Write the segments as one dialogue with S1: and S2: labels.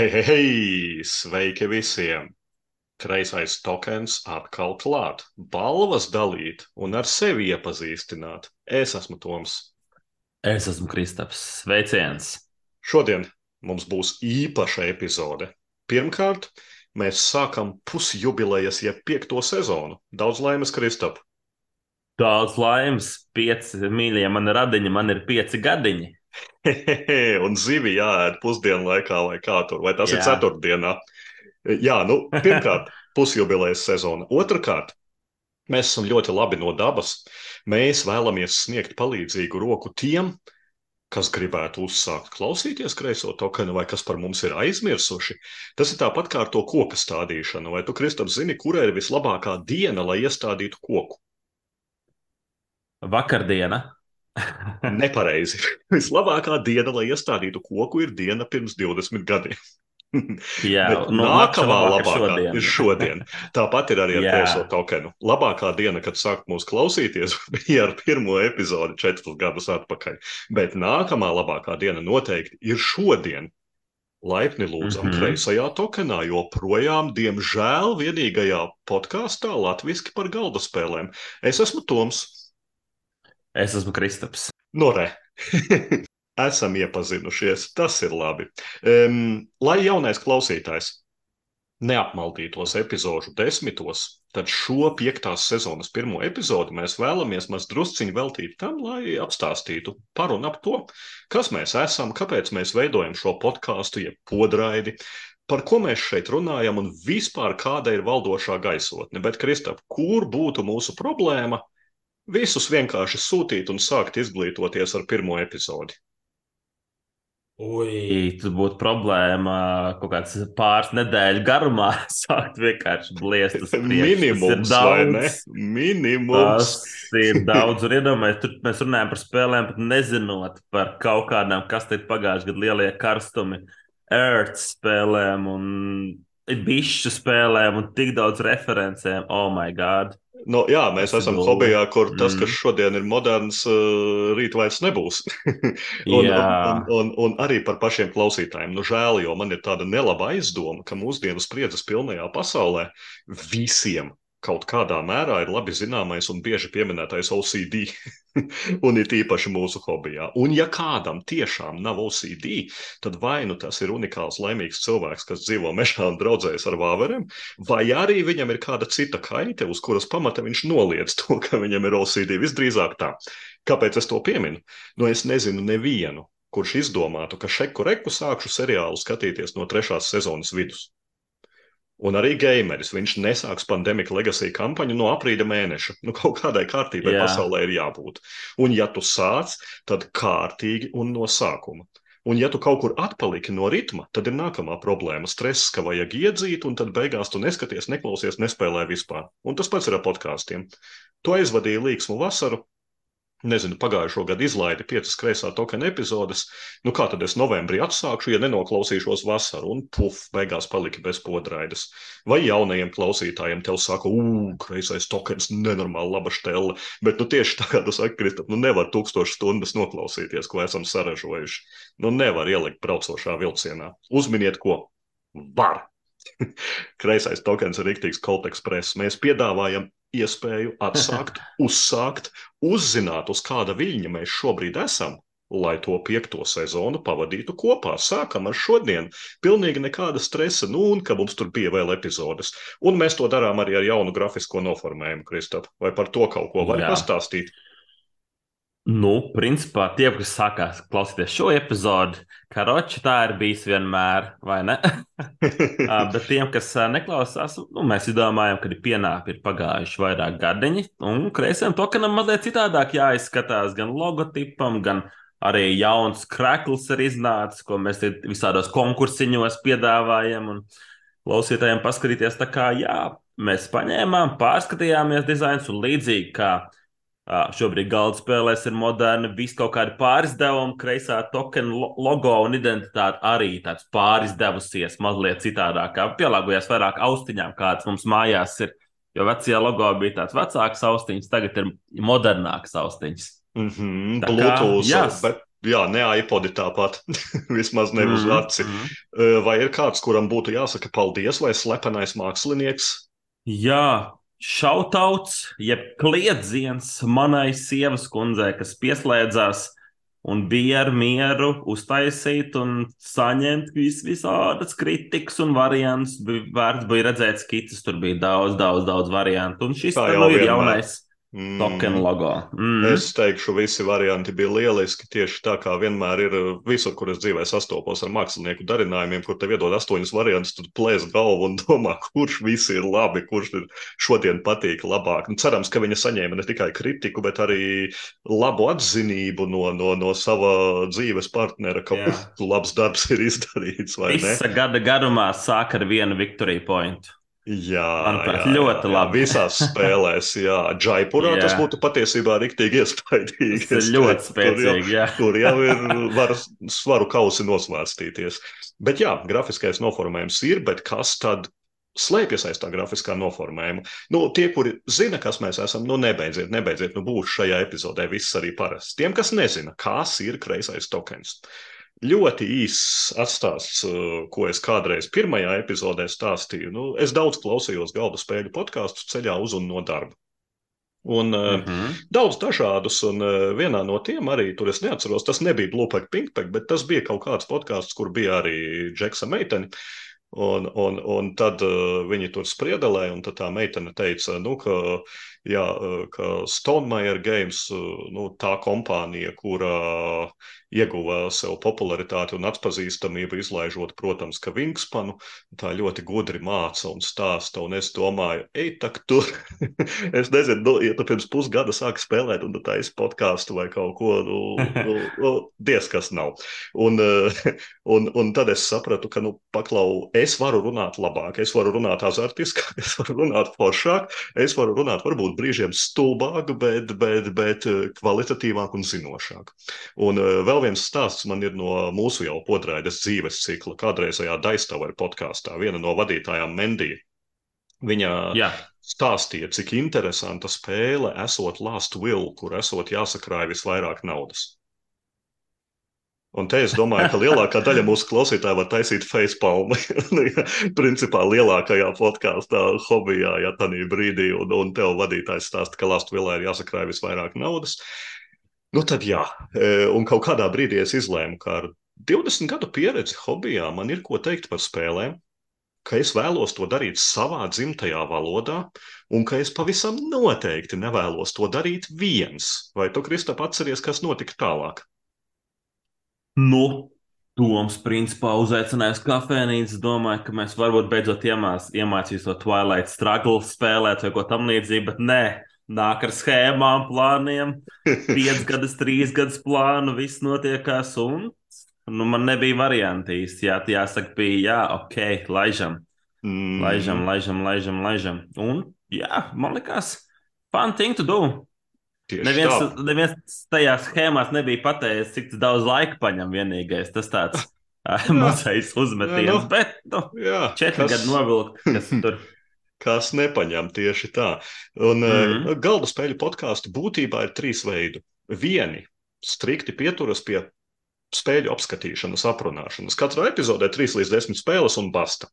S1: Hei, hei, hei! Sveiki visiem! Kreisais tokens atkal klāt, balvas dalīt un ar sevi iepazīstināt. Es esmu Toms.
S2: Es esmu Kristaps. Sveiciens!
S1: Šodien mums būs īpaša epizode. Pirmkārt, mēs sākam pusjubilejas, jeb piekto sezonu. Daudz laimes, Kristap!
S2: Daudz laimes, pieci mīļie mani radiņi, man ir pieci gadiņi.
S1: un zivi jāēd pusdienu laikā, vai kā tur, vai tas Jā. ir ceturtdienā. Jā, nu, pirmkārt, pusjubilejas sezona. Otrakārt, mēs esam ļoti labi no dabas. Mēs vēlamies sniegt palīdzīgu roku tiem, kas gribētu uzsākt klausīties kreiso tokenu, vai kas par mums ir aizmirsuši. Tas ir tāpat kā ar to koku stādīšanu. Vai tu, Kristap, zini, kura ir vislabākā diena, lai iestādītu koku?
S2: Vakardiena.
S1: Nepareizi. Vislabākā diena, lai iestādītu koku, ir diena pirms 20 gadiem.
S2: Jā,
S1: no nākamā labākā šodien. ir šodien. Tāpat ir arī ar tēso tokenu. Labākā diena, kad sākt mūs klausīties, bija ar pirmo epizodi četrus gadus atpakaļ. Bet nākamā labākā diena noteikti ir šodien. Laipni lūdzam, mm -hmm. kreisajā tokenā, joprojām, diemžēl, vienīgajā podkāstā latviešu par galda spēlēm. Es esmu Toms.
S2: Es esmu Kristaps.
S1: No re. Esam iepazinušies, tas ir labi. Um, lai jaunais klausītājs neapmaldītos epizodu desmitos, tad šo piektās sezonas pirmo epizodi mēs vēlamies maz drusciņu veltīt tam, lai apstāstītu par un ap to, kas mēs esam, kāpēc mēs veidojam šo podkāstu, jeb podraidi, par ko mēs šeit runājam un vispār kāda ir valdošā gaisotne. Bet, Kristap, kur būtu mūsu problēma? Visus vienkārši sūtīt un sākt izglītoties ar pirmo epizodi.
S2: Ui, tur būtu problēma kaut kāds pāris nedēļu garumā sākt vienkārši bliest.
S1: Minimums, vai ne? Minimums.
S2: Tas ir daudz, un iedomājieties, tur mēs runājam par spēlēm, pat nezinot par kaut kādām, kas te ir pagājuši gadu lielie karstumi, Earth spēlēm un bišķu spēlēm un tik daudz referencēm. Oh, my God!
S1: Nu, jā, mēs esam Lula. hobijā, kur tas, kas mm. šodien ir moderns, uh, rīt vairs nebūs. un, un, un, un, un arī par pašiem klausītājiem. Nu, žēl, jo man ir tāda nelaba aizdoma, ka mūsdienu spriedzes pilnajā pasaulē visiem kaut kādā mērā ir labi zināmais un bieži pieminētais OCD. un ir īpaši mūsu hobijā. Un, ja kādam tiešām nav OCD, tad vai nu tas ir unikāls, laimīgs cilvēks, kas dzīvo mežā un draudzējas ar vāveriem, vai arī viņam ir kāda cita kaite, uz kuras pamata viņš noliedz to, ka viņam ir OCD. Visdrīzāk tā. Kāpēc es to pieminu? Nu, es nezinu nevienu, kurš izdomātu, ka šeku reku sākšu seriālu skatīties no trešās sezonas vidus. Un arī gameris. Viņš nesāks pandēmijas legacy kampaņu no aprīļa mēneša. Nu, kaut kādai kārtībai Jā. pasaulē ir jābūt. Un, ja tu sāc, tad kārtīgi un no sākuma. Un, ja tu kaut kur atpaliki no ritma, tad ir nākamā problēma. Stress, ka vajag iedzīt, un tad beigās tu neskaties, neklausies, nespēlē vispār. Un tas pats ir ar podkāstiem. Tu aizvadīji līksmu vasaru, nezinu, pagājušo gadu izlaidi piecas kreisā tokena epizodes. Nu, kā tad es novembrī atsākšu, ja nenoklausīšos vasaru, un puf, beigās palika bez podraides. Vai jaunajiem klausītājiem te saka, ugh, kreisais tokens, nenormāli laba štelle, bet nu tieši tā kā tu saki, Kristap, nu nevar tūkstošas stundas noklausīties, ko esam saražojuši. Nu nevar ielikt braucošā vilcienā. Uzminiet, ko var. Kreisais tokens ir rīktīgs Colt Express. Mēs piedāvājam iespēju atsākt, uzsākt, uzzināt, uz kāda viļņa mēs šobrīd esam, lai to piekto sezonu pavadītu kopā. Sākam ar šodienu. Pilnīgi nekāda stresa, nu, un ka mums tur bija vēl epizodes. Un mēs to darām arī ar jaunu grafisko noformējumu, Kristap. Vai par to kaut ko var pastāstīt?
S2: Nu, principā, tie, kas sākās klausīties šo epizodi, karoči tā ir bijis vienmēr, vai ne? Bet tiem, kas neklausās, nu, mēs domājam, ka ir pienākumi, ir pagājuši vairāk gadiņi, un kreisiem tokenam mazliet citādāk jāizskatās gan logotipam, gan arī jauns krekls ir iznācis, ko mēs visādos konkursiņos piedāvājam. Un klausītājiem paskatīties, tā kā jā, mēs paņēmām, pārskatījāmies dizains un līdzīgi kā Šobrīd galda spēlēs ir moderna, vis kaut kāda pārizdevuma, kreisā tokena logo un identitāte arī tāds pārizdevusies, mazliet citādāk, pielāgojas vairāk austiņām, kādas mums mājās ir. Jo vecajā logo bija tāds vecāks austiņš, tagad ir modernāks austiņš.
S1: Mm -hmm, Bluetooth, kā, bet, jā, ne iPodi tāpat, vismaz ne uz mm, aci. Mm. Vai ir kāds, kuram būtu jāsaka paldies, vai slepenais mākslinieks?
S2: Jā, šautauts, jeb kliedziens manai sievas kundzei, kas pieslēdzās un bija ar mieru uztaisīt un saņemt vis visādas kritikas un variantus. Vērts bija redzēt skices, tur bija daudz, daudz, daudz variantu. Un šis jau ir jaunais. Mm. Token logo.
S1: Mm. Es teikšu, visi varianti bija lieliski. Tieši tā kā vienmēr ir visur, kur es dzīvē sastopos ar mākslinieku darinājumiem, kur tev iedod astoņus variantus, tad plēs galvu un domā, kurš visi ir labi, kurš ir šodien patīk labāk. Un cerams, ka viņa saņēma ne tikai kritiku, bet arī labu atzinību no, no, no sava dzīves partnera, ka uh, labs darbs ir izdarīts.
S2: Visa gada garumā sāk ar vienu victory point.
S1: Jā,
S2: Manuprāt, jā, ļoti jā, labi.
S1: Visās spēlēs, jā, Džaipurā jā. tas būtu patiesībā rīktīgi iespaidīgi.
S2: Tas ir ļoti spēcīgi,
S1: tur jau, tur jau ir var svaru kausi nosvērstīties. Bet jā, grafiskais noformējums ir, bet kas tad slēpjas aiz tā grafiskā noformējuma. Nu, tie, kuri zina, kas mēs esam, nu, nebeidziet, nebeidziet, nu, būs šajā epizodē viss arī parasts. Tiem, kas nezina, kas ir kreisais tokens. Ļoti īss atstāsts, uh, ko es kādreiz pirmajā epizodē stāstīju. Nu, es daudz klausījos galda spēļu podkāstu ceļā uz un no darba. Un mm -hmm. daudz dažādus, un uh, vienā no tiem arī tur es neatceros, tas nebija Bluepack Pinkpack, bet tas bija kaut kāds podkāsts, kur bija arī Džeksa meitene. Un, un, un tad uh, viņi tur spriedelēja, un tā meitene teica, nu, ka, jā, ka Stonemeyer Games, nu, tā kompānija, kura ieguva sev popularitāti un atpazīstamību, izlaižot, protams, ka Vingspanu tā ļoti gudri māca un stāsta. Un es domāju, ej, tak tu, es nezinu, nu, ja tu pirms pusgada sāki spēlēt un tā esi podkāstu vai kaut ko, nu, nu, nu diez kas nav. Un, un, un tad es sapratu, ka, nu, paklau, es varu runāt labāk, es varu runāt azartiskāk, es varu runāt foršāk, es varu runāt varbūt brīžiem stulbāk, bet, bet, bet kvalitatīvāk un zinošāk. Un vēl vēl viens stāsts man ir no mūsu jau podraides dzīves cikla, kādreizējā Daistauer podkāstā. Viena no vadītājām Mendija. Viņa Jā. stāstīja, cik interesanta spēle esot Last Will, kur esot jāsakrāj visvairāk naudas. Un te es domāju, ka lielākā daļa mūsu klausītāju var taisīt facepalmu. Principā lielākajā podkāstā, hobijā, ja tā brīdī, un, un tev vadītājs stāsta, ka Last Willā ir jāsakrāj visvairāk naudas. Nu, tad jā, e, un kaut kādā brīdī es izlēmu, ka ar 20 gadu pieredzi hobijā man ir ko teikt par spēlēm, ka es vēlos to darīt savā dzimtajā valodā, un ka es pavisam noteikti nevēlos to darīt viens. Vai tu, Kristap, atceries, kas notika tālāk?
S2: Nu, Toms, principā, uzaicinājis kafejnīcu. Domāju, ka mēs varbūt beidzot iemāc, iemācīsimies to Twilight Struggle spēlēt vai ko tamlīdzīgu, bet nē, nāk ar schēmām, plāniem, piecas gadus, trīs gadus plānu, viss notiekās. Un nu, man nebija varianti īsti. Jā, jāsaka, bija, jā, ok, laižam. Mm. Laižam, laižam, laižam, laižam. Un, jā, man likās, fun thing to do. Tieši neviens, tā. neviens tajā schēmās nebija pateicis, cik daudz laika paņem vienīgais. Tas tāds mazais uzmetiens, jā, nu, bet nu, jā, četri kas... gadi novilkt, kas tur
S1: kas nepaņem tieši tā. Un mm -hmm. galda spēļu podkāstu būtībā ir trīs veidi. Vieni strikti pieturas pie spēļu apskatīšanas, aprunāšanas. Katrā epizodē 3 līdz 10 spēles un basta.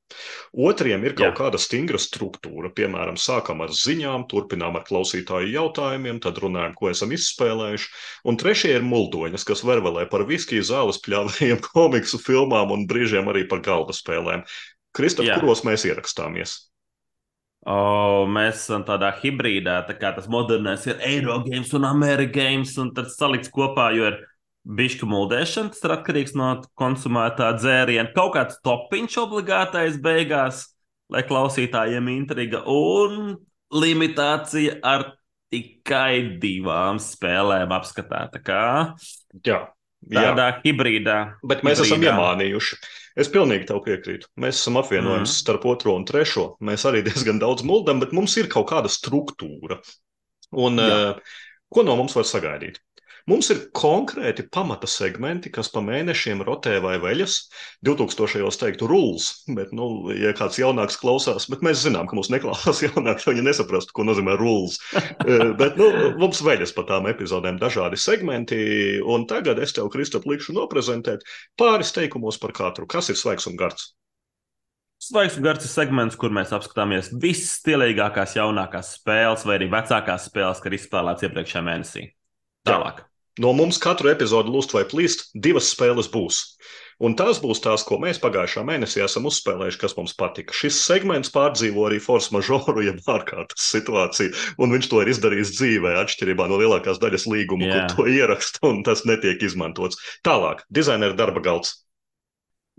S1: Otriem ir kaut Jā. kāda stingra struktūra. Piemēram, sākam ar ziņām, turpinām ar klausītāju jautājumiem, tad runājam, ko esam izspēlējuši. Un trešie ir muldoņas, kas vervelē par viskiju, zāles pļāvējiem, komiksu filmām un brīžiem arī par galda spēlēm. Kristap, kuros mēs ierakstāmies?
S2: O, mēs esam tādā hibrīdā, tā kā tas modernais ir Eirogames un Amerigames, un tad salikts kopā, jo ir bišķi muldēšana, tas ir atkarīgs no konsumētā dzēriena. Kaut kāds topiņš obligātais beigās, lai klausītājiem intriga, un limitācija ar tikai divām spēlēm apskatāta. Kā?
S1: Jā,
S2: tādā jā. hibrīdā.
S1: Bet mēs hibrīdā. esam iemānījuši. Es pilnīgi tev piekrītu. Mēs esam apvienojumi mm. starp otro un trešo. Mēs arī diezgan daudz muldam, bet mums ir kaut kāda struktūra. Un, uh, ko no mums var sagaidīt? Mums ir konkrēti pamata segmenti, kas pa mēnešiem rotē vai veļas. 2000. gados teiktu rules, bet, nu, ja kāds jaunāks klausās, bet mēs zinām, ka mums neklausās jaunāks, viņi nesaprastu, ko nozīmē rules. Eh, bet, nu, mums veļas pa tām epizodēm dažādi segmenti, un tagad es tev, Kristap, likšu noprezentēt pāris teikumos par katru. Kas ir svaigs un gards?
S2: Svaigs un garš ir segments, kur mēs apskatāmies visas stilīgākās, jaunākās spēles, vai arī vecākās spēles, kas ir izspēlētas iepriekšējā mēnesī. Tālāk. Jā.
S1: No mums katru epizodi lūst vai plīst, divas spēles būs. Un tās būs tās, ko mēs pagājušā mēnesī esam uzspēlējuši, kas mums patika. Šis segments pārdzīvo arī force majoru, jeb ārkārtas situāciju, un viņš to ir izdarījis dzīvē, atšķirībā no lielākās daļas līgumu, yeah. kur to ieraksta, un tas netiek izmantots. Tālāk, dizaineru darba galds.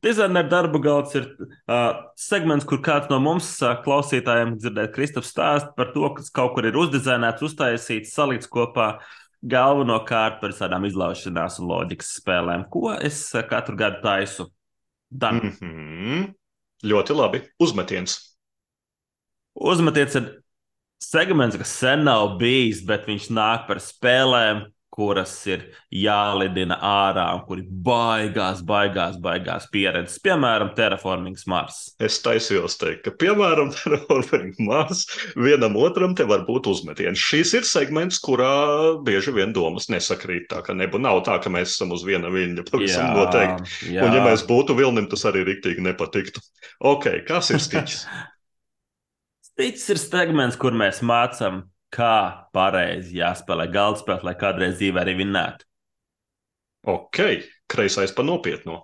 S2: Dizaineru darba galds ir uh, segments, kur kāds no mums uh, klausītājiem dzirdēt Kristofs stāst par to, kas kaut kur ir uzdizainēts, uztaisīts, salikts kopā galvenokārt par tādām izlaušanās un loģikas spēlēm, ko es uh, katru gadu taisu. Dan. Mm
S1: -hmm. Ļoti labi. Uzmetiens.
S2: Uzmetiens ir segments, kas sen nav bijis, bet viņš nāk par spēlēm, kuras ir jālidina ārā un kuri baigās, baigās, baigās pieredzes. Piemēram, Terraformings Mars.
S1: Es taisījos teikt, ka, piemēram, Terraformings Mars vienam otram te var būt uzmetiens. Šis ir segments, kurā bieži vien domas nesakrīt. Tā ka nebūtu nav tā, ka mēs esam uz viena viļņa pavisam jā, noteikti. Jā. Un ja mēs būtu vilnim, tas arī riktīgi nepatiktu. Ok, kas ir stiķis?
S2: stiķis ir segments, kur mēs mācām kā pareizi jāspēlē galda spēle, lai kādreiz dzīvē arī vinnētu.
S1: Ok, kreisais par nopietnu.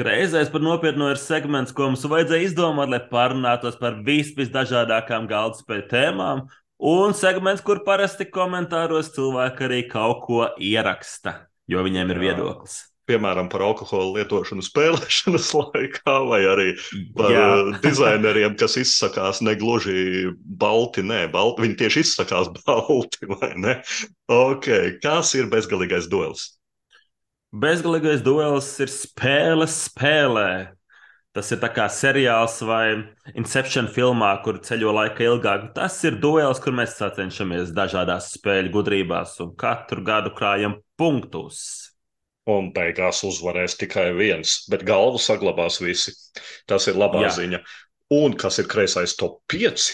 S2: Kreisais par nopietnu ir segments, ko mums vajadzēja izdomāt, lai parunātos par vis, visdažādākām galda spēļu tēmām, un segments, kur parasti komentāros cilvēki arī kaut ko ieraksta, jo viņiem ir viedoklis
S1: piemēram, par alkohola lietošanu spēlēšanas laikā, vai arī par Jā. Uh, dizaineriem, kas izsakās negluži balti. Nē, balti, viņi tieši izsakās balti, vai ne? Ok, kas ir bezgalīgais duels?
S2: Bezgalīgais duels ir spēle spēlē. Tas ir kā seriāls vai Inception filmā, kur ceļo laika ilgāk. Tas ir duels, kur mēs sacenšamies dažādās spēļu gudrībās un katru gadu krājam punktus
S1: un beigās uzvarēs tikai viens, bet galvu saglabās visi. Tas ir labā Jā. ziņa. Un kas ir kreisais top 5?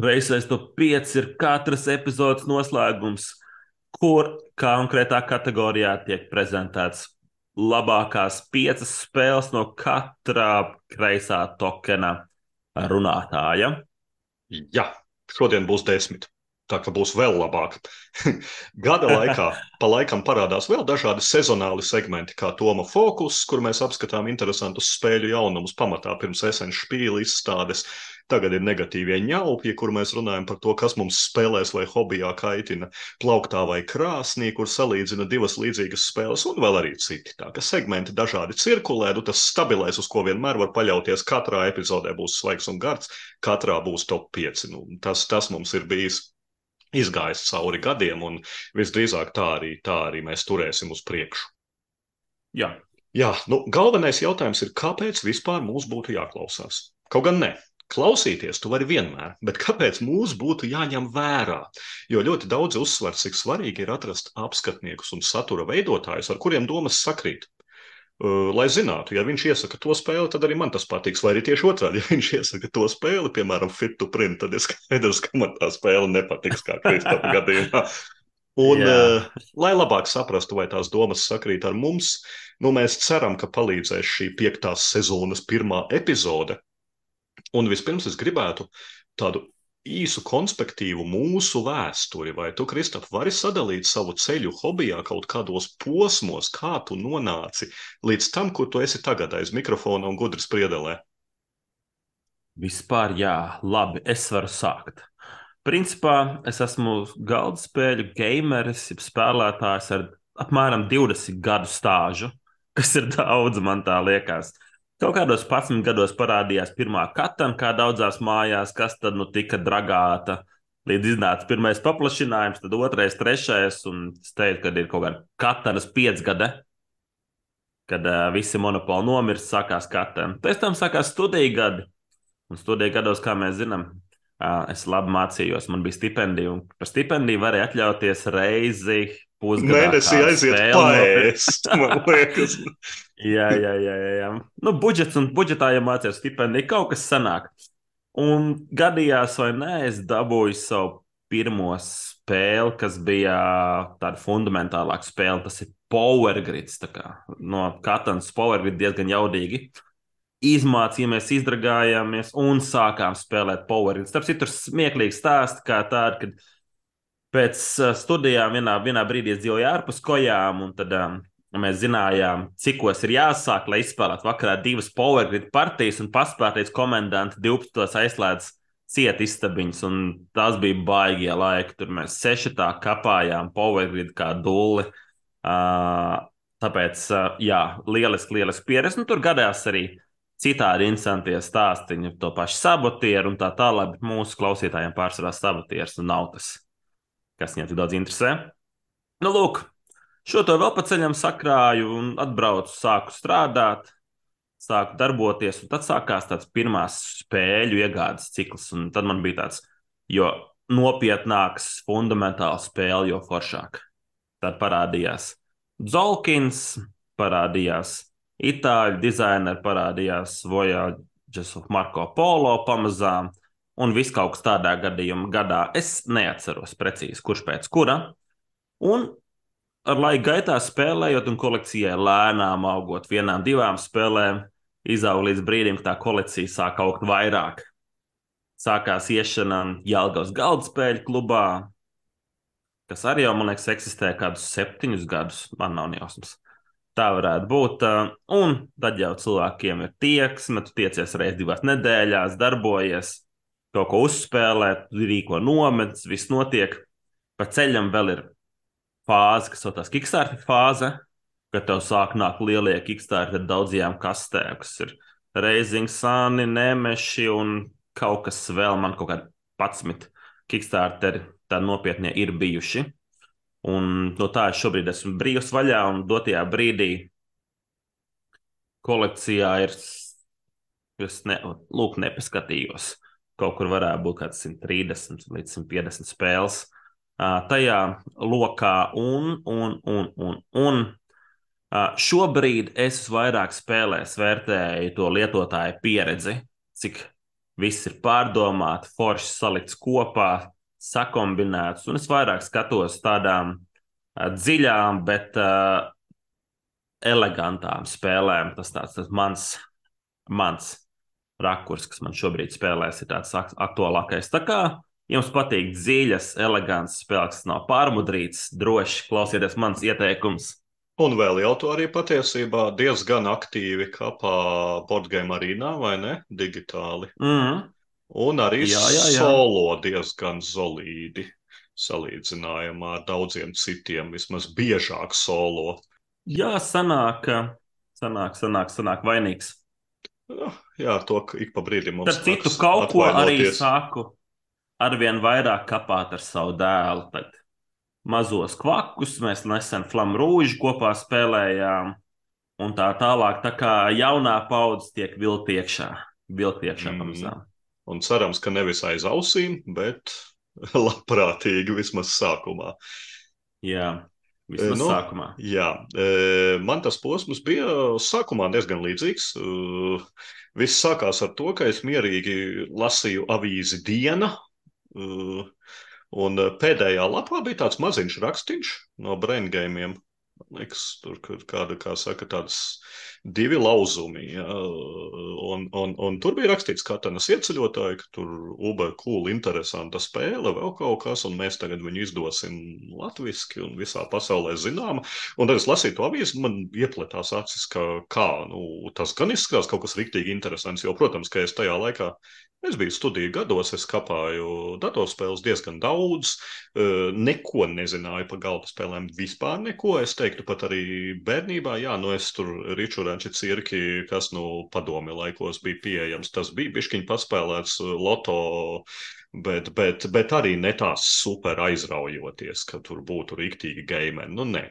S2: Kreisais top 5 ir katras epizodes noslēgums, kur konkrētā kategorijā tiek prezentēts labākās piecas spēles no katra kreisā tokena runātāja.
S1: Jā, šodien būs desmit tā ka būs vēl labāk. Gada laikā pa laikam parādās vēl dažādi sezonāli segmenti, kā Toma Fokus, kur mēs apskatām interesantus spēļu jaunumus pamatā pirms esenču spīļu izstādes. Tagad ir negatīvie ņaupji, kur mēs runājam par to, kas mums spēlēs vai hobijā kaitina plauktā vai krāsnī, kur salīdzina divas līdzīgas spēles un vēl arī citi. Tā ka segmenti dažādi cirkulē, nu tas stabilais, uz ko vienmēr var paļauties. Katrā epizodē būs svaigs un gards, katrā būs top 5. Nu, tas, tas mums ir bijis izgājis cauri gadiem, un visdrīzāk tā arī, tā arī mēs turēsim uz priekšu.
S2: Jā,
S1: Jā nu, galvenais jautājums ir, kāpēc vispār mums būtu jāklausās? Kaut gan ne. Klausīties tu vari vienmēr, bet kāpēc mums būtu jāņem vērā? Jo ļoti daudz uzsver, cik svarīgi ir atrast apskatniekus un satura veidotājus, ar kuriem domas sakrīt. Uh, lai zinātu, ja viņš iesaka to spēli, tad arī man tas patiks. Vai arī tieši otrādi, ja viņš iesaka to spēli, piemēram, fit to print, tad ir skaidrs, ka man tā spēle nepatiks, kā Kristofam gadījumā. Un, uh, lai labāk saprastu, vai tās domas sakrīt ar mums, nu, mēs ceram, ka palīdzēs šī piektās sezonas pirmā epizode. Un vispirms es gribētu tādu īsu konspektīvu mūsu vēsturi, vai tu, Kristap, vari sadalīt savu ceļu hobijā kaut kādos posmos, kā tu nonāci līdz tam, kur tu esi tagad aiz mikrofona un gudras priedelē?
S2: Vispār, jā, labi, es varu sākt. Principā es esmu galda spēļu gameris, jeb spēlētājs ar apmēram 20 gadu stāžu, kas ir daudz, man tā liekas. Kaut kādos 11 gados parādījās pirmā katana, kā daudzās mājās, kas tad nu tika dragāta. Līdz iznāca pirmais paplašinājums, tad otrais, trešais, un es teicu, ka ir kaut kāda katanas piecgade, kad uh, visi monopoli nomirst, sākās katana. Pēc tam sākās studiju gadi, un studiju gados, kā mēs zinām, uh, es labi mācījos, man bija stipendija, un par stipendiju varēja atļauties reizi
S1: Mēnesī aiziet paēst, man liekas.
S2: jā, jā, jā, jā. Nu, budžets un budžetā, ja mācījās stipendiju, kaut kas sanāk. Un gadījās vai nē, es dabūju savu pirmo spēli, kas bija tāda fundamentālāka spēle. Tas ir Power Grids. No Katanas Power Grid diezgan jaudīgi. Izmācījāmies, izdragājāmies un sākām spēlēt Power Grid. Starp citu, tur smieklīgi stāsti, kā tāda, kad pēc uh, studijām vienā, vienā brīdī es dzīvoju ārpus kojām, un tad um, mēs zinājām, cikos ir jāsāk, lai izspēlētu vakarā divas powergrid partijas un paspēt līdz komendanti 12. aizslēdz ciet istabiņas, un tas bija baigie laiki. Tur mēs sešatā kapājām powergrid kā dulli. Uh, tāpēc, uh, jā, lieliski, lieliski pieredze. Nu, tur gadās arī citādi interesantie stāstīņi, to pašu sabotieru un tā tālāk, bet mūsu klausītājiem pārsvarā sabotieris un nav tas kas viņam tik daudz interesē. Nu, lūk, šo to vēl pa ceļam sakrāju un atbraucu, sāku strādāt, sāku darboties, un tad sākās tāds pirmās spēļu iegādes cikls, un tad man bija tāds, jo nopietnāks, fundamentāls spēle, jo foršāk. Tad parādījās Zolkins, parādījās itāļu dizaineri, parādījās Vojaģis Marko Polo pamazām, un viss kaut kas tādā gadījumā gadā. Es neatceros precīzi, kurš pēc kura. Un ar laika gaitā spēlējot un kolekcijai lēnām augot, vienām, divām spēlēm, izauga līdz brīdim, kad tā kolekcija sāk augt vairāk. Sākās iešana Jālgavas galda spēļu klubā, kas arī jau, man liekas, eksistē kādus septiņus gadus. Man nav nejausmas. Tā varētu būt. Un tad jau cilvēkiem ir tieksme, tu tiecies reizes divās nedēļās, darbojies kaut ko uzspēlēt, rīko nometnes, viss notiek. Pa ceļam vēl ir fāze, kas saucās Kickstarter fāze, kad tev sāk nākt lielie Kickstarter ar daudzajām kastēm, kas ir Reizing Sani, Nemeši un kaut kas vēl, man kaut kādi 11 Kickstarter tādi nopietnie ir bijuši. Un no tā es šobrīd esmu brīvs vaļā, un dotajā brīdī kolekcijā ir, es ne, lūk, nepaskatījos kaut kur varētu būt kaut kāds 130 līdz 150 spēles tajā lokā. Un, un, un, un, un šobrīd es vairāk spēlēs vērtēju to lietotāju pieredzi, cik viss ir pārdomāts, forši salikts kopā, sakombinēts. Un es vairāk skatos tādām dziļām, bet uh, elegantām spēlēm. Tas tāds tas mans, mans rakurs, kas man šobrīd spēlēs, ir tāds aktuālākais. Tā kā jums patīk dziļas, elegants spēles, kas nav pārmudrīts, droši klausieties mans ieteikums.
S1: Un vēl jau to arī patiesībā diezgan aktīvi kapā Boardgame arīnā, vai ne? Digitāli.
S2: Mm -hmm.
S1: Un arī jā, jā, jā. solo diezgan solīdi salīdzinājumā ar daudziem citiem, vismaz biežāk solo.
S2: Jā, sanāk, sanāk, sanāk, sanāk vainīgs.
S1: Jā, to ik pa brīdim mums
S2: ir. Citu kaut ko arī saku, arvien vairāk kapāt ar savu dēlu. Tad mazos kvakus mēs nesen flamrūžu kopā spēlējām, un tā tālāk. Tā kā jaunā paudze tiek vilkt iekšā, vilkt iekšā mm. pamazām.
S1: Un cerams, ka nevis aiz ausīm, bet labprātīgi vismaz sākumā.
S2: Jā. Vismaz nu, sākumā.
S1: Jā, man tas posms bija sākumā diezgan līdzīgs. Viss sākās ar to, ka es mierīgi lasīju avīzi Diena. Un pēdējā lapā bija tāds maziņš rakstīns no brain gamiem. Man liekas, tur kāda, kā saka, tādas divi lauzumi. Ja? Un, un, un tur bija rakstīts, ka Katanas ieceļotāji, ka tur uber cool, interesanta spēle, vēl kaut kas, un mēs tagad viņu izdosim latviski un visā pasaulē zināma. Un tad es lasīju to avīzi, man iepletās acis, ka kā, nu, tas gan izskatās kaut kas riktīgi interesants, jo, protams, ka es tajā laikā Es biju studiju gados, es kapāju datorspēles diezgan daudz, neko nezināju par galda spēlēm, vispār neko. Es teiktu, pat arī bērnībā, jā, nu es tur ričurāņši cirki, kas nu padomi laikos bija pieejams, tas bija bišķiņ paspēlēts loto bet, bet, bet arī ne tās super aizraujoties, ka tur būtu rīktīgi gameri. Nu, nē.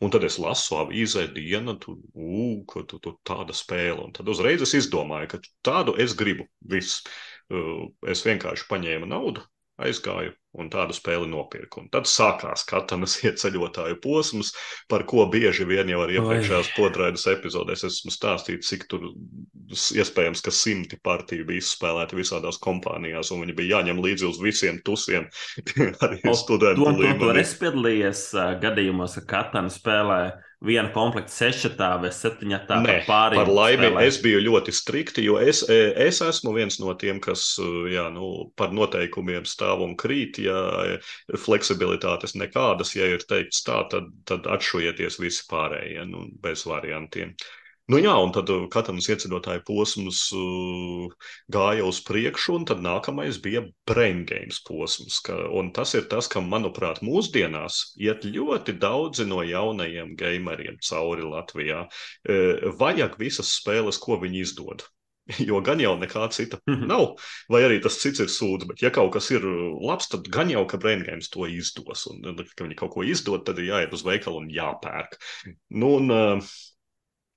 S1: Un tad es lasu avīzē dienu, tur, ū, ka tu, tu tāda spēle. Un tad uzreiz es izdomāju, ka tādu es gribu. Viss. Es vienkārši paņēmu naudu, aizgāju un tādu spēli nopirku. Un tad sākās katanas ieceļotāju posms, par ko bieži vien jau ar iepriekšējās podraidas epizodēs esmu stāstījis, cik tur iespējams, ka simti partiju bija izspēlēti visādās kompānijās, un viņi bija jāņem līdzi uz visiem tusiem, arī studentu
S2: līmenī. Tu, tu, tu esi piedalījies uh, gadījumos, ka katana spēlē viena komplekta sešatā vai septiņatā
S1: Nē, par, par laimi spēlē. es biju ļoti strikti, jo es, e, es esmu viens no tiem, kas e, jā, nu, par noteikumiem stāv un krīt. Ja fleksibilitātes nekādas, ja ir teikts tā, tad, tad atšujieties visi pārējie nu, bez variantiem. Uh, Nu jā, un tad uh, katrs ieceļotāju posms uh, gāja uz priekšu, un tad nākamais bija brain games posms. Ka, un tas ir tas, kam, manuprāt, mūsdienās iet ļoti daudzi no jaunajiem gameriem cauri Latvijā. Uh, vajag visas spēles, ko viņi izdod. Jo gan jau nekā cita mhm. nav, vai arī tas cits ir sūds. Bet, ja kaut kas ir labs, tad gan jau, ka Brain Games to izdos. Un, kad viņi kaut ko izdod, tad ir jāiet uz veikalu un jāpērk. Nu, un, uh,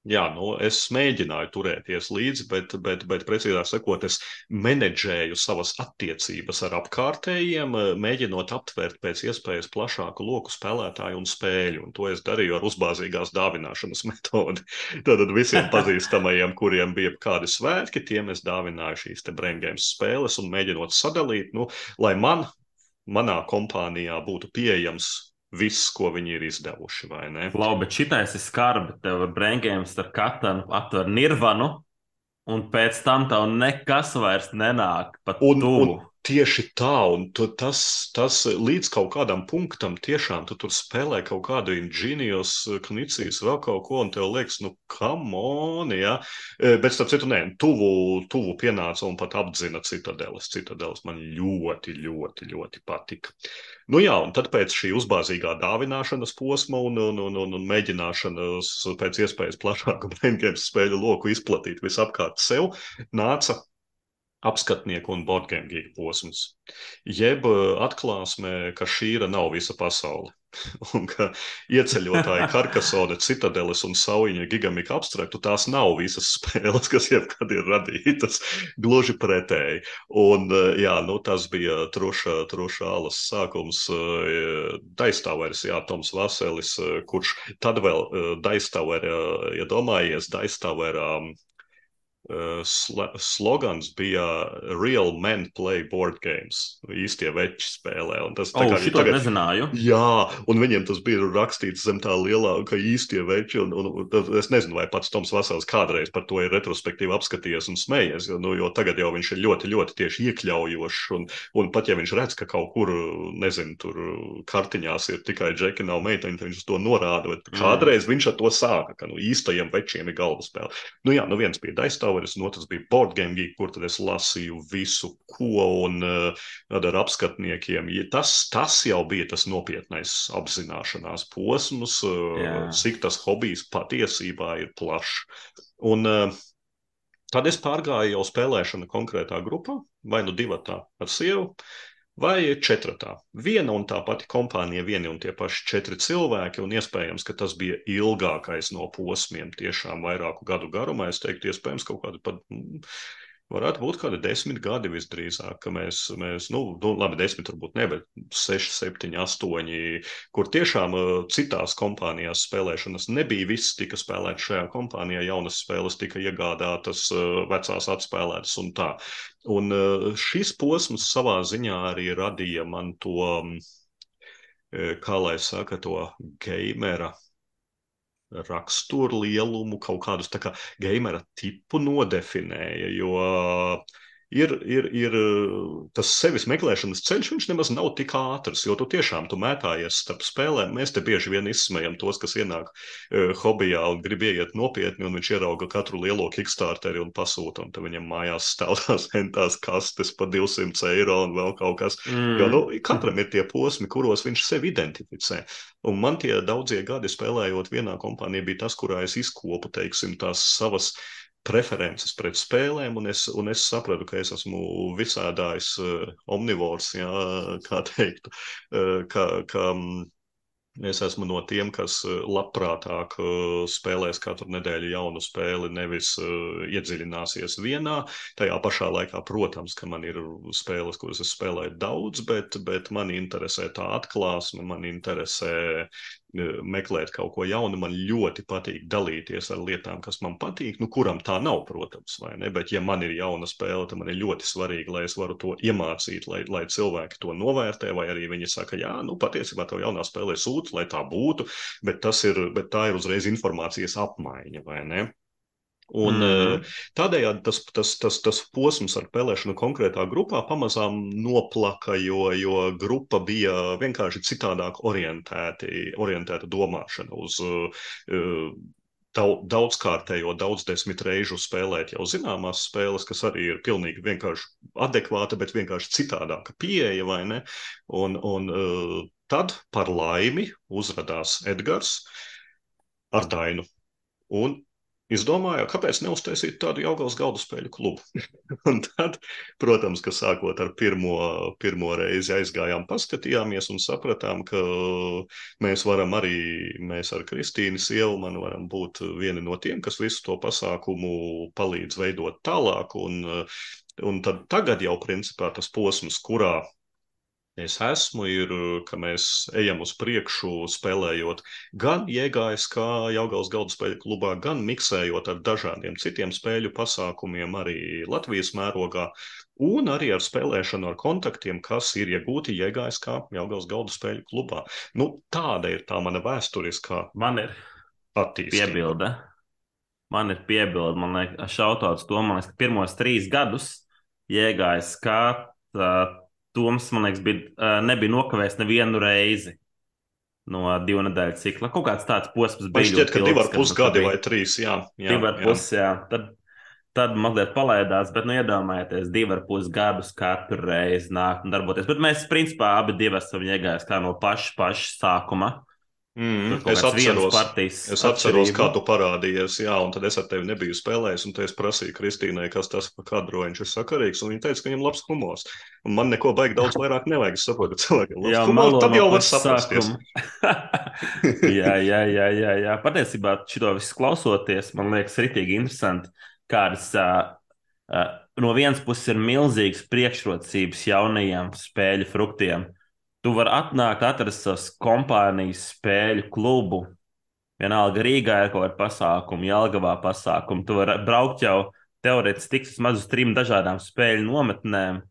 S1: Jā, nu, es mēģināju turēties līdzi, bet, bet, bet precīzāk sakot, es menedžēju savas attiecības ar apkārtējiem, mēģinot aptvert pēc iespējas plašāku loku spēlētāju un spēļu. Un to es darīju ar uzbāzīgās dāvināšanas metodi. Tad visiem pazīstamajiem, kuriem bija kādi svētki, tiem es dāvināju šīs brain games spēles un mēģinot sadalīt, nu, lai man, manā kompānijā būtu pieejams viss, ko viņi ir izdevuši.
S2: Labi, bet šitais ir skarbi. Tev ir brīvgājums ar katru atver nirvanu, un pēc tam tev nekas vairs nenāk pat un. Un
S1: Tieši tā, un tu, tas, tas līdz kaut kādam punktam tiešām tu tur spēlē kaut kādu inženieros, knicīs, vēl kaut ko, un tev liekas, nu, come on, ja. E, bet, starp citu, nē, tuvu, tuvu pienāca un pat apdzina citadeles. Citadeles man ļoti, ļoti, ļoti patika. Nu jā, un tad pēc šī uzbāzīgā dāvināšanas posma un, un, un, un, un mēģināšanas pēc iespējas plašāku braingames spēļu loku izplatīt visapkārt sev, nāca apskatnieku un boardgame geek posms. Jeb eh, atklāsmē, ka šīra nav visa pasaule. un ka ieceļotāji Karkasone, Citadeles un Saujiņa gigamika abstraktu tās nav visas spēles, kas jebkad ir radītas. Gluži pretēji. Un eh, jā, nu tas bija troša, troša alas sākums. Eh, Daistāvērs, jā, Toms Vaselis, kurš tad vēl Daistāvērā, ja domājies, Daistāvērā Uh, slogans bija Real Men Play Board Games. Īstie veči spēlē. Un tas
S2: oh, tagad nezināju.
S1: Jā, un viņiem tas bija rakstīts zem tā lielā, ka īstie veči. Un, un, un es nezinu, vai pats Toms Vasels kādreiz par to ir retrospektīvi apskatījies un smējies. Jo, nu, jo tagad jau viņš ir ļoti, ļoti tieši iekļaujošs. Un, un pat ja viņš redz, ka kaut kur, nezinu, tur kartiņās ir tikai džeki, nav meiteņi, tad viņš uz to norāda. Bet mm. kādreiz viņš ar to sāka, ka nu, īstajiem večiem ir galvaspēle. Nu jā, nu viens bija daistāvs Discovery, un otrs bija Board Game Geek, kur tad es lasīju visu, ko un uh, ar apskatniekiem. Ja tas, tas jau bija tas nopietnais apzināšanās posms, uh, yeah. cik tas hobijs patiesībā ir plašs. Un uh, tad es pārgāju jau spēlēšanu konkrētā grupā, vai nu divatā ar sievu, vai četratā. Viena un tā pati kompānija, vieni un tie paši četri cilvēki, un iespējams, ka tas bija ilgākais no posmiem, tiešām vairāku gadu garumā. Es teiktu, iespējams, kaut kādi pat. Varētu būt kādi desmit gadi visdrīzāk, ka mēs, mēs nu, nu, labi, desmit varbūt ne, bet seši, septiņi, astoņi, kur tiešām uh, citās kompānijās spēlēšanas nebija viss tika spēlēts šajā kompānijā, jaunas spēles tika iegādātas, uh, vecās atspēlētas un tā. Un uh, šis posms savā ziņā arī radīja man to, um, kā lai saka, to gamera raksturu lielumu, kaut kādus kā gamera tipu nodefinēja, jo ir, ir, ir tas sevis meklēšanas ceļš, viņš nemaz nav tik ātrs, jo tu tiešām tu mētājies starp spēlēm. Mēs te bieži vien izsmējam tos, kas ienāk uh, hobijā un grib ieiet nopietni, un viņš ierauga katru lielo kickstarteri un pasūta, un tad viņam mājās stāv tās hentās kastes pa 200 eiro un vēl kaut kas. Mm. Jo, nu, katram ir tie posmi, kuros viņš sevi identificē. Un man tie daudzie gadi spēlējot vienā kompānijā bija tas, kurā es izkopu, teiksim, tās savas preferences pret spēlēm, un es, un es sapratu, ka es esmu visādājs uh, omnivors, jā, kā teikt, uh, ka, ka um, Es esmu no tiem, kas eh, labprātāk eh, spēlēs katru nedēļu jaunu spēli, nevis uh, iedziļināsies vienā. Tajā pašā laikā, protams, ka man ir spēles, kuras es spēlēju daudz, bet, bet man interesē tā atklāsme, man interesē meklēt kaut ko jaunu. Man ļoti patīk dalīties ar lietām, kas man patīk. Nu, kuram tā nav, protams, vai ne? Bet, ja man ir jauna spēle, tad man ir ļoti svarīgi, lai es varu to iemācīt, lai, lai cilvēki to novērtē, vai arī viņi saka, jā, nu, patiesībā tev jaunā spēlē sūdz, lai tā būtu, bet, ir, bet tā ir uzreiz informācijas apmaiņa, vai ne? Un mm. tādējādi tas, tas, tas, tas posms ar spēlēšanu konkrētā grupā pamazām noplaka, jo, jo grupa bija vienkārši citādāk orientēti, orientēta domāšana uz uh, daudzkārtējo, daudzdesmit reižu spēlēt jau zināmās spēles, kas arī ir pilnīgi vienkārši adekvāta, bet vienkārši citādāka pieeja, vai ne? Un, un uh, tad par laimi uzrādās Edgars ar Dainu. Un izdomāju, kāpēc neuztaisīt tādu Jaungās galdu spēļu klubu. un tad, protams, ka sākot ar pirmo, pirmo reizi aizgājām, paskatījāmies un sapratām, ka mēs varam arī, mēs ar Kristīnu sievu, man varam būt vieni no tiem, kas visu to pasākumu palīdz veidot tālāk. Un, un tad tagad jau principā tas posms, kurā es esmu, ir, ka mēs ejam uz priekšu, spēlējot gan iegājis kā Jaungals galda spēļu klubā, gan miksējot ar dažādiem citiem spēļu pasākumiem arī Latvijas mērogā, un arī ar spēlēšanu ar kontaktiem, kas ir iegūti iegājis kā Jaungals galda spēļu klubā. Nu, tāda ir tā mana vēsturiskā
S2: man ir
S1: attīstība.
S2: Piebilde. Man ir piebilde, man liekas, šautauts to, man liekas, ka pirmos trīs gadus iegājis kā tā, Toms, man liekas, bija, nebija nokavējis nevienu reizi no divu nedēļu cikla. Kaut kāds tāds posms bija.
S1: Šķiet, ka divi ar pus gadi vai trīs, jā.
S2: jā divi ar pus, jā. Tad, tad mazliet palaidās, bet, nu, iedomājieties, divi ar pus gadus katru reizi nāk un darboties. Bet mēs, principā, abi divi esam iegājuši kā no paša, paša sākuma.
S1: Mm, es atceros, es atceros, kā tu parādījies, jā, un tad es ar tevi nebiju spēlējis, un es prasīju Kristīnai, kas tas par kadroņš ir sakarīgs, un viņa teica, ka viņam labs humors. Un man neko baigi daudz vairāk nevajag, es saprotu, ka cilvēkiem labs jā, humors, tad jau var saprasties.
S2: jā, jā, jā, jā, jā, patiesībā šito visu klausoties, man liekas, ritīgi interesanti, kādas uh, uh, no vienas puses ir milzīgas priekšrocības jaunajiem spēļu fruktiem, Tu vari atnākt, atrast savas kompānijas spēļu klubu. Vienalga Rīgā ir kaut kāda pasākuma, Jālgavā pasākuma. Tu vari braukt jau teorētiski tiks vismaz uz trim dažādām spēļu nometnēm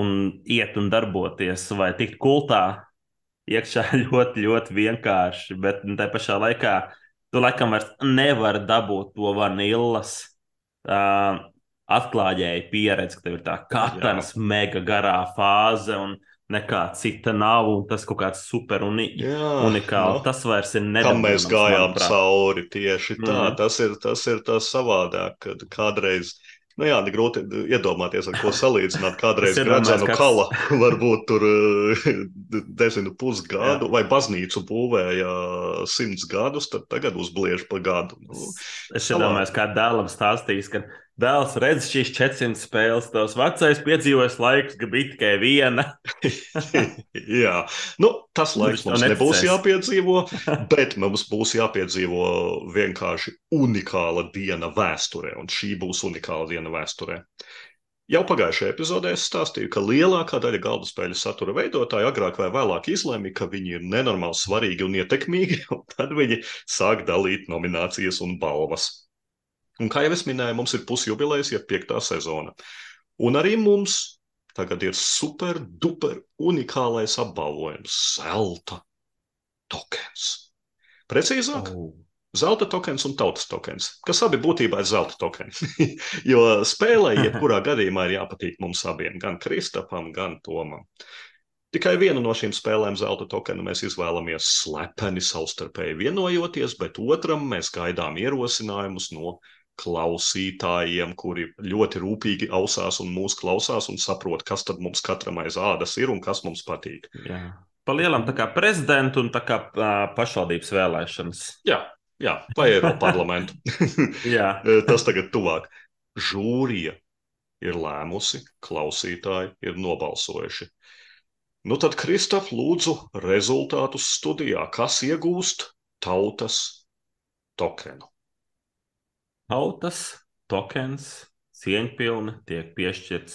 S2: un iet un darboties vai tikt kultā. Iekšā ļoti, ļoti vienkārši, bet tā pašā laikā tu laikam vairs nevari dabūt to vanillas uh, atklājēju pieredzi, ka tev ir tā katrs mega garā fāze. Un, nekā cita nav, un tas kaut kāds super Jā, unikāls. No. Tas vairs ir nedabūjams.
S1: Tam mēs gājām manuprāt. cauri tieši tā. Mm. Tas ir, tas ir tas savādāk, kad kādreiz. Nu jā, grūti iedomāties, ar ko salīdzināt. Kādreiz Gradzenu kāds... kala varbūt tur, nezinu, pusgadu, jā. vai baznīcu būvēja simts gadus, tad tagad uzbliež pa gadu. Nu,
S2: es domāju, kā dēlam stāstījis, ka Dēls redz šīs 400 spēles, tavs vecais piedzīvojis laikus, ka bija tikai viena.
S1: Jā, nu, tas laiks mums nebūs jāpiedzīvo, bet mums būs jāpiedzīvo vienkārši unikāla diena vēsturē, un šī būs unikāla diena vēsturē. Jau pagājušajā epizodē es stāstīju, ka lielākā daļa galda spēļu satura veidotāji agrāk vai vēlāk izlēma, ka viņi ir nenormāli svarīgi un ietekmīgi, un tad viņi sāk dalīt nominācijas un balvas. Un, kā jau es minēju, mums ir pusjubilejas, ja piektā sezona. Un arī mums tagad ir super, duper unikālais apbalvojums - zelta tokens. Precīzāk, oh. zelta tokens un tautas tokens, kas abi būtībā ir zelta tokens. jo spēlē, jebkurā gadījumā, ir jāpatīk mums abiem, gan Kristapam, gan Tomam. Tikai vienu no šīm spēlēm zelta tokenu mēs izvēlamies slepeni savstarpēji vienojoties, bet otram mēs gaidām ierosinājumus no klausītājiem, kuri ļoti rūpīgi ausās un mūs klausās un saprot, kas tad mums katram aiz ādas ir un kas mums patīk.
S2: Jā. Pa lielam tā kā prezidentu un tā kā pašvaldības vēlēšanas.
S1: Jā, jā vai Eiropa parlamentu.
S2: jā.
S1: Tas tagad tuvāk. Žūrija ir lēmusi, klausītāji ir nobalsojuši. Nu tad, Kristof, lūdzu, rezultātus studijā. Kas iegūst tautas tokenu?
S2: Tautas tokens cieņpilni tiek piešķirts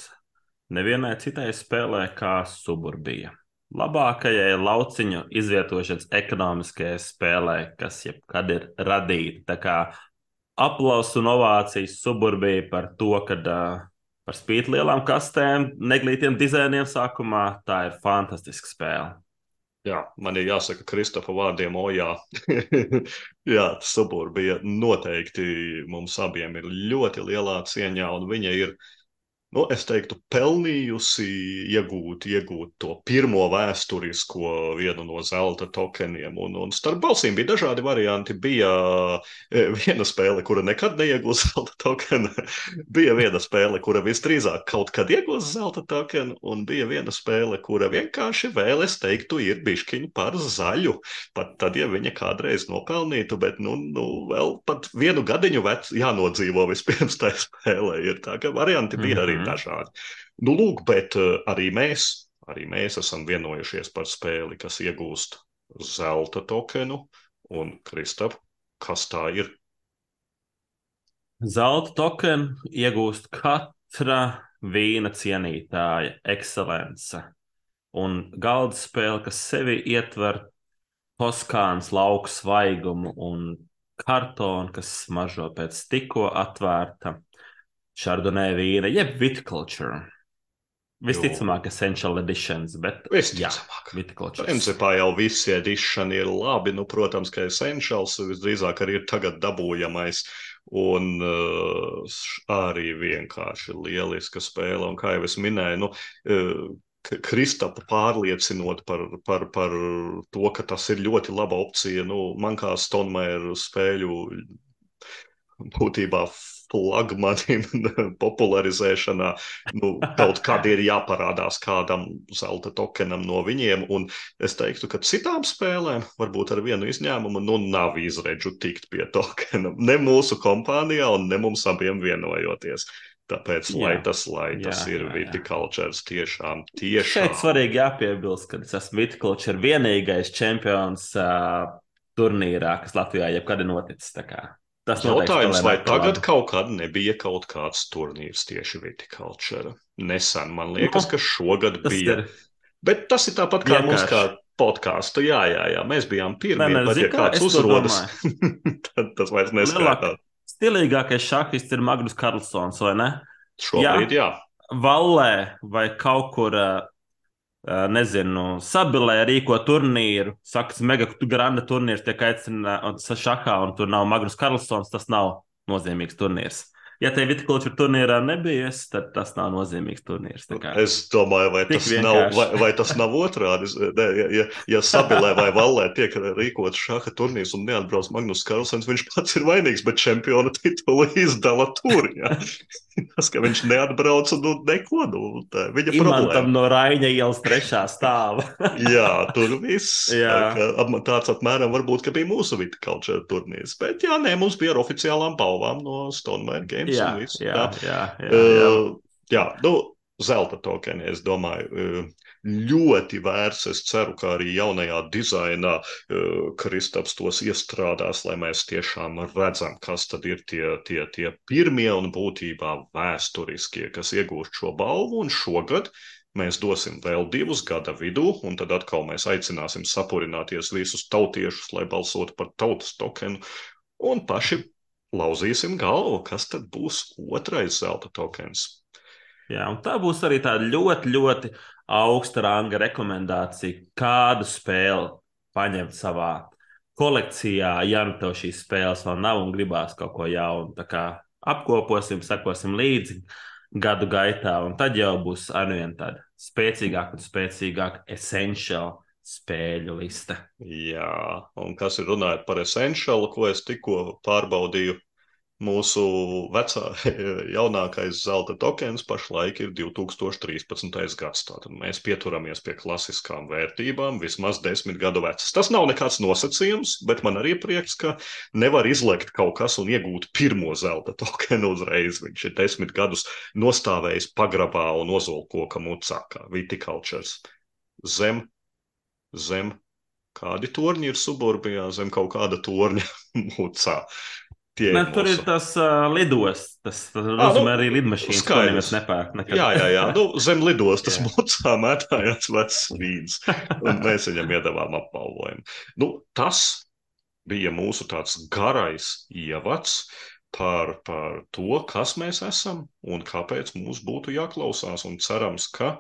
S2: nevienai citai spēlē kā suburbija. Labākajai lauciņu izvietošanas ekonomiskajai spēlē, kas jebkad ir radīta. Tā kā aplausu un ovācijas suburbija par to, ka uh, par spīti lielām kastēm, neglītiem dizainiem sākumā. Tā ir fantastiska spēle.
S1: Jā, man ir jāsaka, Kristofa vārdiem, o jā, jā suburbija noteikti mums abiem ir ļoti lielā cieņā, un viņa ir nu, es teiktu, pelnījusi iegūt, iegūt to pirmo vēsturisko vienu no zelta tokeniem. Un, un starp balsīm bija dažādi varianti. Bija e, viena spēle, kura nekad neiegūs zelta tokenu, bija viena spēle, kura visdrīzāk kaut kad iegūs zelta tokenu, un bija viena spēle, kura vienkārši vēl, es teiktu, ir bišķiņa par zaļu. Pat tad, ja viņa kādreiz nopelnītu, bet nu, nu vēl pat vienu gadiņu vec jānodzīvo vispirms tajā spēlē. Ir tā, ka varianti bija mm -hmm. arī. Dažādi. Nu, lūk, bet uh, arī mēs, arī mēs esam vienojušies par spēli, kas iegūst zelta tokenu. Un, Kristap, kas tā ir?
S2: Zelta tokenu iegūst katra vīna cienītāja ekscelence. Un galda spēle, kas sevi ietver Toskānas lauku svaigumu un kartonu, kas smaržo pēc tikko atvērta šardonē vīna, jeb viticulture. Visticamāk, essential editions, bet
S1: visticamāk.
S2: Viticulture.
S1: Principā jau visi edition ir labi, nu, protams, ka essentials visdrīzāk arī ir tagad dabūjamais. Un uh, arī vienkārši lieliska spēle. Un kā jau es minēju, nu, uh, Kristapa pārliecinot par, par, par to, ka tas ir ļoti laba opcija. Nu, man kā Stonmēra spēļu būtībā flagmanim popularizēšanā, nu, kaut kad ir jāparādās kādam zelta tokenam no viņiem. Un es teiktu, ka citām spēlēm, varbūt ar vienu izņēmumu, nu, nav izredzu tikt pie tokena. Ne mūsu kompānijā, un ne mums abiem vienojoties. Tāpēc, jā, lai tas, lai tas jā, ir vitikultūrs, tiešām, tiešām.
S2: Šeit svarīgi jāpiebilst, ka es esmu vitikultūrs vienīgais čempions uh, turnīrā, kas Latvijā jebkad ir noticis.
S1: Tas jautājums, vai tagad kaut kad nebija kaut kāds turnīrs tieši vitikultūra? Nesen, man liekas, no, ka šogad bija. Ir... Bet tas ir tāpat kā Vienkārši. mums kā podkāstu. Jā, jā, jā, mēs bijām pirmie, ne, ne, bet ja kāds uzrodas, tad tas vairs neskaitās.
S2: Stilīgākais šahists ir Magnus Karlsons, vai ne?
S1: Šobrīd, jā. jā.
S2: Vallē vai kaut kur nezinu, sabilē rīko turnīru, saka, mega granda turnīrs tiek aicināts šahā, un tur nav Magnus Karlsons, tas nav nozīmīgs turnīrs. Ja te vitikultūra turnīrā nebija, tad tas nav nozīmīgs turnīrs.
S1: Es domāju, vai tas, vienkārši. nav, vai, vai tas nav otrādi. Ne, ja, ja, ja Sabilē vai Vallē tiek rīkots šāda turnīrs un neatbrauc Magnus Karlsons, viņš pats ir vainīgs, bet čempiona titulu izdala tur. Ja? Tas, ka viņš neatbrauca, nu, neko. Nu, tā, viņa
S2: Imantam no Raina ielas trešā stāva.
S1: jā, tur viss. Jā. Tā, tāds apmēram varbūt, ka bija mūsu vitikultūra turnīrs. Bet jā, nē, mums bija ar oficiālām balvām no Stonemaier Games
S2: jā,
S1: un viss.
S2: Jā, tā. jā, jā, jā. Uh,
S1: jā, nu, zelta tokeni, es domāju. Uh, ļoti vērts. Es ceru, ka arī jaunajā dizainā uh, Kristaps tos iestrādās, lai mēs tiešām redzam, kas tad ir tie, tie, tie pirmie un būtībā vēsturiskie, kas iegūst šo balvu. Un šogad mēs dosim vēl divus gada vidū, un tad atkal mēs aicināsim sapurināties visus tautiešus, lai balsotu par tautas tokenu, un paši lauzīsim galvu, kas tad būs otrais zelta tokens.
S2: Jā, un tā būs arī tāda ļoti, ļoti augsta ranga rekomendācija, kādu spēli paņemt savā kolekcijā, ja nu tev šīs spēles vēl nav un gribās kaut ko jaunu. Tā kā apkoposim, sekosim līdzi gadu gaitā, un tad jau būs arvien tāda spēcīgāka un spēcīgāka essential spēļu liste.
S1: Jā, un kas ir runājot par essential, ko es tikko pārbaudīju, Mūsu vecā, jaunākais zelta tokens pašlaik ir 2013. gads. Tātad mēs pieturamies pie klasiskām vērtībām, vismaz desmit gadu vecas. Tas nav nekāds nosacījums, bet man arī prieks, ka nevar izlekt kaut kas un iegūt pirmo zelta tokenu uzreiz. Viņš ir desmit gadus nostājis pagrabā un ozolkoka mucā, kā vitikultūrs. zem, zem kādi torņi ir suburbijā, zem kaut kāda torņa mūcā.
S2: Tie ne, ir tur ir tas uh, lidostas, tas, tas nozīmē nu, arī lidmašīnas, ko neviens nepērk. Nekad.
S1: Jā, jā, jā. Nu, zem lidostas mūcā mētājās vecs vīns, un mēs viņam iedavām apbalvojumu. Nu, tas bija mūsu tāds garais ievads par, par to, kas mēs esam un kāpēc mums būtu jāklausās, un cerams, ka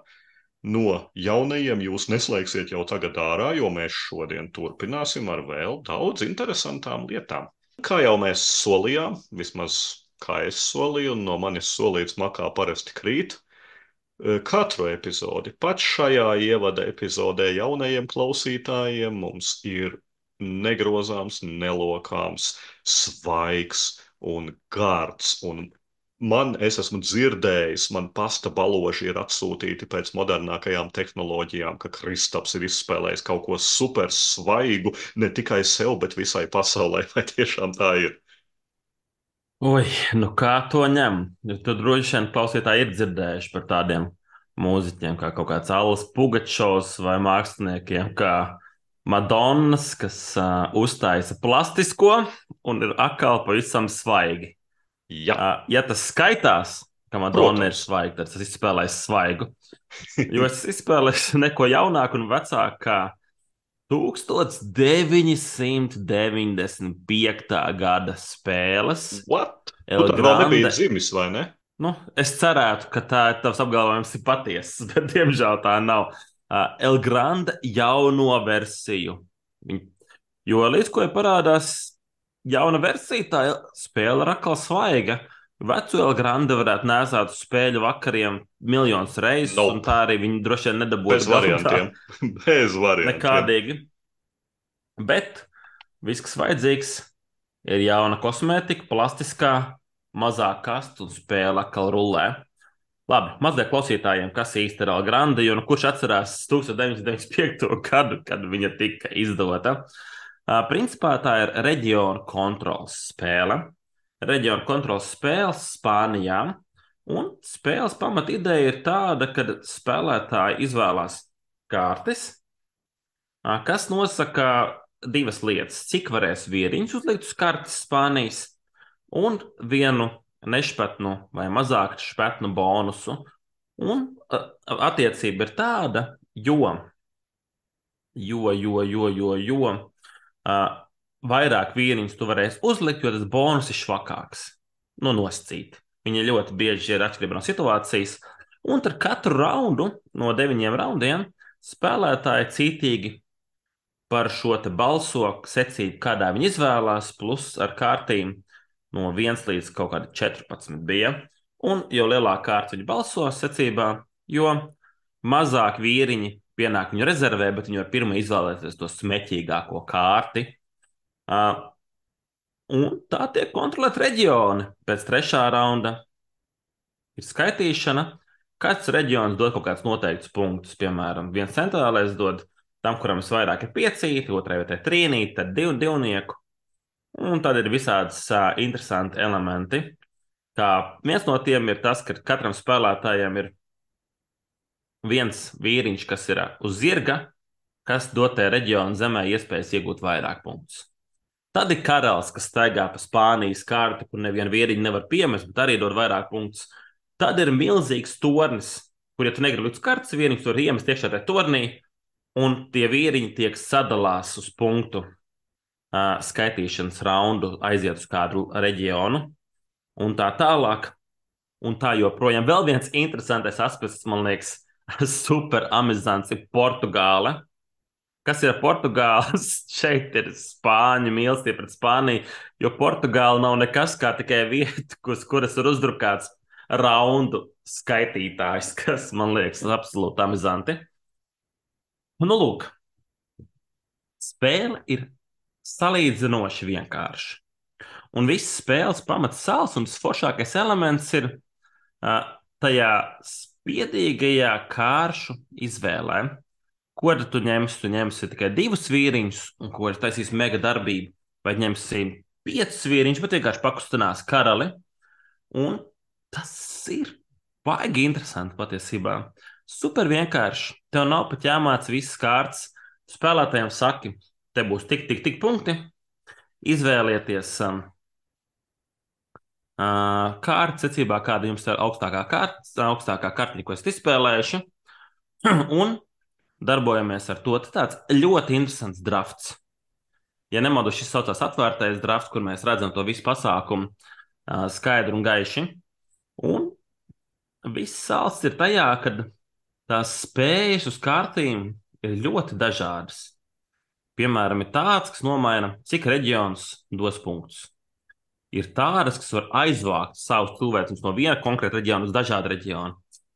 S1: no jaunajiem jūs neslēgsiet jau tagad ārā, jo mēs šodien turpināsim ar vēl daudz interesantām lietām. Kā jau mēs solījām, vismaz kā es solīju, un no manis solīts makā parasti krīt, e, katru epizodi, pat šajā ievada epizodē jaunajiem klausītājiem mums ir negrozāms, nelokāms, svaigs un gards un Man, es esmu dzirdējis, man pasta baloži ir atsūtīti pēc modernākajām tehnoloģijām, ka Kristaps ir izspēlējis kaut ko super svaigu ne tikai sev, bet visai pasaulē. Vai tiešām tā ir?
S2: Ui, nu kā to ņem? Jo tur droši vien klausītāji ir dzirdējuši par tādiem mūziķiem, kā kaut kāds Alas Pugačovs vai māksliniekiem, kā Madonnas, kas uh, uztaisa plastisko un ir atkal pavisam svaigi. Ja, ja tas skaitās, ka Madonna ir svaiga, tad tas izspēlēs svaigu. Jo es izspēlēšu neko jaunāku un vecāku kā 1995. gada spēles.
S1: What? El tu vēl nebija dzimis, vai ne?
S2: Nu, es cerētu, ka tā tavs apgalvojums ir patiesas, bet diemžēl tā nav. Uh, El Grande jauno versiju. Jo līdz ko parādās jauna versija, tā spēle ir atkal svaiga. Vecu Elgrande varētu nēsāt uz spēļu vakariem miljonus reizes, nope. un tā arī viņi droši vien nedabūja.
S1: Bez variantiem. Bez variantiem.
S2: Nekādīgi. Bet viss, kas vajadzīgs, ir jauna kosmētika, plastiskā, mazāk kastu un spēle atkal rullē. Labi, mazliet klausītājiem, kas īsti ir Algrande, jo nu, kurš atcerās 1995. gadu, kad viņa tika izdota. Uh, Principā tā ir reģiona kontrols spēle. Reģiona kontrols spēles Spānijā. Un spēles pamatīdeja ir tāda, ka spēlētāji izvēlās kārtas, kas nosaka divas lietas. Cik varēs vieriņš uzlikt uz kartes Spānijas, un vienu nešpatnu vai mazāk špatnu bonusu. Un attiecība ir tāda, jo, jo, jo, jo, jo, jo uh, vairāk vīriņus tu varēsi uzlikt, jo tas bonus ir švakāks. Nu, nosacīt. Viņi ļoti bieži ir atšķirībā no situācijas. Un ar katru raundu no deviņiem raundiem spēlētāji cītīgi par šo balso secību, kādā viņi izvēlās, plus ar kārtīm no 1 līdz kaut kāda 14 bija. Un jo lielāka kārta viņi balso secībā, jo mazāk vīriņi pienāk viņu rezervē, bet viņi var pirmie izvēlēties to smeķīgāko kārti. Uh, un tā tiek kontrolēta reģioni. Pēc trešā raunda ir skaitīšana. Katrs reģions dod kaut kādus noteiktus punktus. Piemēram, viens centrālais dod tam, kuram visvairāk ir piecīti, otrai vietā trīnīti, tad divu divnieku. Un tad ir visādas uh, interesanti elementi. Kā viens no tiem ir tas, ka katram spēlētājam ir viens vīriņš, kas ir uz zirga, kas dotē reģiona zemē iespējas iegūt vairāk punktus. Tad ir karalis, kas staigā pa Spānijas kārtu, kur nevienu vīriņu nevar piemest, bet arī dod vairāk punktus. Tad ir milzīgs tornis, kur, ja tu negribi līdz kartes vīriņš, tur iemest iekšā tajā tornī, un tie vīriņi tiek sadalās uz punktu uh, skaitīšanas raundu, aiziet uz kādu reģionu un tā tālāk. Un tā joprojām. Vēl viens interesants aspekts, man liekas, super amizants ir Portugāle. Kas ir Portugāles? Šeit ir spāņu mīlestība pret Spāniju, jo Portugāla nav nekas kā tikai vieta, kus, kuras ir uzdrukāts raundu skaitītājs, kas man liekas absolūti amizanti. Nu, lūk, spēle ir salīdzinoši vienkārša. Un viss spēles pamats sāls un foršākais elements ir uh, tajā Piedīgajā kāršu izvēlē, ko tu ņemsi? Tu ņemsi tikai divus vīriņus, un ko ir taisījis mega darbība, vai ņemsi piecus vīriņus, bet vienkārši pakustinās karali. Un tas ir baigi interesanti patiesībā. Super vienkārši. Tev nav pat jāmāca visas kārtas. Spēlētājiem saki, te būs tik, tik, tik punkti. Izvēlieties um, kārtu secībā, kāda jums ir augstākā kārta, augstākā kārtiņa, ko esat izspēlējuši. Un darbojamies ar to. Tas tāds ļoti interesants drafts. Ja nemaldos, šis saucās atvērtais drafts, kur mēs redzam to visu pasākumu skaidri un gaiši. Un viss sāls ir tajā, ka tās spējas uz kārtīm ir ļoti dažādas. Piemēram, ir tāds, kas nomaina, cik reģions dos punktus. Ir tādas, kas var aizvākt savus cilvēkus no viena konkrēta reģiona uz dažādu reģionu.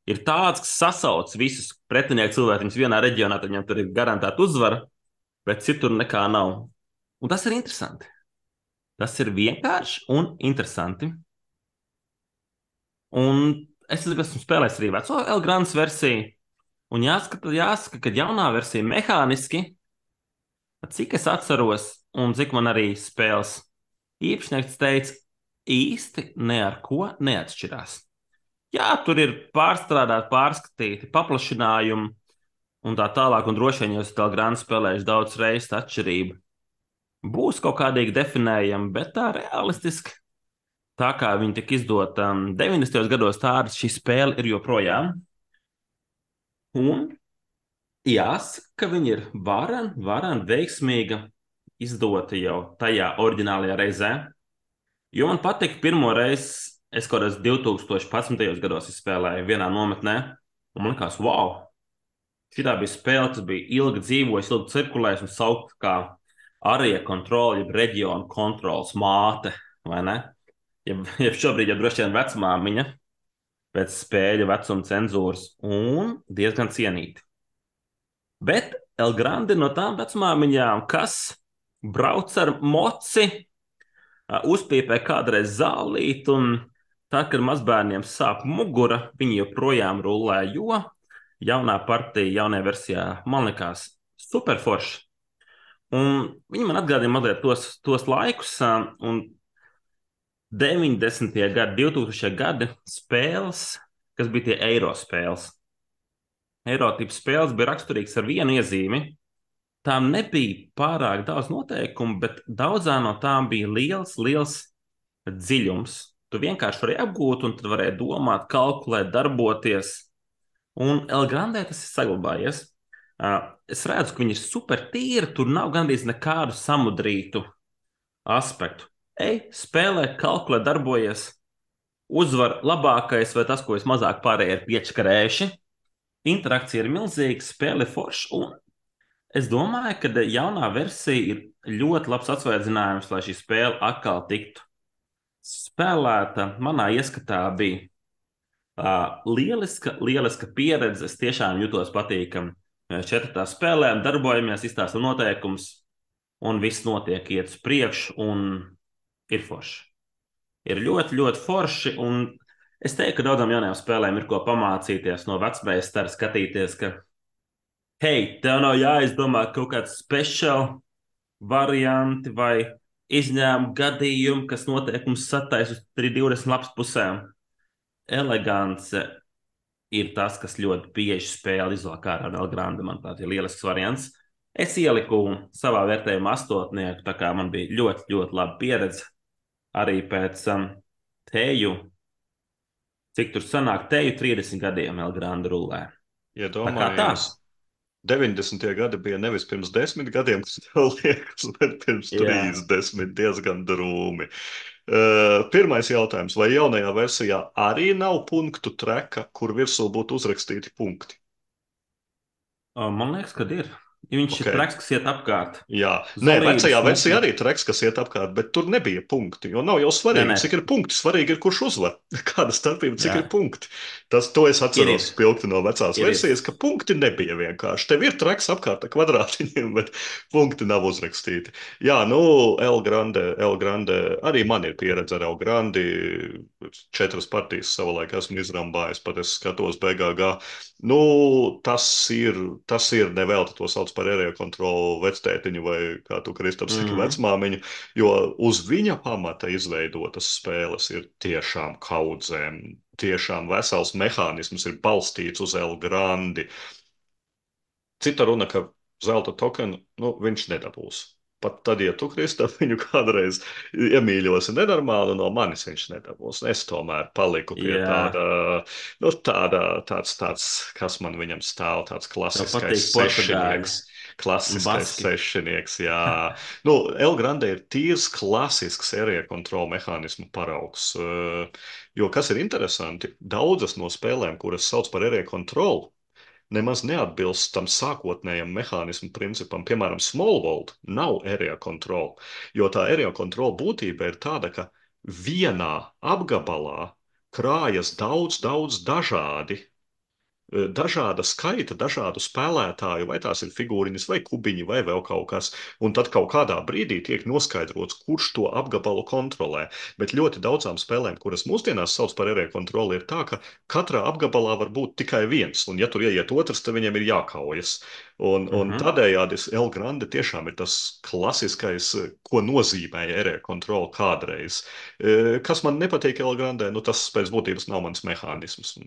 S2: Ir tāds, kas sasauc visus pretinieku cilvēkus vienā reģionā, tad viņam tur ir garantēta uzvara, bet citur nekā nav. Un tas ir interesanti. Tas ir vienkārši un interesanti. Un es esmu spēlējis arī veco Elgrānas versiju. Un jāsaka, jāsaka, ka jaunā versija mehāniski, cik es atceros, un cik man arī spēles īpašnieks teica, īsti ne ar ko neatšķirās. Jā, tur ir pārstrādāti, pārskatīti, paplašinājumi un tā tālāk, un droši vien jūs vēl grāmatā spēlējuši daudz reizes atšķirību būs kaut kādīgi definējami, bet tā realistiski, tā kā viņi tika izdota um, 90. gados, tāda šī spēle ir joprojām. Un jāsaka, ka viņi ir varan, varan veiksmīga izdota jau tajā oriģinālajā reizē. Jo man patīk, pirmo reizi es kaut kādā 2011. gados spēlēju vienā nometnē, un man liekas, wow! Šī bija spēle, kas bija ilgi dzīvojusi, ilgi cirkulējusi un saukt kā arī kontroli, jeb reģionu kontrols māte, vai ne? Ja, ja šobrīd jau droši vien vecmāmiņa pēc spēļu vecuma cenzūras un diezgan cienīti. Bet Elgrandi no tām vecmāmiņām, kas brauc ar moci, uzpīpē kādreiz zālīt, un tad, kad mazbērniem sāp mugura, viņi joprojām rullē, jo jaunā partija, jaunajā versijā, man liekas, superforša. Un viņi man atgādina mazliet tos, tos laikus, un 90. gadi, 2000. gadi spēles, kas bija tie eiro spēles. Eirotipas spēles bija raksturīgas ar vienu iezīmi. Tām nebija pārāk daudz noteikumu, bet daudzām no tām bija liels, liels dziļums. Tu vienkārši vari apgūt, un tad varēji domāt, kalkulēt, darboties. Un Elgrandē tas ir saglabājies. Es redzu, ka viņi ir super tīri. Tur nav gandrīz nekādu samudrītu aspektu. Ej, spēlē, kalkulē, darbojies. Uzvar labākais vai tas, ko es mazāk pārēju ar piečkarējuši. Interakcija ir milzīga, spēle ir forša. Un es domāju, ka jaunā versija ir ļoti labs atsvērzinājums, lai šī spēle atkal tiktu spēlēta. Manā ieskatā bija uh, lieliska, lieliska pieredze. Es tiešām jutos patīkami Mēs četrā spēlējam, darbojamies, izstāstām noteikumus, un viss notiek, iet uz priekšu, un ir forši. Ir ļoti, ļoti forši. Es teiktu, ka daudzām jaunajām spēlēm ir ko pamācīties no vecmeistara, skatīties, ka, hei, tev nav jāizdomā kaut kāds speciāls varianti vai izņēmuma gadījumi, kas noteikums sataisa uz 20 lapas pusēm. Elegance, ir tas, kas ļoti bieži spēle izvēlēt ārā no Elgranda. Manuprāt, ir lielisks variants. Es ieliku savā vērtējumā astotnieku, tā kā man bija ļoti, ļoti laba pieredze arī pēc um, teju. Cik tur sanāk, teju 30 gadiem Elgranda rullē.
S1: Ja domājams, 90. gadi bija nevis pirms desmit gadiem, kas tev liekas, bet pirms 30 diezgan drūmi. Uh, Uh, pirmais jautājums. Vai jaunajā versijā arī nav punktu treka, kur virsū būtu uzrakstīti punkti?
S2: Man liekas, ka ir. Viņš okay. ir traks, kas iet apkārt.
S1: Jā, Nē, vecajā versijā arī traks, kas iet apkārt, bet tur nebija punkti. Jo nav jau svarīgi, nē, nē. cik ir punkti. Svarīgi ir, kurš uzvar. Kāda starpība, cik Jā. ir punkti. Tas, to es atceros spilgti no vecās ir, versijas, ka punkti nebija vienkārši. Tev ir traks apkārt kvadrātiņiem, bet punkti nav uzrakstīti. Jā, nu, L Grande, L Grande, arī man ir pieredze ar L Grandi. Četras partijas savulaik esmu izrambājis, pat es skatos BGG. Nu, tas ir, tas ir nevelti to sauc par ērēju kontrolu vectētiņu vai, kā tu, Kristaps, mm vecmāmiņu, jo uz viņa pamata izveidotas spēles ir tiešām kaudzēm tiešām vesels mehānisms ir balstīts uz El Grandi. Cita runa, ka zelta tokenu nu, viņš nedabūs. Pat tad, ja tu, Kristap, viņu kādreiz iemīļosi nenormāli, no manis viņš nedabūs. Es tomēr paliku pie Jā. tāda, nu, tāda, tāds, tāds, kas man viņam stāv, tāds klasiskais sešinieks. Klasiskais sešinieks, jā. nu, El Grande ir tīrs klasisks area kontrola mehānismu paraugs. Jo, kas ir interesanti, daudzas no spēlēm, kuras sauc par area kontrolu, nemaz neatbilst tam sākotnējam mehānismu principam. Piemēram, Smallworld nav area control, jo tā area control būtība ir tāda, ka vienā apgabalā krājas daudz, daudz dažādi dažāda skaita, dažādu spēlētāju, vai tās ir figūriņas, vai kubiņi, vai vēl kaut kas. Un tad kaut kādā brīdī tiek noskaidrots, kurš to apgabalu kontrolē. Bet ļoti daudzām spēlēm, kuras mūsdienās sauc par ierēku kontroli, ir tā, ka katrā apgabalā var būt tikai viens, un ja tur ieiet otrs, tad viņiem ir jākaujas. Un, un mm -hmm. tādējādi El Grande tiešām ir tas klasiskais, ko nozīmēja ierē kontrola kādreiz. E, kas man nepatīk El Grande, nu, tas pēc būtības nav mans mehānisms.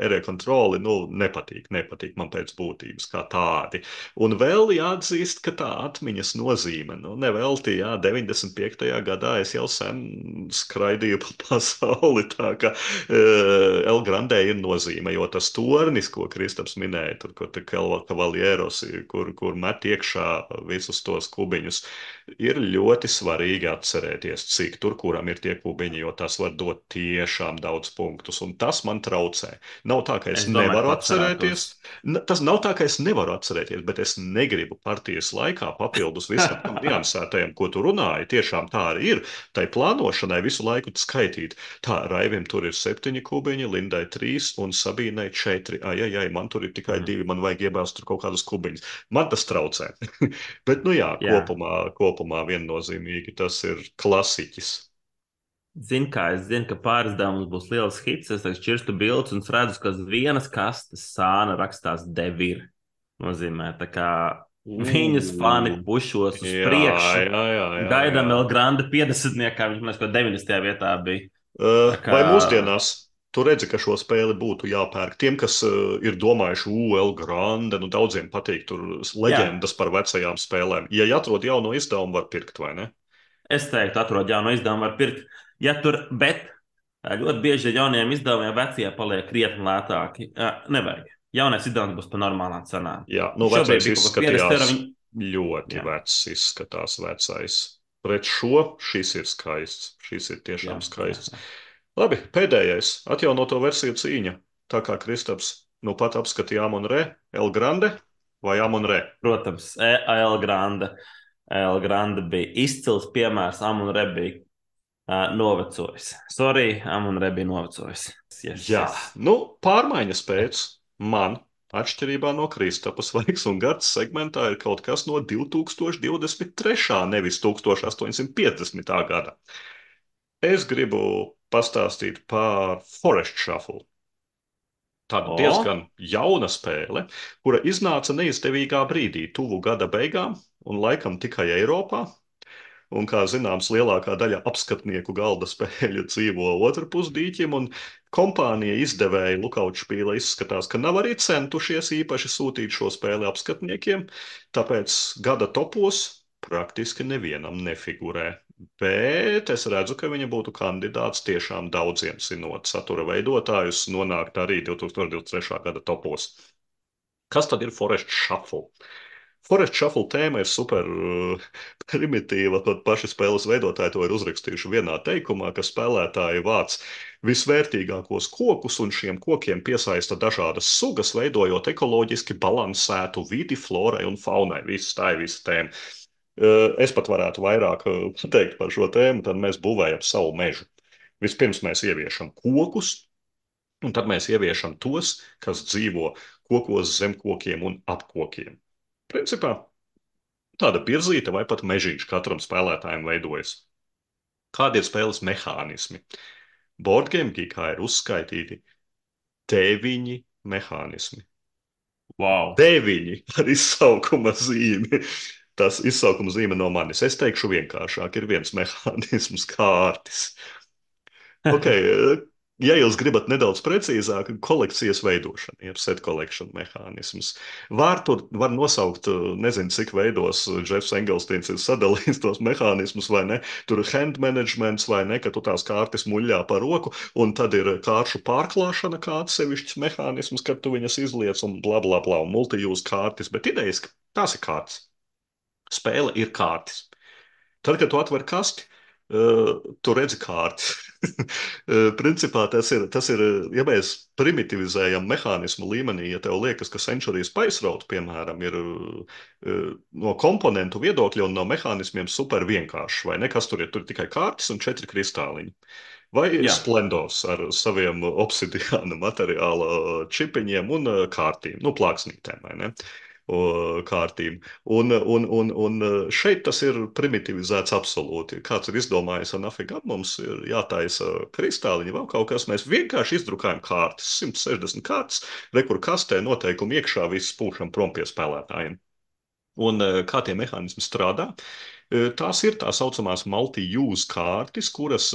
S1: Ierē kontroli nu, nepatīk, nepatīk man pēc būtības kā tādi. Un vēl jāatzīst, ka tā atmiņas nozīme, nu, nevelti, jā, 95. gadā es jau sen skraidīju pa pasauli, tā ka uh, El Grande ir nozīme, jo tas tornis, ko Kristaps minēja, tur, kur te Kelva kavalieros, kur, kur met iekšā visus tos kubiņus, ir ļoti svarīgi atcerēties, cik tur kuram ir tie kubiņi, jo tas var dot tiešām daudz punktus, un tas man traucē. Nav tā, ka es, es domāju, nevaru atcerēties. Tas nav tā, ka es nevaru atcerēties, bet es negribu partijas laikā papildus visam tam niansētajam, ko tu runāji. Tiešām tā arī ir. Tai plānošanai visu laiku skaitīt. Tā, Raivim tur ir septiņi kubiņi, Lindai trīs un Sabīnai četri. Ai, ai, ai, man tur ir tikai mm. divi, man vajag iebāzt tur kaut kādus kubiņus. Man tas traucē. bet, nu jā, jā. kopumā, kopumā viennozīmīgi tas ir klasiķis.
S2: Zinu, kā es zinu, ka pārizdevums būs liels hits. Es tagad čirstu bildes un redzu, ka uz vienas kastes sāna rakstās devir. Nozīmē, tā kā Viņas fani pušos uz jā, priekšu. Jā, jā, jā, Gaidām vēl Grande 50. kā viņš mēs kaut 90. vietā bija.
S1: Uh, kā... Vai mūsdienās tu redzi, ka šo spēli būtu jāpērk? Tiem, kas uh, ir domājuši, UL Grande, nu daudziem patīk tur leģendas jā. par vecajām spēlēm. Ja atrod jauno izdevumu, var pirkt, vai ne?
S2: Es teiktu, atrod jauno izdevumu, var pirkt. Ja tur, bet ļoti bieži ar jauniem izdevumiem vecie paliek krietni lētāki. Nevajag jaunais izdevums būs par normālām cenām.
S1: Jā, nu, vecais izskatījās viņi... ļoti jā. vecs, izskatās vecais. Pret šo šis ir skaists. Šis ir tiešām jā, skaists. Jā, jā. Labi, pēdējais atjaunoto versiju cīņa. Tā kā Kristaps nu pat apskatīja Amon Re, El Grande vai Amon Re?
S2: Protams, e, El Grande. El Grande bija izcils piemērs, Amon Re bija uh, novecojis. Sorry, Amon Re bija novecojis.
S1: Yes, Jā, yes. nu pārmaiņas pēc man, atšķirībā no Kristapa, svaigs un garš segmentā ir kaut kas no 2023. nevis 1850. gada. Es gribu pastāstīt par Forest Shuffle. Tāda oh. diezgan jauna spēle, kura iznāca neizdevīgā brīdī, tuvu gada beigām, un laikam tikai Eiropā. Un, kā zināms, lielākā daļa apskatnieku galda spēļu dzīvo otrpus dīķim, un kompānija izdevēja Lukaučpīla izskatās, ka nav arī centušies īpaši sūtīt šo spēli apskatniekiem, tāpēc gada topos praktiski nevienam nefigurē. Bet es redzu, ka viņa būtu kandidāts tiešām daudziem sinot satura veidotājus nonākt arī 2023. gada topos. Kas tad ir Forest Shuffle? Forest Shuffle tēma ir super uh, primitīva. Pat paši spēles veidotāji to ir uzrakstījuši vienā teikumā, ka spēlētāji vāc visvērtīgākos kokus un šiem kokiem piesaista dažādas sugas, veidojot ekoloģiski balansētu vidi florai un faunai. Viss tā ir visa tēma. Uh, es pat varētu vairāk pateikt par šo tēmu, tad mēs būvējam savu mežu. Vispirms mēs ieviešam kokus, un tad mēs ieviešam tos, kas dzīvo kokos zem kokiem un ap kokiem. Principā tāda virzīta vai pat mežīša katram spēlētājam veidojas. Kādi ir spēles mehānismi? Boardgame geekā ir uzskaitīti deviņi mehānismi.
S2: Wow.
S1: Deviņi ar izsaukuma zīmi. Tas izsaukuma zīme no manis. Es teikšu vienkāršāk, ir viens mehānisms kārtis. Okay, Ja jūs gribat nedaudz precīzāk, kolekcijas veidošana, jeb set collection mehānisms. Var tur var nosaukt, nezinu, cik veidos Jeffs Engelsteins ir sadalījis tos mehānismus, vai ne? Tur ir hand managements, vai ne, ka tu tās kārtas muļļā pa roku, un tad ir kāršu pārklāšana kā atsevišķs mehānisms, kad tu viņas izliec un bla bla bla, un multi-use kārtas, bet idejas, tās ir kārtas. Spēle ir kārtas. Tad, kad tu atver kasti, uh, tu redzi kārtas. Eh, principā tas ir, tas ir, ja mēs primitivizējam mehānismu līmenī, ja tev liekas, ka Centuries Paisraut, piemēram, ir uh, no komponentu viedokļa un no mehānismiem super vienkāršs, vai ne? Kas tur ir? Tur ir tikai kārtas un četri kristāliņi. Vai Jā. Splendors ar saviem obsidiāna materiāla čipiņiem un kārtīm, nu, plāksnītēm, vai ne? Uh, kārtīm. Un, un, un, un šeit tas ir primitivizēts absolūti. Kāds ir izdomājis, ka nafigā mums ir jātaisa kristāliņi, vēl kaut kas. Mēs vienkārši izdrukājam kārtas, 160 kārtas, rekur kastē noteikumi iekšā, viss pūšam prom pie spēlētājiem. Un kā tie mehānismi strādā? Tās ir tā saucamās multi-use kārtas, kuras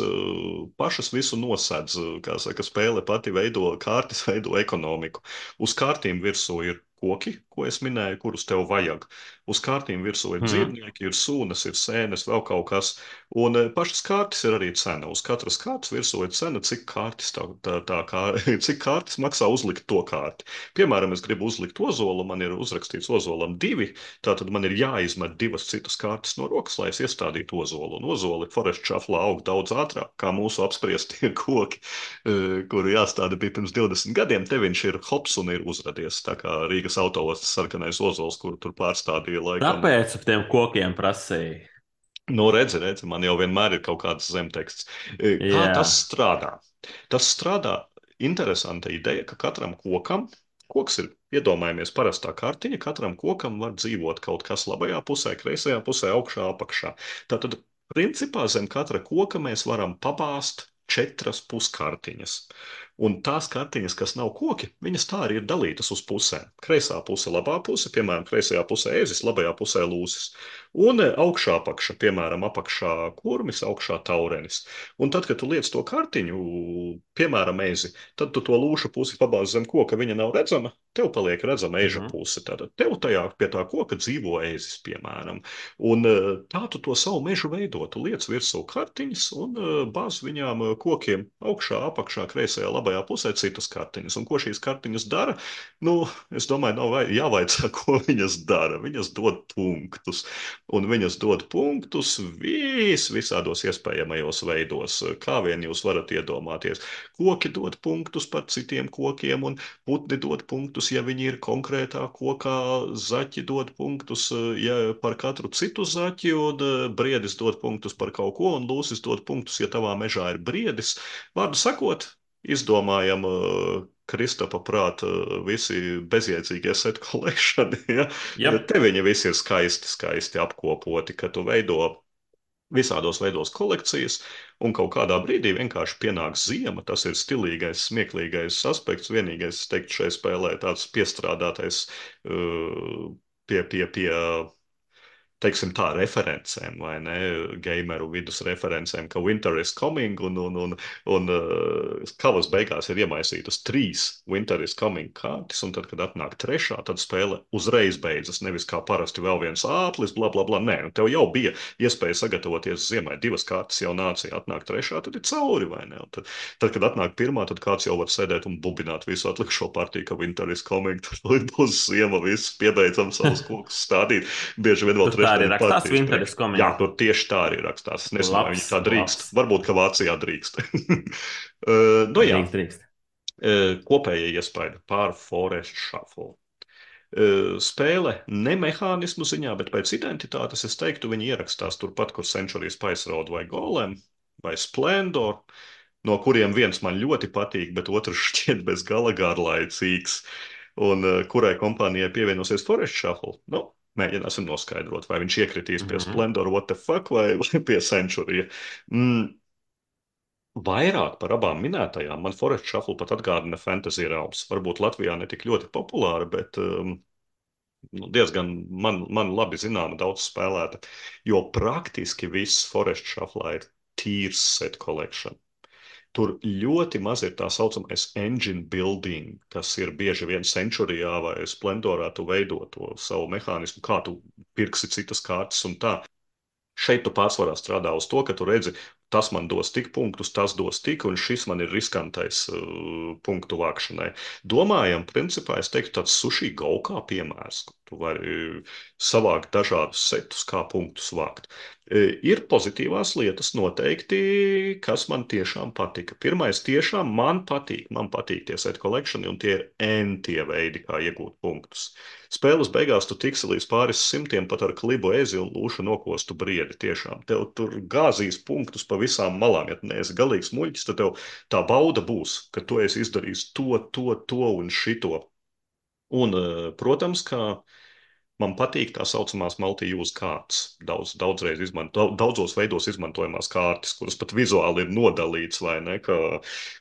S1: pašas visu nosedz. Kā saka, spēle pati veido kārtas, veido ekonomiku. Uz kārtīm virsū ir koki, ko es minēju, kurus tev vajag. Uz kārtīm virsū ir mm. dzīvnieki, ir sūnas, ir sēnes, vēl kaut kas. Un e, pašas kārtas ir arī cena. Uz katras kārtas virsū ir cena, cik kārtas, tā, tā, tā kā, cik kārtas maksā uzlikt to kārti. Piemēram, es gribu uzlikt ozolu, man ir uzrakstīts ozolam divi, tātad man ir jāizmet divas citas kārtas no rokas, lai es iestādītu ozolu. Un ozoli Forest Shuffle aug daudz ātrāk, kā mūsu apspriestie koki, e, kuru jāstāda bija pirms 20 gadiem. Te viņš ir hops un ir uzradies, tā kā Rīgas autostas sarkanais ozols, kuru tur pārstādīja laikam.
S2: Tāpēc ap tiem kokiem prasīja.
S1: Nu, redzi, redzi, man jau vienmēr ir kaut kāds zemteksts. E, kā Jā. tas strādā? Tas strādā interesanta ideja, ka katram kokam, koks ir, iedomājamies, parastā kārtiņa, katram kokam var dzīvot kaut kas labajā pusē, kreisajā pusē, augšā, apakšā. Tātad, principā, zem katra koka mēs varam pabāzt četras puskartiņas. Un tās kartiņas, kas nav koki, viņas tā arī ir dalītas uz pusēm. Kreisā puse, labā puse, piemēram, kreisajā pusē ēzis, labajā pusē lūsis. Un e, augšā apakša, piemēram, apakšā kurmis, augšā taurenis. Un tad, kad tu liec to kartiņu, piemēram, ēzi, tad tu to lūšu pusi pabāzi zem koka, viņa nav redzama, tev paliek redzama eža mm puse. Tad tev tajā pie tā koka dzīvo ēzis, piemēram. Un e, tā tu to savu mežu veido. Tu liec virsū kartiņas un e, bāz viņām kokiem augšā, apakšā, kreisajā, labajā pusē citas kartiņas. Un ko šīs kartiņas dara? Nu, es domāju, nav vai, jāvaicā, ko viņas dara. Viņas dod punktus. Un viņas dod punktus vis, visādos iespējamajos veidos, kā vien jūs varat iedomāties. Koki dod punktus par citiem kokiem, un putni dod punktus, ja viņi ir konkrētā kokā. Zaķi dod punktus ja par katru citu zaķi, un eh, briedis dod punktus par kaut ko, un lūsis dod punktus, ja tavā mežā ir briedis. Vārdu sakot, izdomājama Kristapa prāta visi bezjēdzīgie set kolekšani. Ja? Yep. Te viņi visi ir skaisti, skaisti apkopoti, ka tu veido visādos veidos kolekcijas, un kaut kādā brīdī vienkārši pienāks ziema. Tas ir stilīgais, smieklīgais aspekts. Vienīgais, es teiktu, šai spēlē tāds piestrādātais uh, pie, pie, pie teiksim, tā referencēm, vai ne, gameru vidus referencēm, ka Winter is coming, un, un, un, un uh, kavas beigās ir iemaisītas trīs Winter is coming kārtas, un tad, kad atnāk trešā, tad spēle uzreiz beidzas, nevis kā parasti vēl viens āplis, bla, bla, bla, nē, un tev jau bija iespēja sagatavoties ziemai, divas kārtas jau nācija, atnāk trešā, tad ir cauri, vai ne, un tad, tad, kad atnāk pirmā, tad kāds jau var sēdēt un bubināt visu atlikušo partiju, ka Winter is coming, tad būs ziema, viss piebeidzam savus kokus stādīt, bieži vien vēl trešā
S2: arī rakstās Winteris komēdija.
S1: Jā, tur tieši tā arī rakstās. Es nezinu, vai viņi tā drīkst. Labs. Varbūt, ka Vācijā drīkst. uh, nu, jā, drīkst, drīkst. Uh, kopējie iespaidi pār Forest Shuffle. Uh, spēle ne mehānismu ziņā, bet pēc identitātes es teiktu, viņi ierakstās turpat, kur Centuries Spice Road vai Golem vai Splendor, no kuriem viens man ļoti patīk, bet otrs šķiet bez gala garlaicīgs, un uh, kurai kompānijai pievienosies Forest Shuffle. Nu, mēģināsim noskaidrot, vai viņš iekritīs mm -hmm. pie mhm. Splendor, what the fuck, vai, vai pie Century. Mm. Vairāk par abām minētajām man Forest Shuffle pat atgādina Fantasy Realms. Varbūt Latvijā ne tik ļoti populāra, bet um, nu, diezgan man, man labi zināma daudz spēlēta, jo praktiski viss Forest Shuffle ir tīrs set collection. Tur ļoti maz ir tā saucamais engine building, kas ir bieži vien centurijā vai splendorā tu veido to savu mehānismu, kā tu pirksi citas kārtas un tā. Šeit tu pārsvarā strādā uz to, ka tu redzi, tas man dos tik punktus, tas dos tik, un šis man ir riskantais uh, punktu vākšanai. Domājam, principā, es teiktu, tāds sushi gaukā piemērs, tu vari savākt dažādus setus, kā punktus vākt. E, ir pozitīvās lietas noteikti, kas man tiešām patika. Pirmais, tiešām man patīk, man patīk tie set collectioni, un tie ir N tie veidi, kā iegūt punktus. Spēles beigās tu tiksi līdz pāris simtiem pat ar klibu ezi un lūšu nokostu briedi. Tiešām tev tur gāzīs punktus pa visām malām. Ja neesi galīgs muļķis, tad tev tā bauda būs, ka tu esi izdarījis to, to, to un šito. Un, e, protams, ka Man patīk tā saucamās multi-use kārtas. Daudz, daudzreiz izmanto, daudzos veidos izmantojamās kārtas, kuras pat vizuāli ir nodalītas, vai ne, ka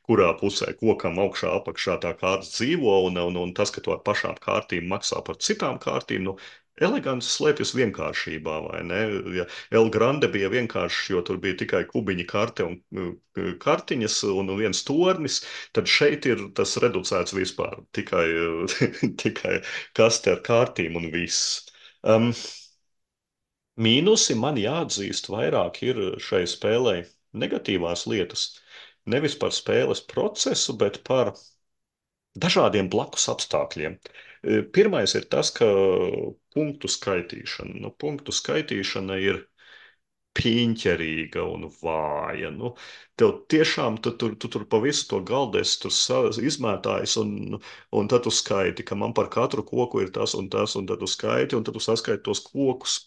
S1: kurā pusē kokam augšā, apakšā tā kārtas dzīvo, un, un, un tas, ka to ar pašām kārtīm maksā par citām kārtīm, nu, Elegants slēpjas vienkāršībā, vai ne? Ja El Grande bija vienkāršs, jo tur bija tikai kubiņa karte un uh, kartiņas un viens tornis, tad šeit ir tas reducēts vispār. Tikai, tikai kaste ar kārtīm un viss. Um, mīnusi man jāatzīst vairāk ir šai spēlē negatīvās lietas. Nevis par spēles procesu, bet par dažādiem blakus apstākļiem. Pirmais ir tas, ka punktu skaitīšana. Nu, punktu skaitīšana ir piņķerīga un vāja. Nu, tev tiešām tu, tu, tu tur pa visu to galdes izmētājs, un, un tad tu skaiti, ka man par katru koku ir tas un tas, un tad tu skaiti, un tad tu saskaiti tos kokus.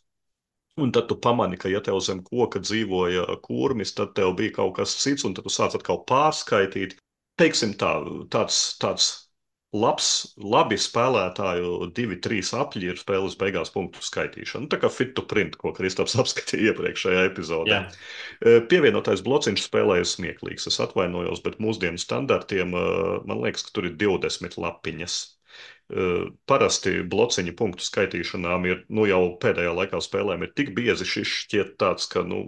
S1: Un tad tu pamani, ka, ja tev zem koka dzīvoja kurmis, tad tev bija kaut kas cits, un tad tu sāc atkal pārskaitīt. Teiksim tā, tāds, tāds labs, labi spēlētāju, divi, trīs apļi ir spēles beigās punktu skaitīšana. Tā kā fit to print, ko Kristaps apskatīja iepriekšējā epizodē. Jā. Pievienotais blociņš spēlē ir smieklīgs. Es atvainojos, bet mūsdienu standartiem man liekas, ka tur ir 20 lapiņas. Parasti blociņa punktu skaitīšanām ir, nu jau pēdējā laikā spēlēm ir tik biezi šis šķiet tāds, ka, nu,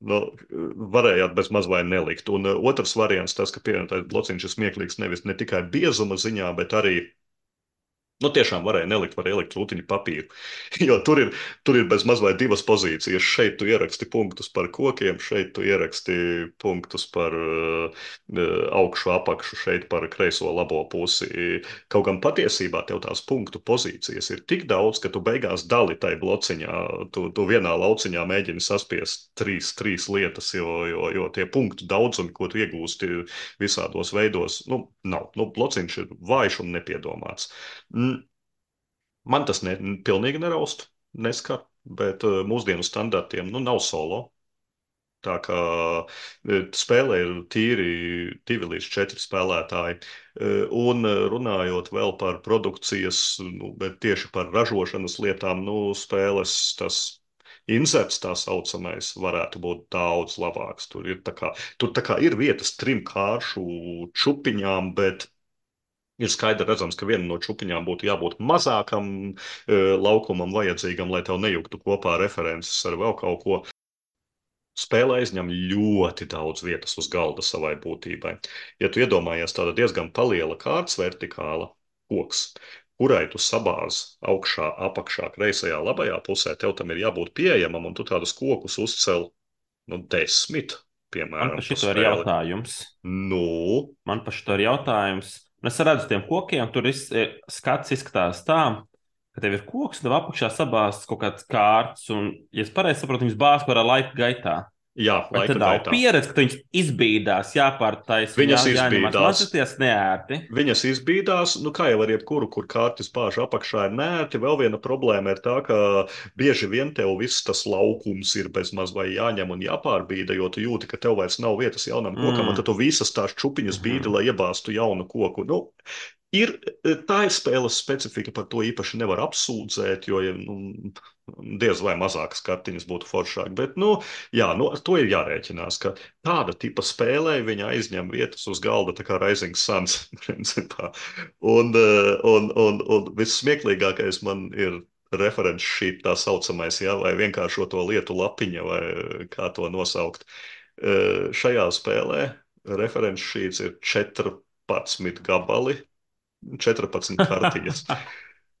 S1: nu, varējāt bez maz vai nelikt. Un uh, otrs variants, tas, ka pievienotais blociņš ir smieklīgs nevis ne tikai biezuma ziņā, bet arī Nu, tiešām varēja nelikt, varēja ielikt rūtiņu papīru. Jo tur ir, tur ir bez mazliet divas pozīcijas. Šeit tu ieraksti punktus par kokiem, šeit tu ieraksti punktus par uh, augšu, apakšu, šeit par kreiso labo pusi. Kaut gan patiesībā tev tās punktu pozīcijas ir tik daudz, ka tu beigās dali tai blociņā. Tu, tu vienā lauciņā mēģini saspiest trīs, trīs lietas, jo, jo, jo tie punktu daudzumi, ko tu iegūsti visādos veidos, nu, nav. Nu, blociņš ir vājš un nepiedomāts. Mm, Man tas ne, pilnīgi neraust, neskar, bet uh, mūsdienu standartiem nu, nav solo. Tā kā uh, spēlē ir tīri divi līdz četri spēlētāji. Uh, un runājot vēl par produkcijas, nu, bet tieši par ražošanas lietām, nu, spēles tas inserts tā saucamais varētu būt daudz labāks. Tur ir, tā kā, tur tā kā ir vietas trim kāršu čupiņām, bet Ir skaidri redzams, ka vienam no čūpiņām būtu jābūt mazākam e, laukumam, vajadzīgam, lai tev nejuktu kopā references ar vēl kaut ko. Spēle aizņem ļoti daudz vietas uz galda savai būtībai. Ja tu iedomājies tāda diezgan liela kārtas vertikāla koks, kurai tu sabāzi augšā, apakšā, kreisajā, labajā pusē, tev tam ir jābūt pieejamam, un tu tādus kokus uzcel nu, desmit, piemēram.
S2: Man šito ir jautājums.
S1: Nu?
S2: Man šito ir jautājums. Es redzu, tiem kokiem tur iz, e, skats izskatās tā, ka tev ir koks, un tev apakšā sabāztas kaut kāds kārts, un, ja es pareizi saprotu, viņas bāz par laika gaitā.
S1: Jā,
S2: vai tad nav pieredze, ka viņas izbīdās, jāpārtais,
S1: viņas jā, izbīdās.
S2: Mazliet neērti.
S1: Viņas izbīdās, nu kā jau ar jebkuru, kur kārtis bāž apakšā ir nērti. Vēl viena problēma ir tā, ka bieži vien tev viss tas laukums ir bez maz vai jāņem un jāpārbīda, jo tu jūti, ka tev vairs nav vietas jaunam kokam, mm. un tad tu visas tās čupiņas bīdi, mm. lai iebāztu jaunu koku. Nu, Ir, tā ir spēles specifika, par to īpaši nevar apsūdzēt, jo nu, diez vai mazākas kartiņas būtu foršāk. Bet, nu, jā, nu, ar to ir jārēķinās, ka tāda tipa spēlē viņa aizņem vietas uz galda, kā Rising Suns. Principā. un, eh, un, un, un vissmieklīgākais man ir referents šī tā saucamais, jā, vai vienkāršo to lietu lapiņa, vai kā to nosaukt. Eh, šajā spēlē referents šīs ir 14 gabali, 14 kartiņas.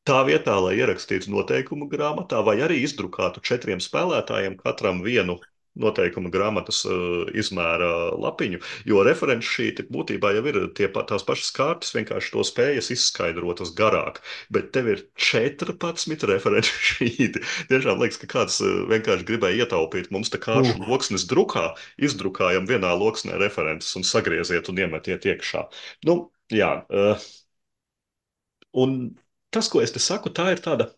S1: Tā vietā, lai ierakstītu noteikumu grāmatā, vai arī izdrukātu četriem spēlētājiem, katram vienu noteikuma grāmatas uh, izmēra lapiņu, jo referents šīti būtībā jau ir tie, tās pašas kārtas, vienkārši to spējas izskaidrotas garāk, bet tev ir 14 referents šīti. Tiešām liekas, ka kāds uh, vienkārši gribēja ietaupīt mums tā kāršu uh. loksnes drukā, izdrukājam vienā loksnē referentus un sagrieziet un iemetiet iekšā. Nu, jā. Uh, un tas, ko es te saku, tā ir tāda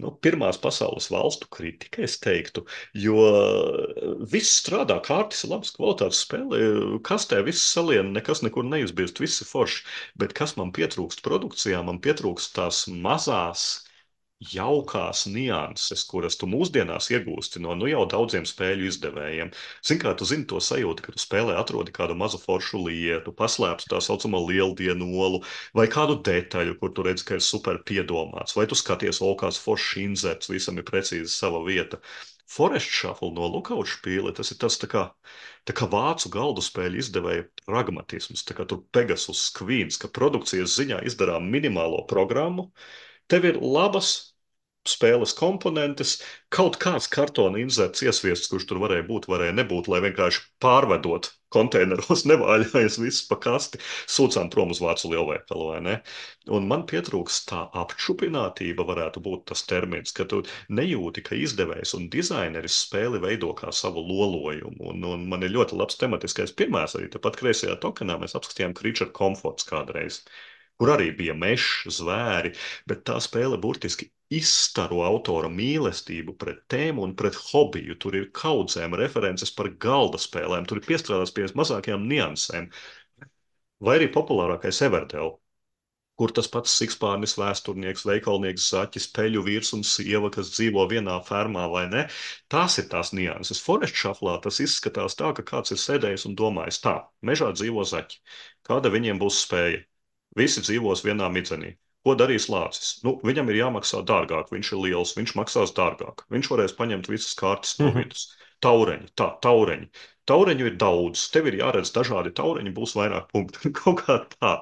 S1: nu, pirmās pasaules valstu kritika, es teiktu, jo viss strādā, kārtas ir labas kvalitātes spēle, kastē viss salien, nekas nekur neizbīst, viss ir forši, bet kas man pietrūkst produkcijā, man pietrūkst tās mazās jaukās nianses, kuras tu mūsdienās iegūsti no nu jau daudziem spēļu izdevējiem. Zini, kā tu zini to sajūtu, ka tu spēlē atrodi kādu mazu foršu lietu, paslēptu tā saucamo lieldienolu vai kādu detaļu, kur tu redzi, ka ir super piedomāts, vai tu skaties, o, kāds foršs inzerts, visam ir precīzi sava vieta. Forest Shuffle no Lookout spīle, tas ir tas tā kā, tā kā vācu galdu spēļu izdevēja pragmatisms, tā kā tur Pegasus Queens, ka produkcijas ziņā izdarām minimālo programmu, tev ir labas spēles komponentes, kaut kāds kartona inzerts iesviests, kurš tur varēja būt, varēja nebūt, lai vienkārši pārvedot konteineros, nevāļājas viss pa kasti, sūcām prom uz vācu lielveikalu, vai ne? Un man pietrūks tā apčupinātība, varētu būt tas termins, ka tu nejūti, ka izdevējs un dizaineris spēli veido kā savu lolojumu. Un, un man ir ļoti labs tematiskais piemērs arī tepat kreisajā tokenā mēs apskatījām Creature Comforts kādreiz kur arī bija meža, zvēri, bet tā spēle burtiski izstaro autora mīlestību pret tēmu un pret hobiju. Tur ir kaudzēm references par galda spēlēm, tur ir piestrādāts pie mazākajām niansēm. Vai arī populārākais Everdell, kur tas pats sikspārnis, vēsturnieks, veikalnieks, zaķis, peļu vīrs un sieva, kas dzīvo vienā fermā vai ne. Tās ir tās nianses. Forest šaflā tas izskatās tā, ka kāds ir sēdējis un domājis tā, mežā dzīvo zaķi. Kāda viņiem būs spēja? Visi dzīvos vienā midzenī. Ko darīs lācis? Nu, viņam ir jāmaksā dārgāk, viņš ir liels, viņš maksās dārgāk. Viņš varēs paņemt visas kārtas no mhm. vidus. Taureņi, tā, taureņi. Taureņu ir daudz, tev ir jāredz dažādi taureņi, būs vairāk punktu. Kaut kā tā.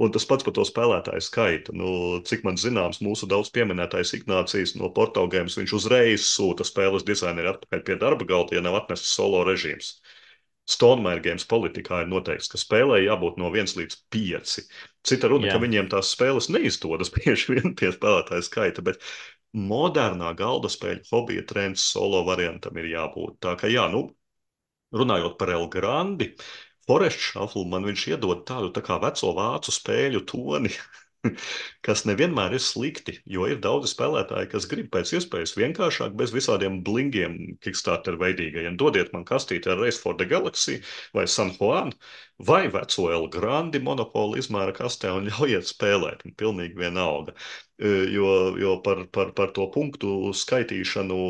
S1: Un tas pats par to spēlētāju skaitu. Nu, cik man zināms, mūsu daudz pieminētais Ignācijas no Portugāles, viņš uzreiz sūta spēles dizaineru atpakaļ pie darba galda, ja nav atnests solo režīms. Stonemaier Games politikā ir noteikts, ka spēlē jābūt no 1 līdz 5. Cita runa, Jā. ka viņiem tās spēles neizdodas bieži vien pie spēlētāja skaita, bet modernā galda spēļu hobija trends solo variantam ir jābūt. Tā kā jā, nu, runājot par El Grandi, Forest Shuffle man viņš iedod tādu tā kā veco vācu spēļu toni. kas nevienmēr ir slikti, jo ir daudzi spēlētāji, kas grib pēc iespējas vienkāršāk, bez visādiem blingiem, Kickstarter veidīgajiem. Dodiet man kastīti ar Race for the Galaxy vai San Juan vai veco El Grandi monopolu izmēra kastē un ļaujiet spēlēt. Pilnīgi vienalga. E, jo, jo par, par, par to punktu skaitīšanu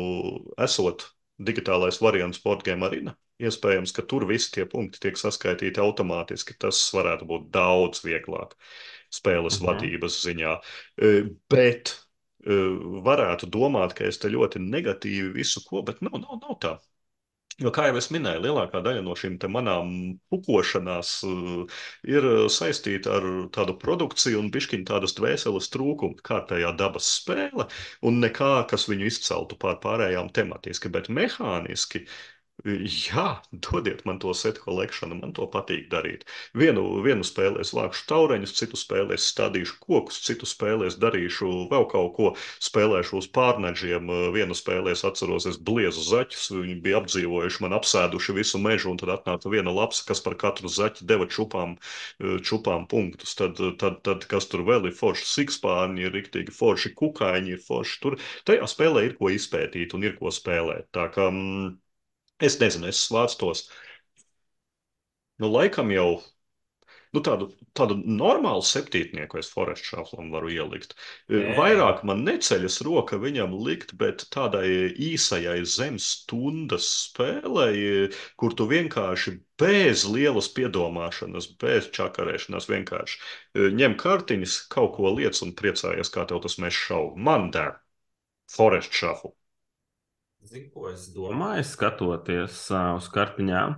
S1: esot digitālais variants Sportgame Arena. Iespējams, ka tur visi tie punkti tiek saskaitīti automātiski. Tas varētu būt daudz vieglāk. Uh, spēles mhm. vadības ziņā. E, bet e, varētu domāt, ka es te ļoti negatīvi visu ko, bet nav, nav, nav tā. Jo, kā jau es minēju, lielākā daļa no šīm manām pukošanās uh, ir saistīta ar tādu produkciju un pišķiņu tādas dvēseles trūkumu, kārtējā dabas spēle un nekā, kas viņu izceltu pār pārējām tematiski, bet mehāniski Jā, dodiet man to setu kolekciju, man to patīk darīt. Vienu, vienu spēlē es vākšu taureņus, citu spēlē es stādīšu kokus, citu spēlē es darīšu vēl kaut ko, spēlēšu uz pārneģiem. Vienu spēlē es atceros, es bliezu zaķus, viņi bija apdzīvojuši, man apsēduši visu mežu, un tad atnāca viena lapsa, kas par katru zaķi deva čupām, čupām punktus. Tad, tad, tad kas tur vēl ir forši sikspāņi, ir riktīgi forši kukaiņi, ir forši tur. Tajā spēlē ir ko izpētīt un ir ko spēlēt. Tā kā, mm, Es nezinu, es svārstos. Nu, laikam jau nu, tādu, tādu normālu septītnieku es Forest Šaflam varu ielikt. Jē. Vairāk man neceļas roka viņam likt, bet tādai īsajai zemes stundas spēlei, kur tu vienkārši bez lielas piedomāšanas, bez čakarēšanas vienkārši e, ņem kartiņas, kaut ko liec un priecājies, kā tev tas mēs šaubu. Man der Forest Šaflu.
S2: Zinu, ko es domāju, skatoties uh, uz kartiņām.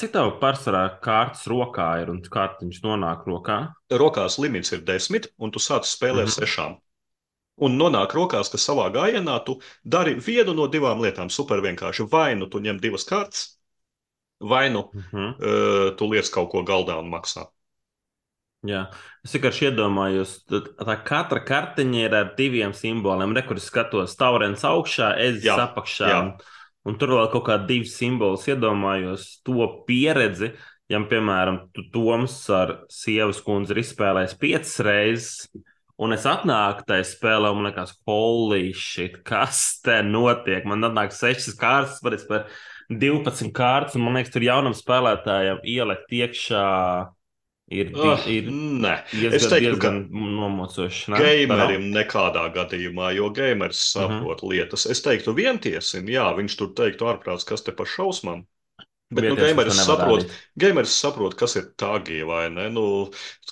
S2: Cik tev pārsvarā kārtas rokā ir un kā viņš nonāk rokā?
S1: Rokās limits ir desmit, un tu sāc spēlēt mm -hmm. sešām. Un nonāk rokās, ka savā gājienā tu dari vienu no divām lietām. Super vienkārši. Vai nu tu ņem divas kārtas, vai nu mm -hmm. uh, tu liec kaut ko galdā un maksā.
S2: Jā, es vienkārši iedomājos, ka katra kartiņa ir ar diviem simboliem. Rekur skatos, taurens augšā, ezis apakšā. Jā. Un tur vēl kaut kādi divi simboli iedomājos to pieredzi. Ja, piemēram, tu Toms ar sievas kundzi ir izspēlējis piecas reizes, un es atnāku tajā spēlē, un man liekas, holy shit, kas te notiek? Man atnāk sešas kārtas, varēs par 12 kārtas, un man liekas, tur jaunam spēlētājam ielikt iekšā ir,
S1: uh, ir nē. diezgan, es teiktu,
S2: diezgan nomocoši.
S1: Ne? Gamerim nekādā gadījumā, jo gameris mhm. saprot uh -huh. lietas. Es teiktu, vientiesim, jā, viņš tur teiktu ārprāts, kas te par šausmām. Bet nu, gameris, saprot, gameris saprot, kas ir tagi vai ne. Nu,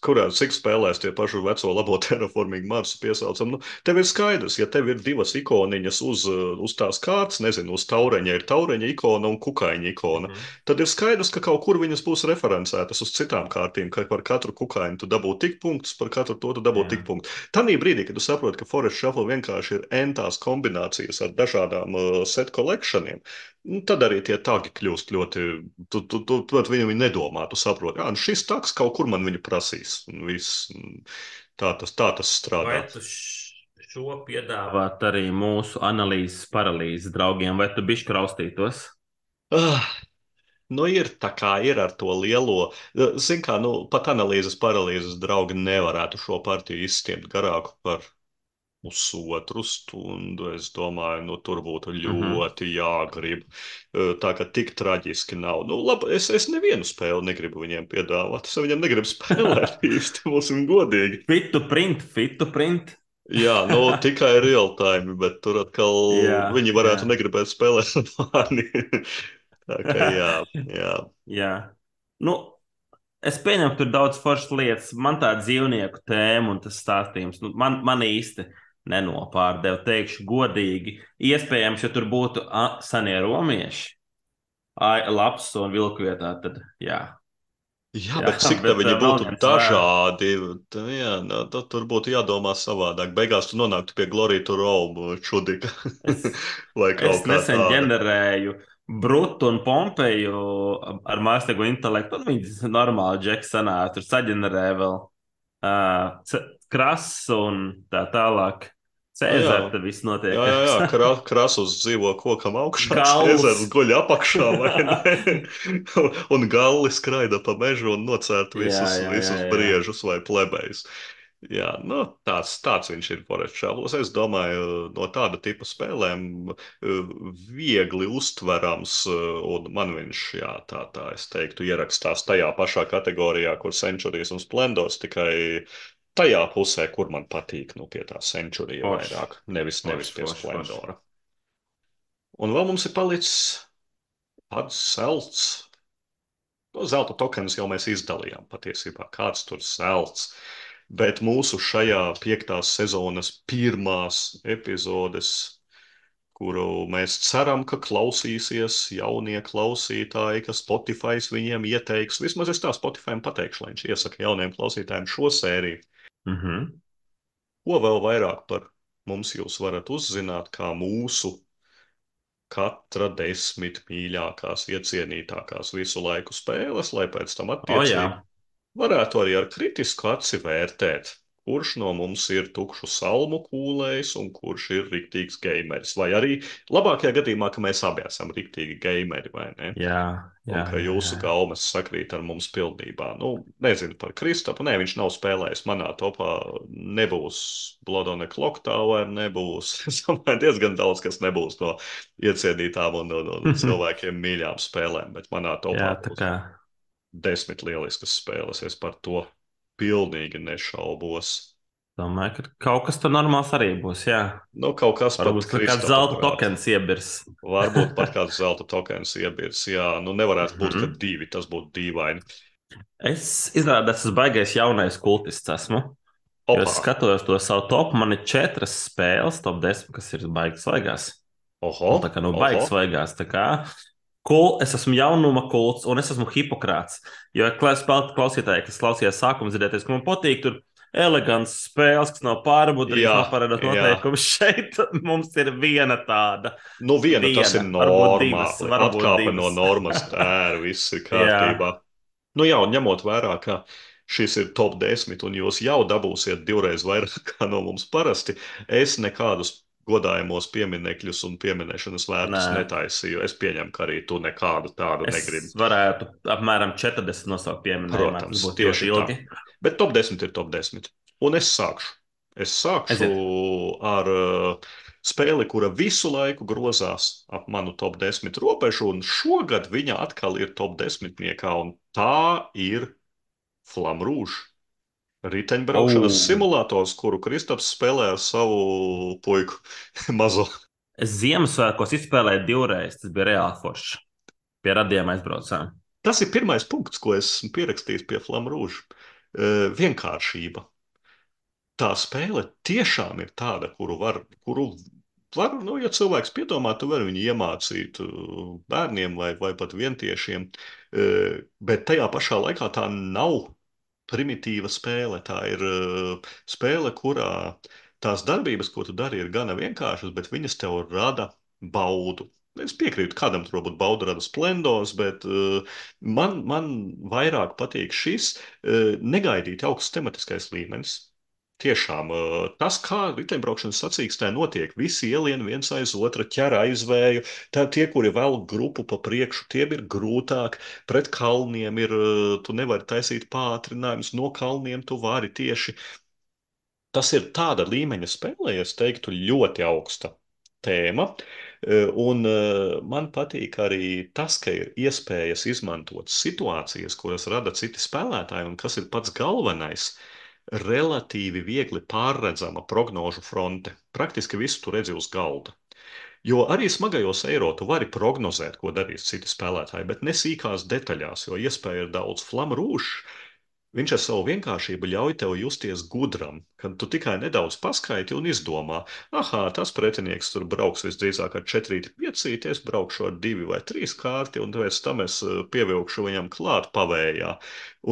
S1: kurā cik spēlēs tie paši veco labo terraforming Marsu piesaucam. Nu, tev ir skaidrs, ja tev ir divas ikoniņas uz, uz tās kārtas, nezinu, uz taureņa ir taureņa ikona un kukaiņa ikona, mm. tad ir skaidrs, ka kaut kur viņas būs referencētas uz citām kārtīm, ka par katru kukaiņu tu dabū tik punktus, par katru to tu dabū tik punktus. Tanī brīdī, kad tu saproti, ka Forest Shuffle vienkārši ir entās kombinācijas ar dažādām uh, set Nu, tad arī tie tagi kļūst ļoti. Tu, tu, tu, tu viņam nedomā, tu saproti, ka šis tags kaut kur man viņu prasīs. Viss, tā, tas, tā tas strādā.
S2: Šo piedāvāt arī mūsu analīzes paralīzes draugiem, vai tu bišķi kraustītos?
S1: Ah, Nu, ir tā kā ir ar to lielo, zināmā kā, nu, pat analīzes paralīzes draugi nevarētu šo partiju izstiept garāku par pusotru stundu. Es domāju, nu, tur būtu ļoti mm -hmm. jāgrib. Tā kā tik traģiski nav. Nu, labi, es, es nevienu spēli negribu viņiem piedāvāt. Es viņiem negribu spēlēt īsti, būsim godīgi.
S2: Fit to print, fit to print.
S1: Jā, nu, tikai real time, bet tur atkal jā, viņi varētu jā. negribēt spēlēt ar mani. Tā kā jā, jā.
S2: jā. Nu, Es pieņemu, ka tur daudz foršas lietas. Man tā dzīvnieku tēma un tas stāstījums nu, man, man īsti nenopārdevu. Teikšu godīgi, iespējams, ja tur būtu senie romieši, ai, labs un vilku vietā, tad jā.
S1: Jā, jā, bet cik tā viņi būtu dažādi, tā, jā, no, tad tur būtu jādomā savādāk. Beigās tu nonāktu pie Glorija Rome čudika.
S2: Es, es nesen tāda. ģenerēju Brutu un Pompeju ar mākslīgo intelektu, un viņi normāli džeki sanāca, tur saģenerēja vēl uh, krass un tā tālāk. Cēzara tad viss notiek.
S1: Jā, jā, jā. Kra, krasus dzīvo kokam augšā, Cēzars guļ apakšā, un galli skraida pa mežu un nocērt visus, jā, jā, visus jā, jā. briežus vai plebējus. Jā, nu, tāds, tāds viņš ir Shuffles. Es domāju, no tāda tipa spēlēm viegli uztverams, un man viņš, jā, tā, tā es teiktu, ierakstās tajā pašā kategorijā, kur Centuries un Splendors, tikai tajā pusē, kur man patīk, nu, pie tā centurija vairāk, nevis, nevis pie splendora. Un vēl mums ir palicis pats zelts. No zelta tokenus jau mēs izdalījām patiesībā, kāds tur zelts. Bet mūsu šajā piektās sezonas pirmās epizodes, kuru mēs ceram, ka klausīsies jaunie klausītāji, ka Spotify viņiem ieteiks, vismaz es tā Spotify pateikšu, lai viņš iesaka jauniem klausītājiem šo sēriju.
S2: Mm -hmm.
S1: Ko vēl vairāk par mums jūs varat uzzināt, kā mūsu katra desmit mīļākās, iecienītākās visu laiku spēles, lai pēc tam attiecīgi oh, varētu arī ar kritisku aci vērtēt kurš no mums ir tukšu salmu kūlējs un kurš ir rīktīgs gameris. Vai arī labākajā gadījumā, ka mēs abi esam rīktīgi gameri, vai ne?
S2: Jā, jā.
S1: Un ka jūsu jā. gaumas sakrīt ar mums pilnībā. Nu, nezinu par Kristapu, nē, viņš nav spēlējis manā topā, nebūs Bloodone Clock Tower, nebūs, es domāju, diezgan daudz, kas nebūs no iecienītām un, un, un cilvēkiem mīļām spēlēm, bet manā topā jā, tā kā... desmit lieliskas spēles, es par to pilnīgi nešaubos.
S2: Domāju, ka kaut kas tur normāls arī būs. Jā,
S1: nu, kaut kas
S2: tāds - kāds zelta tokens iebirs.
S1: Varbūt pat kāds zelta tokens iebirs. Jā, nu nevarētu būt, mm -hmm. ka divi tas būtu dīvaini.
S2: Es izrādās, esmu baigais jaunais kultists. Esmu. Es skatos to savu topu. Man ir četras spēles, top 10, kas ir baigas svaigās.
S1: Oho,
S2: nu, tā kā nu baigas svaigās. Kā Kul, es esmu jaunuma kults, un es esmu hipokrāts. Jo klausītāji, kas klausījās sākumā, dzirdēties, ka man patīk tur elegants spēles, kas nav pārbaudīts, nav parādot noteikumus. Šeit mums ir viena tāda.
S1: Nu, viena, viena tas ir normāli. Atkāpe no normas, tā ir, viss ir kārtībā. nu jā, un ņemot vērā, ka šis ir top 10, un jūs jau dabūsiet divreiz vairāk kā no mums parasti, es nekādus godājamos pieminekļus un pieminēšanas vērtus netaisīju. Es pieņemu, ka arī tu nekādu tādu es negribi.
S2: Varētu apmēram 40 nosaukt pieminējumus. Protams, tieši ilgi.
S1: Tā. Bet top 10 ir top 10. Un es sākšu. Es sākšu Aiziet. ar uh, spēli, kura visu laiku grozās ap manu top 10 robežu, un šogad viņa atkal ir top 10. Niekā, un tā ir Flamrūža. Riteņbraukšanas oh. simulators, kuru Kristaps spēlē ar savu puiku mazo.
S2: Es Ziemassvētkos izspēlēju divreiz, tas bija reāli forši. Pie radījuma aizbraucām.
S1: Tas ir pirmais punkts, ko esmu pierakstījis pie Flamrūža. Uh, vienkāršība. Tā spēle tiešām ir tāda, kuru var, kuru var, nu, ja cilvēks piedomā, tu vari viņu iemācīt bērniem vai, vai pat vientiešiem, bet tajā pašā laikā tā nav primitīva spēle. Tā ir uh, spēle, kurā tās darbības, ko tu dari, ir gana vienkāršas, bet viņas tev rada baudu. Es piekrītu, kādam tur varbūt bauda rada splendors, bet uh, man, man vairāk patīk šis uh, negaidīti augsts tematiskais līmenis. Tiešām tas, kā riteņbraukšanas sacīkstē notiek, visi ielien viens aiz otra, ķer aizvēju. Tā tie, kuri vēl grupu pa priekšu, tiem ir grūtāk. Pret kalniem ir, tu nevari taisīt pātrinājumus, no kalniem tu vari tieši. Tas ir tāda līmeņa spēlē, es teiktu, ļoti augsta tēma. Un man patīk arī tas, ka ir iespējas izmantot situācijas, kuras rada citi spēlētāji, un kas ir pats galvenais – relatīvi viegli pārredzama prognožu fronte. Praktiski visu tu redzi uz galda. Jo arī smagajos eiro tu vari prognozēt, ko darīs citi spēlētāji, bet ne sīkās detaļās, jo iespēja ir daudz. Flamrūšs Viņš ar savu vienkāršību ļauj tev justies gudram, kad tu tikai nedaudz paskaiti un izdomā, ah, tas pretinieks tur brauks visdrīzāk ar 4, 5, es braukšu ar 2 vai 3 kārti, un pēc tam es eh, pievilkšu viņam klāt pavējā.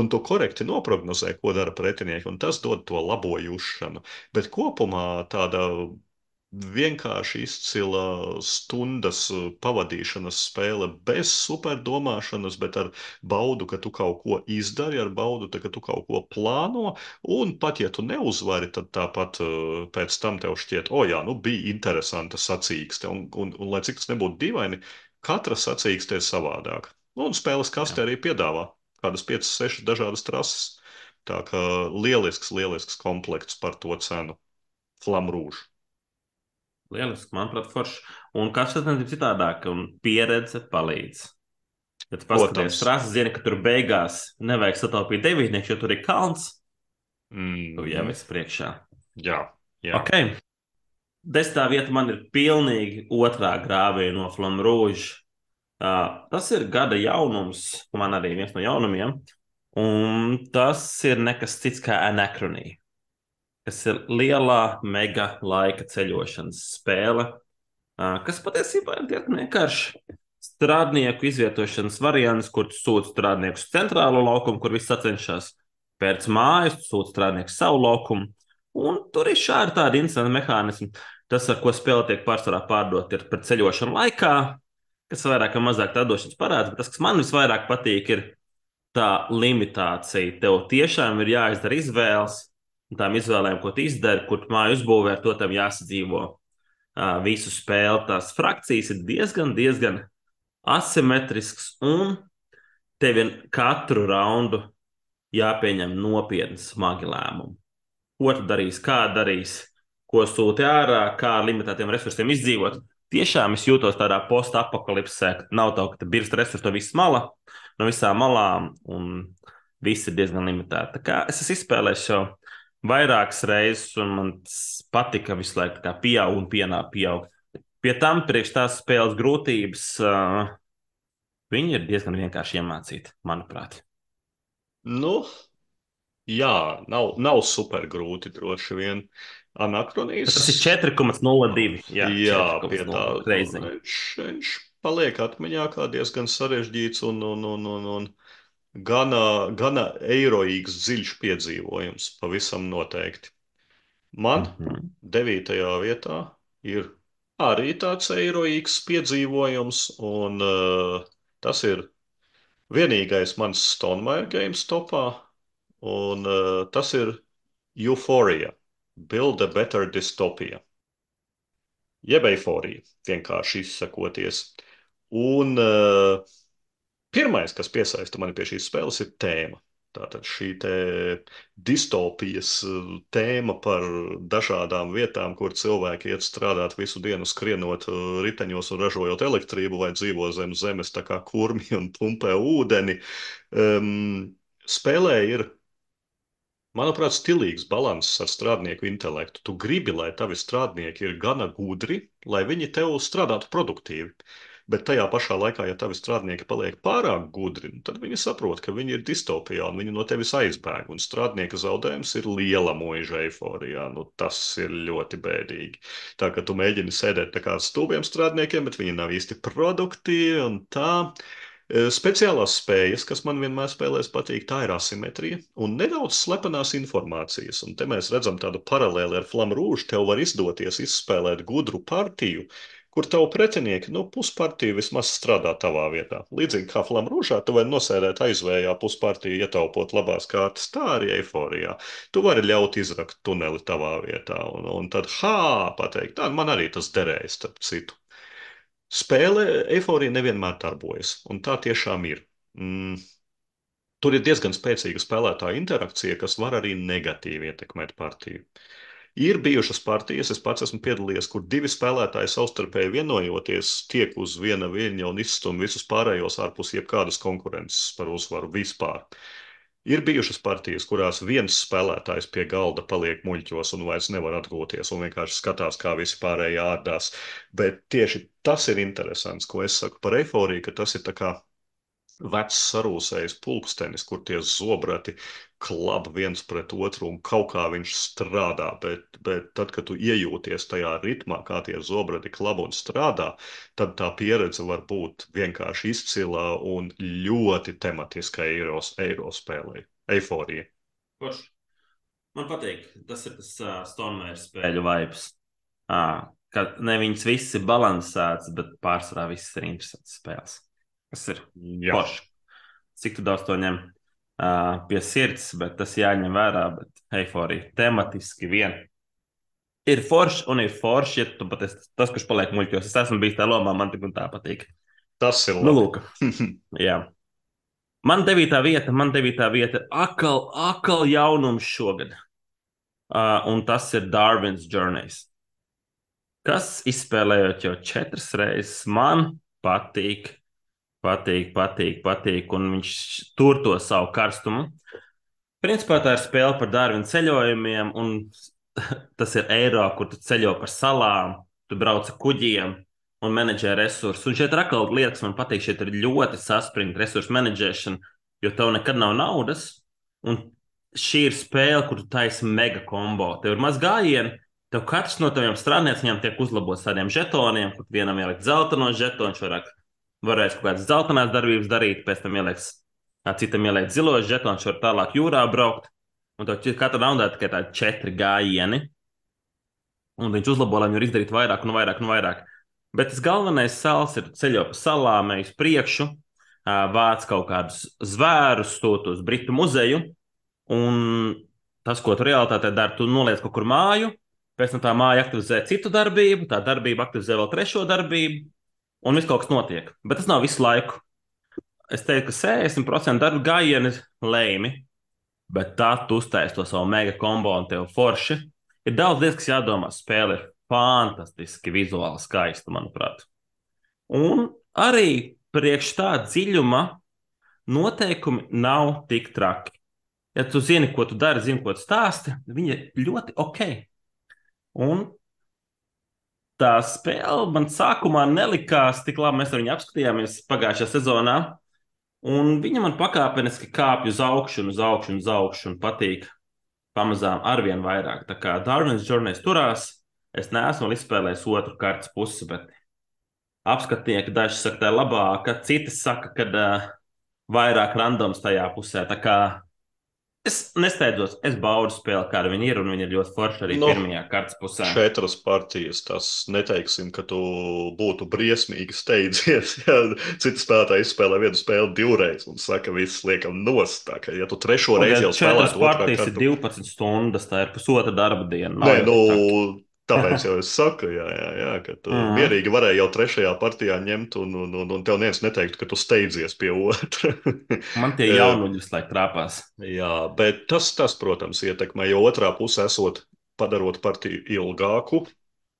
S1: Un tu korekti noprognozē, ko dara pretinieki, un tas dod to labo jušanu. Bet kopumā tāda vienkārši izcila stundas uh, pavadīšanas spēle bez superdomāšanas, bet ar baudu, ka tu kaut ko izdari, ar baudu, ka tu kaut ko plāno, un pat ja tu neuzvari, tad tāpat uh, pēc tam tev šķiet, o jā, nu bija interesanta sacīkste, un, un, un lai cik tas nebūtu dīvaini, katra sacīkste ir savādāka. Un spēles kastē arī piedāvā kādas 5, 6 dažādas trases. Tā kā lielisks, lielisks komplekts par to cenu. Flamrūžu.
S2: Lieliski, manuprāt, forši. Un katrs ir citādāk, un pieredze palīdz. Kad paskaties trases, zini, ka tur beigās nevajag sataupīt devītnieku, jo tur ir kalns. Mm. Tu jau esi priekšā.
S1: Jā, jā.
S2: Okay. Desmitā vieta man ir pilnīgi otrā grāvī no Flamrūža. Uh, tas ir gada jaunums, man arī viens no jaunumiem, un tas ir nekas cits kā anakronija kas ir lielā mega laika ceļošanas spēle, kas patiesībā ir diezgan vienkārši. Strādnieku izvietošanas variants, kur tu sūti strādnieku uz centrālo laukumu, kur viss sacenšas pēc mājas, tu sūti strādnieku savu laukumu. Un tur ir šādi tādi interesanti mehānismi. Tas, ar ko spēle tiek pārsvarā pārdot, ir par ceļošanu laikā, kas vairāk vai mazāk tā došanas parāds. Bet tas, kas man visvairāk patīk, ir tā limitācija. Tev tiešām ir jāizdara izvēles, tām izvēlēm, ko tu izdari, kur māju uzbūvē, to tam jāsadzīvo uh, visu spēli. Tās frakcijas ir diezgan, diezgan asimetrisks, un tev ir katru raundu jāpieņem nopietni smagi lēmumi. Ko tu darīsi, kā darīsi, ko sūti ārā, kā ar limitētiem resursiem izdzīvot. Tiešām es jūtos tādā post-apokalipsē, ka nav tā, ka birst resursi no visas mala, no visām malām, un viss ir diezgan limitēti. Tā kā es esmu izspēlējis jau vairākas reizes, un man patika visu laiku tā pieaug un pienāk pieaug. Pie tam priekš tās spēles grūtības uh, viņi ir diezgan vienkārši iemācīti, manuprāt.
S1: Nu, jā, nav, nav super grūti droši vien. Anakronijas.
S2: Tas ir 4,02.
S1: Jā, jā pie tā. Viņš, paliek atmiņā kā diezgan sarežģīts un, un, un, un, un gana, gana eiroīgs dziļš piedzīvojums, pavisam noteikti. Man mm -hmm. devītajā vietā ir arī tāds eiroīgs piedzīvojums, un uh, tas ir vienīgais mans Stonemaier games topā, un uh, tas ir Euphoria, Build a Better Dystopia jeb eiforija, vienkārši izsakoties. Un uh, pirmais, kas piesaista mani pie šīs spēles, ir tēma. Tātad šī distopijas eh, tēma par dažādām vietām, kur cilvēki iet strādāt visu dienu, skrienot eh, riteņos un ražojot elektrību, vai dzīvo zem zemes, tā kā kurmi un pumpē ūdeni. Um, spēlē ir Manuprāt, stilīgs balanss ar strādnieku intelektu. Tu gribi, lai tavi strādnieki ir gana gudri, lai viņi tev strādātu produktīvi. Bet tajā pašā laikā, ja tavi strādnieki paliek pārāk gudri, nu, tad viņi saprot, ka viņi ir distopijā un viņi no tevis aizbēg. Un strādnieka zaudējums ir liela mūža eiforijā. Nu, tas ir ļoti bēdīgi. Tā kā tu mēģini sēdēt kā stūviem strādniekiem, bet viņi nav īsti produktīvi un tā. Eh, speciālās spējas, kas man vienmēr spēlēs patīk, tā ir asimetrija un nedaudz slepenās informācijas. Un te mēs redzam tādu paralēli ar Flamrūžu. Tev var izdoties izspēlēt gudru partiju, kur tavu pretinieki, nu, puspartiju vismaz strādā tavā vietā. Līdzīgi kā Flamrūžā, tu vari nosēdēt aizvējā puspartiju, ietaupot labās kārtas, tā arī eiforijā. Tu vari ļaut izrakt tuneli tavā vietā, un, un tad, hā, pateikt, tā man arī tas derēs, starp citu. Spēle eifórija nevienmēr darbojas, un tā tiešām ir. Mm. Tur ir diezgan spēcīga spēlētāja interakcija, kas var arī negatīvi ietekmēt partiju. Ir bijušas partijas, es pats esmu piedalījies, kur divi spēlētāji savstarpēji vienojoties tiek uz viena viļņa un izstum visus pārējos ārpus jebkādas konkurences par uzvaru vispār. Ir bijušas partijas, kurās viens spēlētājs pie galda paliek muļķos un vairs nevar atgūties un vienkārši skatās, kā visi pārējie ārdās. Bet tieši tas ir interesants, ko es saku par eifóriju, ka tas ir tā kā vecs sarūsējis pulkstenis, kur tie zobrati klaba viens pret otru un kaut kā viņš strādā. Bet, bet tad, kad tu iejūties tajā ritmā, kā tie zobrati klaba un strādā, tad tā pieredze var būt vienkārši izcila un ļoti tematiska eiros, eiro spēlē. Eiforija.
S2: Koš. Man patīk, tas ir tas uh, Stormēra spēļu vibes. Uh, ka ne viņas visas ir balansētas, bet pārsvarā visas ir interesantas spēles. Tas ir forši. Cik daudz to ņem uh, pie sirds, bet tas jāņem vērā. Bet eiforija tematiski vien. Ir forši un ir forši, ja tu pat esi tas, kurš paliek muļķos. Es esmu bijis tā lomā, man tik un tā patīk.
S1: Tas ir
S2: nu, labi. Nu, lūk, jā. Man devītā vieta, man devītā vieta, akal, akal jaunums šogad. Uh, un tas ir Darwin's Journeys. Kas izspēlējot jau četras reizes, man patīk patīk, patīk, patīk, un viņš tur to savu karstumu. Principā tā ir spēle par dārviņu ceļojumiem, un tas ir eiro, kur tu ceļo par salām, tu brauc ar kuģiem un menedžē resursus. Un šeit ir atkal lietas, man patīk, šeit ir ļoti saspringta resursu menedžēšana, jo tev nekad nav naudas. Un šī ir spēle, kur tu taisi mega kombo. Tev ir maz gājienu, tev katrs no taviem strādniekiem tiek uzlabots tādiem žetoniem, kur vienam ielikt zelta no žetona, vairāk varēs kaut kādas zeltainās darbības darīt, pēc tam ieliks, citam ielikt zilos žetons, var tālāk jūrā braukt. Un tad katra raundā tikai tādi četri gājieni. Un viņš uzlabo, lai viņi var izdarīt vairāk un vairāk un vairāk. Bet tas galvenais sāls ir ceļo pa salām, uz priekšu, vāc kaut kādus zvērus, stot uz Britu muzeju. Un tas, ko tu realitātē dari, tu noliec kaut kur māju, pēc tam tā māja aktivizē citu darbību, tā darbība aktivizē vēl trešo darbību, un viss kaut kas notiek. Bet tas nav visu laiku. Es teiktu, ka 60% darba gājieni ir lēmi, bet tā tu uztaisīji to savu mega kombo un tev forši. Ir daudz lietas, kas jādomā. Spēle ir fantastiski vizuāli skaista, manuprāt. Un arī priekš tā dziļuma noteikumi nav tik traki. Ja tu zini, ko tu dari, zini, ko tu stāsti, viņi ir ļoti ok. Un tā spēle man sākumā nelikās tik labi. Mēs ar viņu apskatījāmies pagājušajā sezonā. Un viņa man pakāpeniski kāpj uz augšu, uz augšu, uz augšu un patīk pamazām arvien vairāk. Tā kā Darwin's Journeys turās, es neesmu izspēlējis otru kārtas pusi, bet apskatnieki daži saka, tā ir labāka, citi saka, ka uh, vairāk randoms tajā pusē. Tā kā Es nesteidzos, es baudu spēli, kāda viņi ir, un viņi ir ļoti forši arī no, pirmajā kārtas pusē.
S1: Četras partijas, tas neteiksim, ka tu būtu briesmīgi steidzies. Ja cits spēlētājs izspēlē vienu spēli divreiz un saka, viss liekam nost. Tā kā, ja tu trešo reizi jau spēlē,
S2: tad partijas kārtu... ir 12 stundas, tā ir pusotra darba diena.
S1: Nē, nu, Tāpēc jau es saku, jā, jā, jā, ka tu mm. mierīgi varēji jau trešajā partijā ņemt, un, un, un, un tev neviens neteiktu, ka tu steidzies pie otra.
S2: Man tie jaunuļi visu laiku trāpās.
S1: Jā, bet tas, tas, protams, ietekmē, jo otrā pusē esot padarot partiju ilgāku.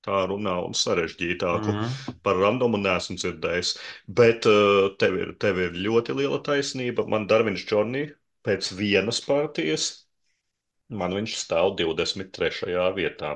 S1: Tā runā un sarežģītāku. Mm -hmm. Par randomu nesmu dzirdējis. Bet uh, tev, ir, tev ir ļoti liela taisnība. Man Darvins Čornī pēc vienas partijas, man viņš stāv 23. vietā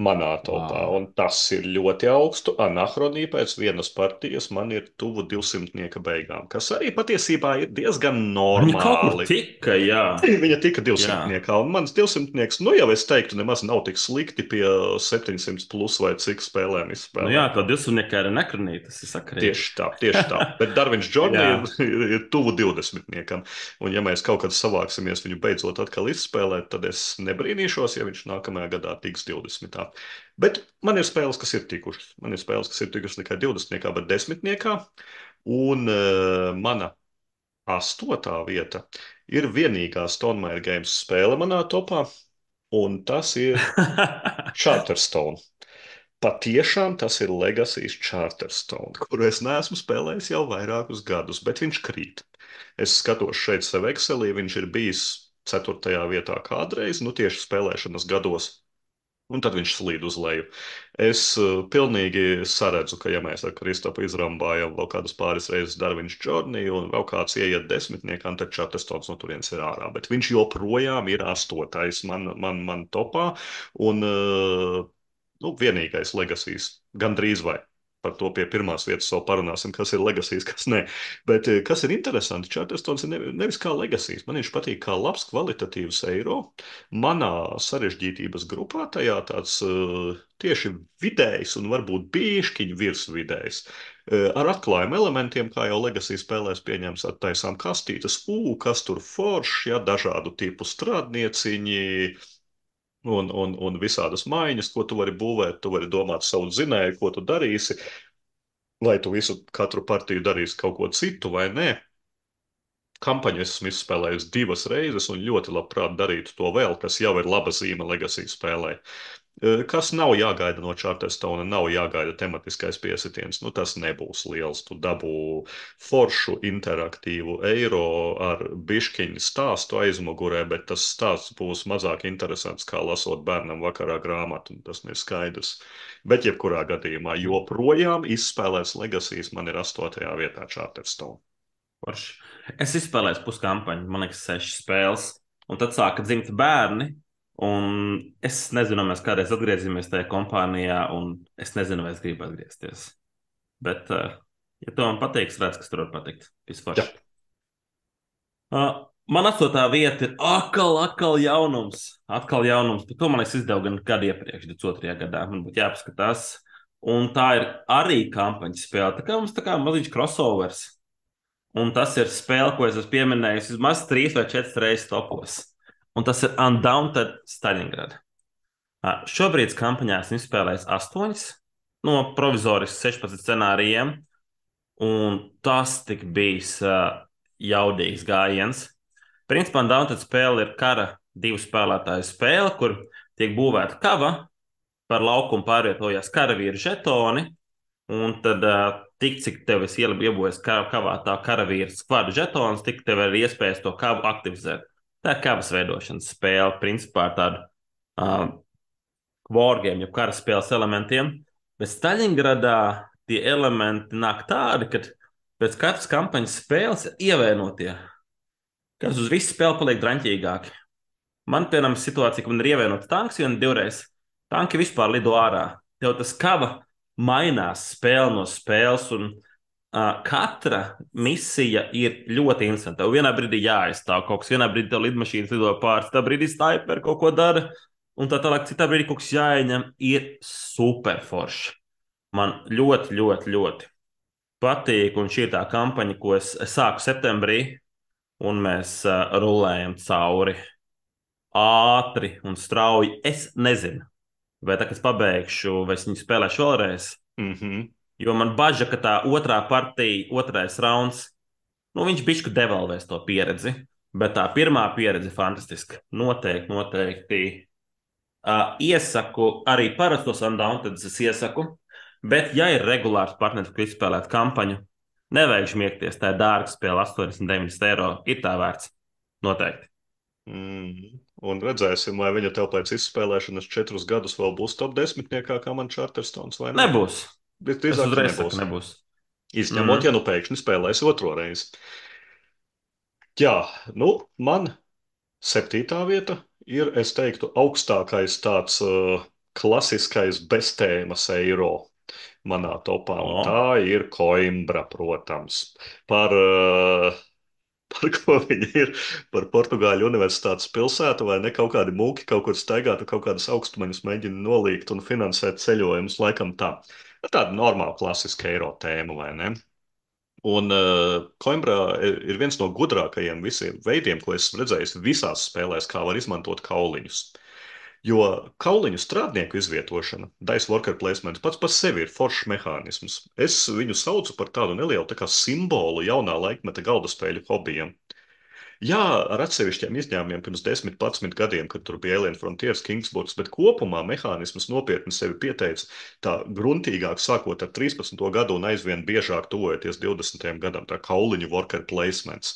S1: manā topā. Wow. Un tas ir ļoti augstu. Anahronī pēc vienas partijas man ir tuvu 200 beigām, kas arī patiesībā ir diezgan normāli. Viņa
S2: tika, jā.
S1: Viņa tika 200, un mans 200, nu jau es teiktu, nemaz nav tik slikti pie 700 plus vai cik spēlēm izspēlēt.
S2: Nu jā, tā 200 arī nekranīt, tas ir sakrīt.
S1: Tieši tā, tieši tā. Bet Darvins Džordni ir, ir, ir tuvu 20. Un ja mēs kaut kad savāksimies viņu beidzot atkal izspēlēt, tad es nebrīnīšos, ja viņš nākamajā gadā tiks 20. Bet man ir spēles, kas ir tikušas. Man ir spēles, kas ir tikušas tikai 20, bet 10. Un uh, mana astotā vieta ir vienīgā Stonemaier Games spēle manā topā, un tas ir Charterstone. Patiešām tas ir Legacy's Charterstone, kuru es neesmu spēlējis jau vairākus gadus, bet viņš krīt. Es skatos šeit sev Excelī, viņš ir bijis 4. vietā kādreiz, nu tieši spēlēšanas gados un tad viņš slīd uz leju. Es uh, pilnīgi saredzu, ka, ja mēs ar Kristofu izrambājam vēl kādas pāris reizes Darvins Džordniju un vēl kāds ieiet desmitniekam, tad Čatestons no turienes ir ārā. Bet viņš joprojām ir astotais man, man, man topā un uh, nu, vienīgais legasīs gandrīz vai par to pie pirmās vietas vēl parunāsim, kas ir legasīs, kas nē. Bet eh, kas ir interesanti, Charterstons ir nevis kā legasīs, man viņš patīk kā labs kvalitatīvs eiro. Manā sarežģītības grupā tajā tāds uh, tieši vidējs un varbūt bišķiņu virsvidējs. Uh, ar atklājumu elementiem, kā jau legasīs spēlēs pieņems attaisām kastītes, ū, kas tur foršs, ja dažādu tipu strādnieciņi, un, un, un visādas maiņas, ko tu vari būvēt. Tu vari domāt savu zinēju, ko tu darīsi, lai tu visu katru partiju darīsi kaut ko citu vai nē. Kampaņu esmu izspēlējis divas reizes un ļoti labprāt darītu to vēl, kas jau ir laba zīme Legacy spēlē. Kas nav jāgaida no Charterstona, nav jāgaida tematiskais piesitiens. Nu, tas nebūs liels. Tu dabū foršu, interaktīvu eiro ar bišķiņu stāstu aizmugurē, bet tas stāsts būs mazāk interesants kā lasot bērnam vakarā grāmatu. Tas ir skaidrs. Bet, jebkurā gadījumā, joprojām izspēlēs Legacies man ir astotajā vietā Charterstone.
S2: Forši. Es izspēlēju puskampaņu, man liekas, sešas spēles, un tad sāka dzimt bērni. Un es nezinu, mēs kādreiz atgriezīsimies tajā kompānijā, un es nezinu, vai es gribu atgriezties. Bet, uh, ja to man pateiks, redz, kas tur var patikt. Vispār. Uh, man astotā vieta ir atkal, atkal jaunums. Atkal jaunums. Par to man es izdevu gan gadu iepriekš, 22. gadā. Man būtu jāpaskatās. Un tā ir arī kampaņas spēle. Tā kā mums tā kā maziņš crossovers. Un tas ir spēle, ko es esmu pieminējis vismaz trīs vai četras reizes topos un tas ir Undaunted Stalingrad. Šobrīd kampaņā esmu izspēlējis astoņas no provizoriskas 16 scenārijiem, un tas tik bijis uh, jaudīgs gājiens. Principā Undaunted spēle ir kara divu spēlētāju spēle, kur tiek būvēta kava, par laukumu pārvietojas karavīru žetoni, un tad uh, tik cik tev ir iebojis kavā tā karavīra skvadu žetons, tik tev ir iespējas to kavu aktivizēt. Tā ir kavas veidošanas spēle, principā ar tādu uh, wargame, jau kara spēles elementiem. Bet Staļingradā tie elementi nāk tādi, ka pēc katras kampaņas spēles ir ievienotie, kas uz visu spēli paliek draņķīgāki. Man, piemēram, situācija, ka man ir ievienots tanks, un divreiz tanki vispār lido ārā. Tev tas kava mainās spēle no spēles, un katra misija ir ļoti interesanta. Tev vienā brīdī jāaizstāv kaut kas, vienā brīdī tev lidmašīnas lido pāri, citā brīdī sniper kaut ko dara, un tā tālāk, citā brīdī kaut kas jāieņem, ir super forši. Man ļoti, ļoti, ļoti patīk. Un šī ir tā kampaņa, ko es, sāku septembrī, un mēs uh, rulējam cauri ātri un strauji. Es nezinu, vai tā, kad es pabeigšu, vai es viņu spēlēšu vēlreiz.
S1: Mm -hmm.
S2: Jo man bažas, ka tā otrā partija, otrais rauns, nu, viņš bišķi devalvēs to pieredzi. Bet tā pirmā pieredze ir fantastiska. Noteikti, noteikti. Uh, iesaku arī parastos undaunted, es iesaku. Bet, ja ir regulārs partneris, kurš izspēlēt kampaņu, nevajag žmiegties. Tā ir dārga spēle, 89 eiro. Ir tā vērts. Noteikti.
S1: Mm. Un redzēsim, vai viņa tev pēc izspēlēšanas četrus gadus vēl būs top desmitniekā, kā man Charterstones vai
S2: ne? Nebūs.
S1: Bet drīzāk
S2: nebūs. Saku, nebūs.
S1: Izņemot, mm. ja nu pēkšņi spēlēs otro reizi. Jā, nu, man septītā vieta ir, es teiktu, augstākais tāds uh, klasiskais beztēmas eiro manā topā. Oh. Tā ir Coimbra, protams. Par uh, par ko viņi ir, par Portugāļu universitātes pilsētu, vai ne kaut kādi mūki kaut kur staigāt, kaut kādas augstumaņas mēģina nolīgt un finansēt ceļojumus, laikam tā. Tāda normāla klasiska eiro tēma, vai ne? Un uh, Coimbrā ir viens no gudrākajiem visiem veidiem, ko esmu redzējis visās spēlēs, kā var izmantot kauliņus. Jo kauliņu strādnieku izvietošana, dice worker placement, pats par sevi ir foršs mehānisms. Es viņu saucu par tādu nelielu tā simbolu jaunā laikmeta galda spēļu hobijam. Jā, ar atsevišķiem izņēmumiem pirms 10, 11 gadiem, kad tur bija Alien Frontiers, Kingsburgs, bet kopumā mehānisms nopietni sevi pieteica tā gruntīgāk, sākot ar 13. gadu un aizvien biežāk tuvojoties 20. gadam, tā kauliņu worker placements.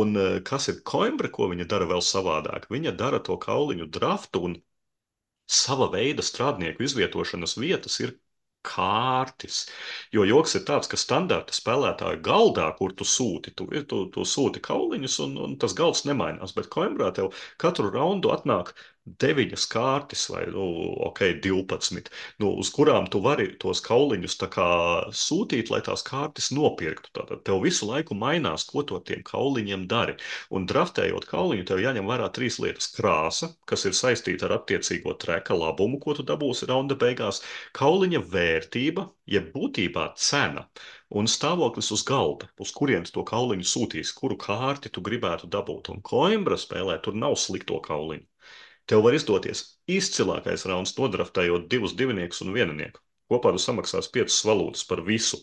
S1: Un kas ir Coimbra, ko viņa dara vēl savādāk? Viņa dara to kauliņu draftu un sava veida strādnieku izvietošanas vietas ir kārtis. Jo joks ir tāds, ka standarta spēlētāja galdā, kur tu sūti, tu, tu, tu sūti kauliņus, un, un tas galds nemainās. Bet Coimbrā tev katru raundu atnāk deviņas kārtas vai nu, okay, 12, nu, uz kurām tu vari tos kauliņus sūtīt, lai tās kārtas nopirktu. Tātad tev visu laiku mainās, ko to tiem kauliņiem dari. Un draftējot kauliņu, tev jāņem vērā trīs lietas - krāsa, kas ir saistīta ar attiecīgo treka labumu, ko tu dabūsi raunda beigās, kauliņa vērtība, jeb būtībā cena un stāvoklis uz galda, uz kurienes to kauliņu sūtīs, kuru kārti tu gribētu dabūt. Un Coimbra spēlē tur nav slikto kauliņu. Tev var izdoties izcilākais rauns, nodraftējot divus divniekus un vieninieku. Kopā tu samaksās piecas valūtas par visu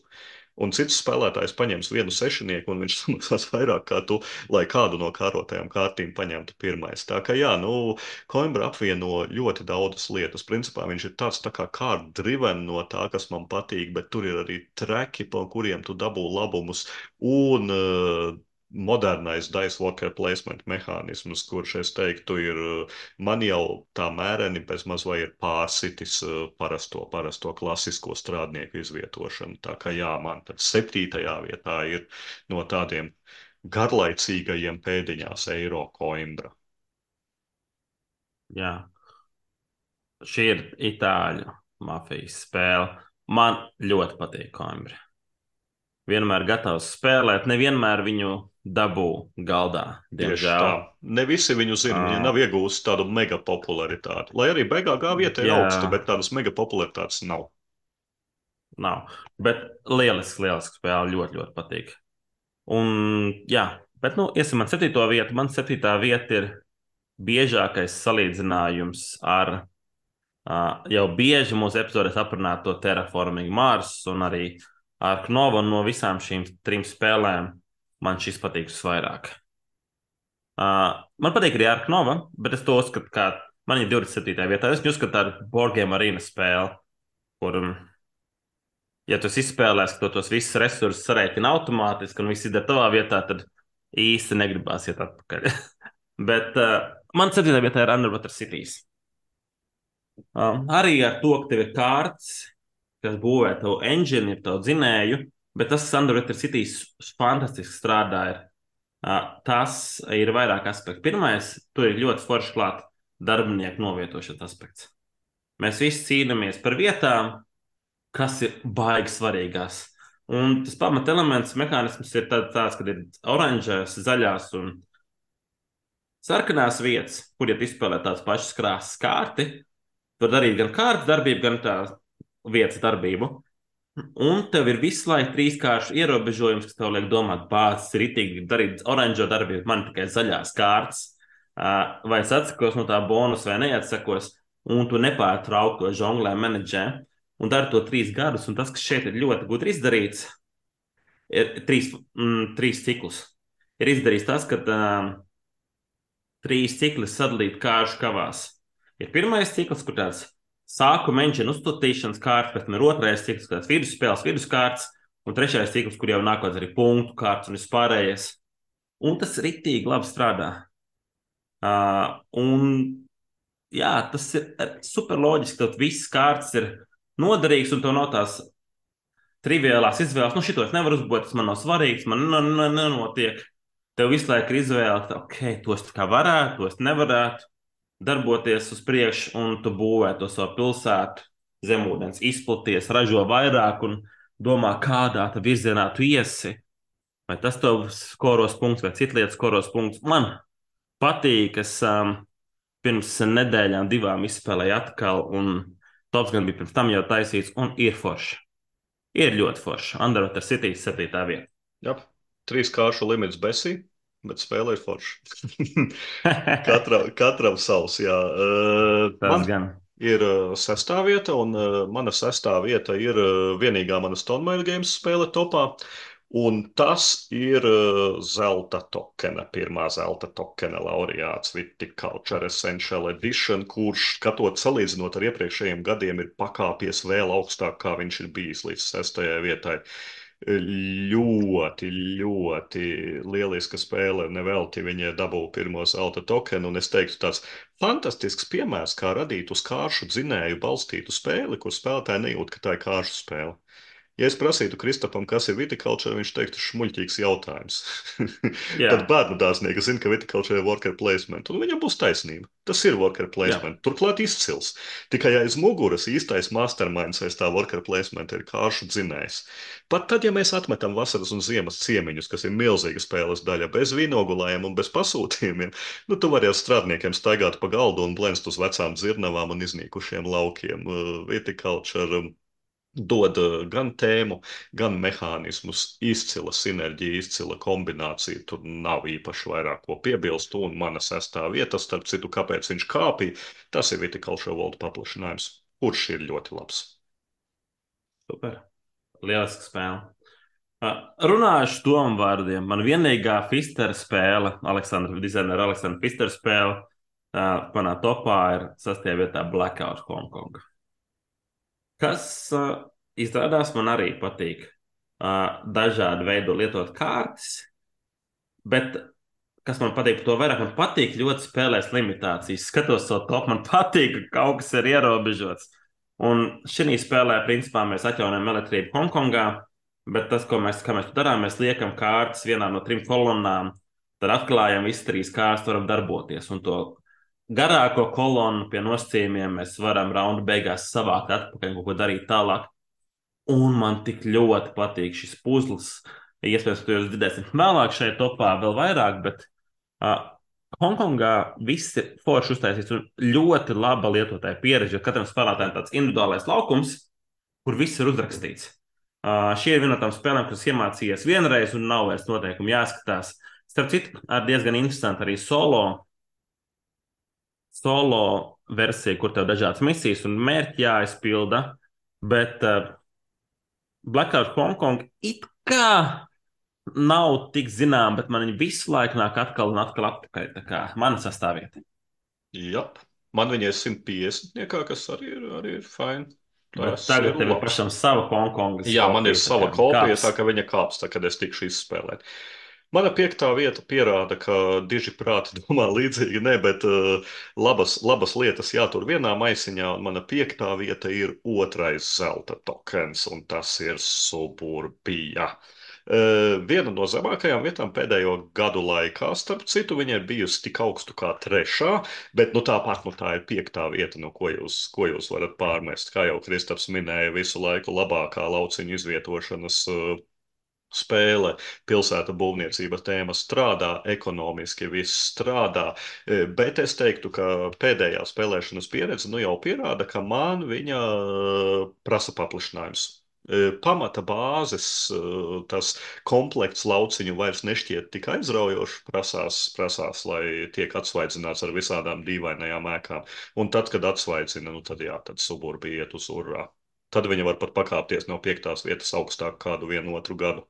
S1: un cits spēlētājs paņems vienu sešinieku, un viņš samaksās vairāk kā tu, lai kādu no kārotajām kārtīm paņemtu pirmais. Tā kā jā, nu, Coimbra apvieno ļoti daudzas lietas. Principā viņš ir tāds tā kā kārt driven no tā, kas man patīk, bet tur ir arī treki, pa kuriem tu dabū labumus, un uh, modernais dice worker placement mehānisms, kurš, es teiktu, ir man jau tā mēreni bez maz vai ir pārsitis eh, parasto, parasto klasisko strādnieku izvietošanu. Tā kā jā, man tad septītajā vietā ir no tādiem garlaicīgajiem pēdiņās eiro koimbra.
S2: Jā. Šī ir itāļu mafijas spēle. Man ļoti patīk koimbra vienmēr gatavs spēlēt, nevienmēr viņu dabū galdā. Diemžēl.
S1: Ne visi viņu zina. Viņa nav iegūsta tādu mega popularitāti. Lai arī beigā gāvieta ir augsta, bet tādas mega popularitātes nav.
S2: Nav. Bet lieliski, lieliski spēle. Ļoti, ļoti patīk. Un, jā, bet, nu, iesim man septīto vietu. Man septītā vieta ir biežākais salīdzinājums ar uh, jau bieži mūsu epizodēs aprunāto terraforming Mars un arī ar Knovu un no visām šīm trim spēlēm man šis patīk visvairāk. Uh, man patīk arī Arknova, bet es to uzskatu, ka man ir 27. vietā. Es uzskatu, ka tā ir Borgiem arīna spēle, kur, um, ja tu izspēlēsi, ka tos visus resursus sarēķina automātiski un viss ir tavā vietā, tad īsti negribās iet atpakaļ. bet uh, man 7. vietā ir Underwater Cities. Uh, arī ar to, ka tev ir kārtas, kas būvē tavu engine, ir tavu dzinēju, Bet tas, kas Android City fantastiski strādā, ir uh, tas ir vairāk aspektu. Pirmais, tur ir ļoti forši klāt darbinieku novietošanas aspekts. Mēs visi cīnāmies par vietām, kas ir baigi svarīgās. Un tas pamata elements, mehānisms ir tāds, tāds ka ir oranžās, zaļās un sarkanās vietas, kur, ja izspēlē tādas pašas krāsas kārti, var darīt gan kārtas darbību, gan tā vietas darbību. Un tev ir visu laiku trīskāršu ierobežojums, kas tev liek domāt, pāris ir itīgi darīt oranžo darbību, man tikai zaļās kārtas. Vai es atsakos no tā bonusa vai neatsakos, un tu nepārtraukti žonglē menedžē, un dari to trīs gadus. Un tas, kas šeit ir ļoti gudri izdarīts, ir trīs, mm, trīs ciklus. Ir izdarīts tas, ka uh, trīs cikli sadalīti kāršu kavās. Ir pirmais cikls, kur tāds sākuma engine uzstādīšanas kārtas, pēc tam ir otrais cikls, kāds vidusspēles, viduskārts, un trešais cikls, kur jau nākotnē arī punktu kārtas un vispārējais. Un tas ritīgi labi strādā. Uh, un jā, tas ir super loģiski, ka viss kārtas ir noderīgs un to no tās triviālās izvēles. Nu, šito es nevaru uzbūvēt, tas man nav svarīgs, man nenotiek. Tev visu laiku ir izvēle, ok, tos kā varētu, tos nevarētu darboties uz priekšu, un tu būvē to savu pilsētu, zemūdens izplaties, ražo vairāk un domā, kādā virzienā tu iesi. Vai tas tev skoros punkts, vai citas lietas skoros punkts. Man patīk, es um, pirms nedēļām, divām izspēlēju atkal, un tops gan bija pirms tam jau taisīts, un ir forši. Ir ļoti forši. Underwater City 7. vieta.
S1: Jā, trīs kāršu limits besī bet spēle ir forša. katram, katram savs, jā.
S2: Tas Man gan.
S1: Ir sestā vieta, un mana sestā vieta ir vienīgā mana Stonemail Games spēle topā. Un tas ir zelta tokena, pirmā zelta tokena laureāts Viticulture Essential Edition, kurš, skatot salīdzinot ar iepriekšējiem gadiem, ir pakāpies vēl augstāk, kā viņš ir bijis līdz sestajai vietai. Uh, ļoti, ļoti lieliska spēle. Nevelti viņa dabūja pirmo zelta tokenu, un es teiktu, tāds fantastisks piemērs, kā radīt uz kāršu dzinēju balstītu spēli, kur spēlētāji nejūt, ka tā ir kāršu spēle. Ja es prasītu Kristapam, kas ir viticulture, viņš teiktu, šmuļķīgs jautājums. Tad bērnu dārznieki zina, ka viticulture ir worker placement, un viņam būs taisnība. Tas ir worker placement. Jā. Turklāt izcils. Tikai aiz muguras īstais masterminds aiz tā worker placement ir kāršu dzinējs. Pat tad, ja mēs atmetam vasaras un ziemas ciemiņus, kas ir milzīga spēles daļa, bez vīnogulējiem un bez pasūtījumiem, nu tu vari ar strādniekiem staigāt pa galdu un blenst uz vecām dzirnavām un iznīkušiem laukiem. Uh, viticulture dod eh, gan tēmu, gan mehānismus. Izcila sinerģija, izcila kombinācija. Tur nav īpaši vairāk ko piebilst. Un mana sestā vieta, starp citu, kāpēc viņš kāpīja, tas ir Viticulture World paplašinājums, kurš ir ļoti labs.
S2: Super. Lieliska spēle. Runājuši tom vārdiem. Man vienīgā Fistera spēle, Aleksandra dizainera Aleksandra Fistera spēle, manā topā ir sastajā vietā Blackout Hongkong. Kas uh, izrādās man arī patīk. Uh, dažādi veidi lietot kārtas, bet kas man patīk to vairāk, man patīk ļoti spēlēt limitācijas. Skatos to top, man patīk, ka kaut kas ir ierobežots. Un šī spēlē, principā, mēs atjaunojam elektrību Hongkongā, bet tas, ko mēs, mēs darām, mēs liekam kārtas vienā no trim kolonnām, tad atklājam visas trīs kārtas, varam darboties. Un to garāko kolonu pie nosacījumiem mēs varam raunda beigās savākt atpakaļ un ko darīt tālāk. Un man tik ļoti patīk šis puzlis. Iespējams, ka jūs dzirdēsiet vēlāk šeit topā vēl vairāk, bet uh, Hongkongā viss ir forši uztaisīts un ļoti laba lietotāja pieredze, katram spēlētājam tāds individuālais laukums, kur viss ir uzrakstīts. Uh, šī ir viena no tām spēlēm, kas iemācījies vienreiz un nav vairs noteikumi jāskatās. Starp citu, ar diezgan interesantu arī solo solo versija, kur tev ir dažādas misijas un mērķi jāizpilda. Bet uh, Blackout Hongkong it kā nav tik zināma, bet man viņa visu laiku nāk atkal un atkal atpakaļ. Tā kā mana sastāvvieta.
S1: Jā, man viņa ir 150, niekā, kas arī ir, arī ir fine.
S2: Tagad tev ir pašam sava Hongkongas.
S1: Jā, man ir sava kopija, tā ka viņa kāps, tā, kad es tikšu izspēlēt. Uh, Mana piektā vieta pierāda, ka diži prāti domā līdzīgi, ne, bet uh, labas, labas lietas jātur vienā maisiņā, un mana piektā vieta ir otrais zelta tokens, un tas ir suburbija. Uh, viena no zemākajām vietām pēdējo gadu laikā, starp citu, viņa ir bijusi tik augstu kā trešā, bet nu, tāpat nu, tā ir piektā vieta, no ko jūs, ko jūs varat pārmest. Kā jau Kristaps minēja, visu laiku labākā lauciņu izvietošanas uh, spēle, pilsēta būvniecības tēma strādā, ekonomiski viss strādā, e, bet es teiktu, ka pēdējā spēlēšanas pieredze nu jau pierāda, ka man viņa e, prasa paplašinājums. pamata bāzes, tas komplekts lauciņu vairs nešķiet tik aizraujošs. Prasās, prasās, lai tiek atsvaidzināts ar visādām dīvainajām ēkām. Un tad, kad atsvaidzina, nu tad jā, tad suburbi iet uz urā. Tad viņi var pat pakāpties no piektās vietas augstāk kādu vienu otru gadu.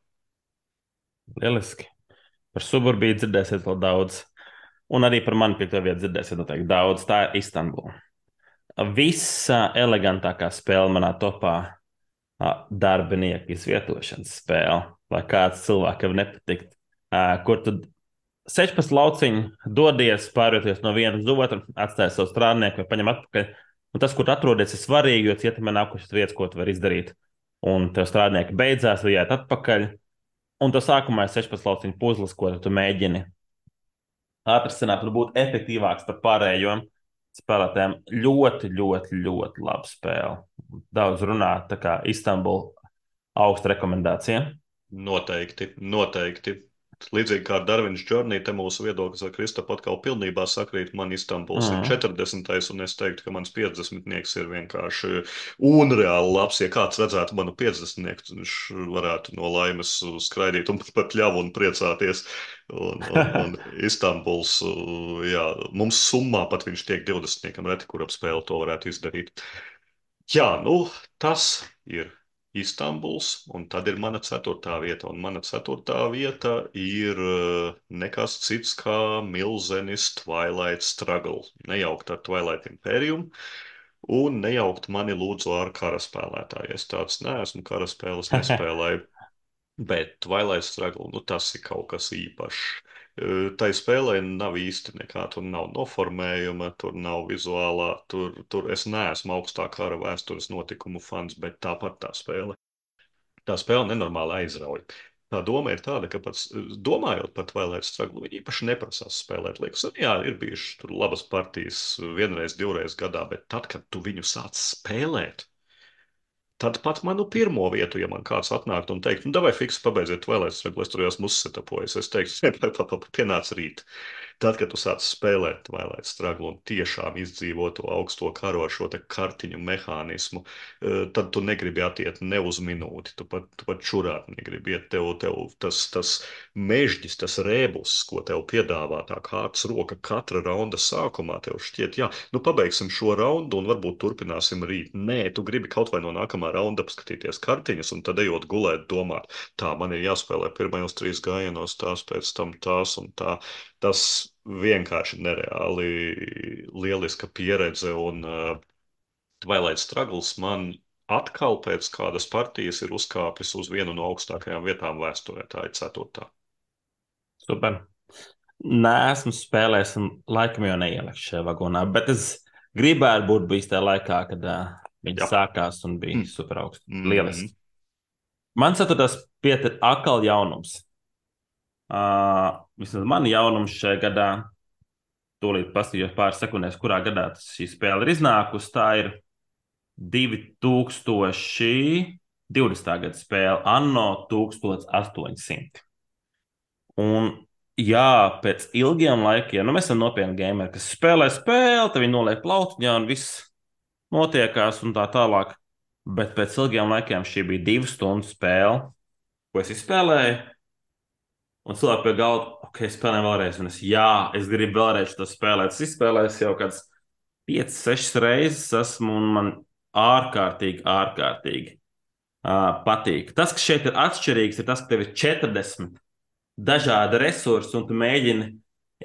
S2: Lieliski. Par suburbiju dzirdēsiet vēl daudz. Un arī par mani piekto vietu dzirdēsiet noteikti daudz. Tā ir Istanbula. Visa elegantākā spēle manā topā darbinieku izvietošanas spēle, lai kāds cilvēkam nepatikt, kur tu 16 lauciņu dodies, pārvietoties no viena uz otru, atstāj savu strādnieku vai paņem atpakaļ. Un tas, kur atrodies, ir svarīgi, jo cietumā nākušas vietas, ko tu vari izdarīt. Un tev strādnieki beidzās, vai jāiet atpakaļ. Un tas sākumā ir 16 lauciņu puzles, ko tu mēģini atrisināt un būt efektīvāks par pārējo spēlētājiem. Ļoti, ļoti, ļoti laba spēle. Daudz runāt, tā kā Istanbul augsta rekomendācija.
S1: Noteikti, noteikti. Līdzīgi kā ar Darvinas Džorniju, te mūsu viedoklis ar Kristapu atkal pilnībā sakrīt. Man Istanbuls mm. ir 40. un es teiktu, ka mans 50. ir vienkārši unreāli labs. Ja kāds redzētu manu 50. viņš varētu no laimes skraidīt un pat ļavu un priecāties. Un, un, un Istanbuls, jā, mums summā pat viņš tiek 20. reti, kur ap spēli to varētu izdarīt. Jā, nu tas ir Istanbuls, un tad ir mana ceturtā vieta. Un mana ceturtā vieta ir eh, nekas cits kā Milzenis Twilight Struggle. Nejaukt ar Twilight Imperium. Un nejaukt mani lūdzu ar karaspēlētāju. Es tāds neesmu, karaspēles nespēlēju. Bet Twilight Struggle, nu tas ir kaut kas īpašs. Tai spēlē nav īsti nekā, tur nav noformējuma, tur nav vizuālā, tur, tur es neesmu augstā kara vēstures notikumu fans, bet tāpat tā spēle. Tā spēle nenormāli aizrauja. Tā doma ir tāda, ka pats domājot par Twilight Struggle, viņi īpaši neprasās spēlēt. Liekas, jā, ir bijušas labas partijas vienreiz, divreiz gadā, bet tad, kad tu viņu sāc spēlēt, Tad pat manu pirmo vietu, ja man kāds atnāktu un teiktu, nu, vai fiks pabeidziet Twilight Struggle, es tur jau esmu uzsetapojis, es teiktu, pienāc rīt. Tad, kad tu sāc spēlēt Twilight Struggle un tiešām izdzīvo to augsto karo ar šo kartiņu mehānismu, eh, tad tu negribi atiet ne uz minūti. Tu pat, tu pat čurāt negribi iet. Tev, tev tas, tas mežģis, tas rēbus, ko tev piedāvā tā kārtas roka katra raunda sākumā, tev šķiet, jā, nu pabeigsim šo raundu un varbūt turpināsim rīt. Nē, tu gribi kaut vai no nākamā raunda apskatīties kartiņas un tad ejot gulēt, domāt, tā man ir jāspēlē pirmajos trīs gājienos, tās pēc tam tās un tā tas vienkārši nereāli lieliska pieredze. Un uh, Twilight Struggles man atkal pēc kādas partijas ir uzkāpis uz vienu no augstākajām vietām vēsturē. Tā ir ceturtā.
S2: Super. Nē, esmu spēlējis, un laikam jau neielikšu šajā vagonā, bet es gribētu būt bijis tajā laikā, kad uh, viņi Jā. sākās un bija mm. super augsts. Mm. Lieliski. Man ceturtās pietiek atkal jaunums. Uh, vismaz man jaunums šajā gadā, tūlīt paskatījos pāris sekundēs, kurā gadā šī spēle ir iznākusi. Tā ir 2020. gada spēle, Anno 1800. Un, jā, pēc ilgiem laikiem, nu, mēs esam nopietni gameri, kas spēlē spēli, tad viņi noliek plautiņā un viss notiekās un tā tālāk. Bet pēc ilgiem laikiem šī bija divu stundu spēle, ko es izspēlēju Un cilvēki pie galda, ok, spēlējam vēlreiz. Un es, jā, es gribu vēlreiz to spēlēt. Es izspēlēju jau kādas 5, 6 reizes, esmu un man ārkārtīgi, ārkārtīgi uh, patīk. Tas, kas šeit ir atšķirīgs, ir tas, ka tev ir 40 dažādi resursi, un tu mēģini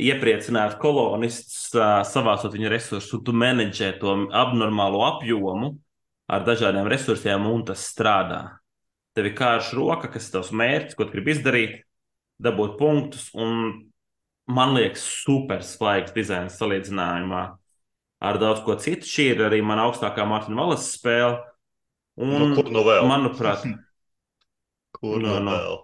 S2: iepriecināt kolonistus, uh, savācot viņu resursus, un tu menedžē to abnormālo apjomu ar dažādiem resursiem, un tas strādā. Tev ir kārša roka, kas ir tavs mērķis, ko tu gribi izdarīt dabūt punktus. Un man liekas, super svaigs dizains salīdzinājumā ar daudz ko citu. Šī ir arī mana augstākā Mārtiņa Valas spēle. Un,
S1: nu, kur nu vēl?
S2: Manuprāt,
S1: kur nu, nu vēl?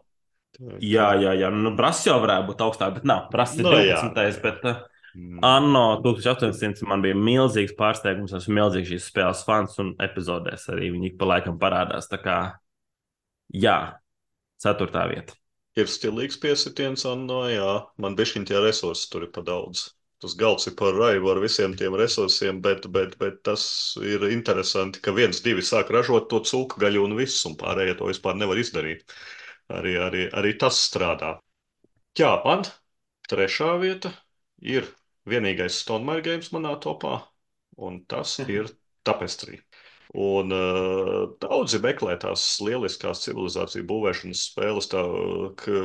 S2: Jā, jā, jā. Nu, Brāzis jau varētu būt augstāk, bet nav. Brāzis ir no, 12. Jā. Bet, uh, mm. Anno 1800 man bija milzīgs pārsteigums. Es esmu milzīgs šīs spēles fans un epizodēs arī viņi pa laikam parādās. Tā kā, jā, ceturtā vieta
S1: ir stilīgs piesitiens, un no, jā, man bišķiņ tie resursi tur ir pa daudz. tas galds ir par raivu ar visiem tiem resursiem, bet, bet, bet tas ir interesanti, ka viens, divi sāk ražot to cūku gaļu un viss, un pārējie to vispār nevar izdarīt. Arī, arī, arī tas strādā. Jā, man trešā vieta ir vienīgais Stonemair games manā topā, un tas ir Tapestry. Un uh, daudzi meklē tās lieliskās civilizāciju būvēšanas spēles tā,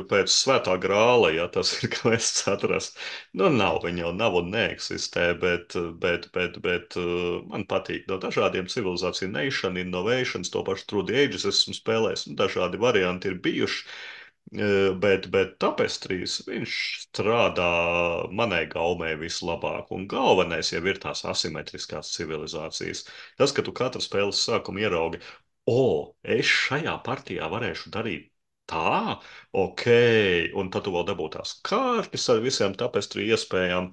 S1: pēc svētā grāla, ja tas ir kvests atrast. Nu, nav, viņa jau nav un neeksistē, bet, bet, bet, bet uh, man patīk no dažādiem civilizāciju nation, innovations, to pašu True Ages esmu spēlējis, un dažādi varianti ir bijuši. Bet, bet tapestrīs viņš strādā manai gaumē vislabāk. Un galvenais jau ir tās asimetriskās civilizācijas. Tas, ka tu katru spēles sākumu ieraugi, o, es šajā partijā varēšu darīt tā, ok, un tad tu vēl dabūtās kārtas ar visiem tapestri iespējām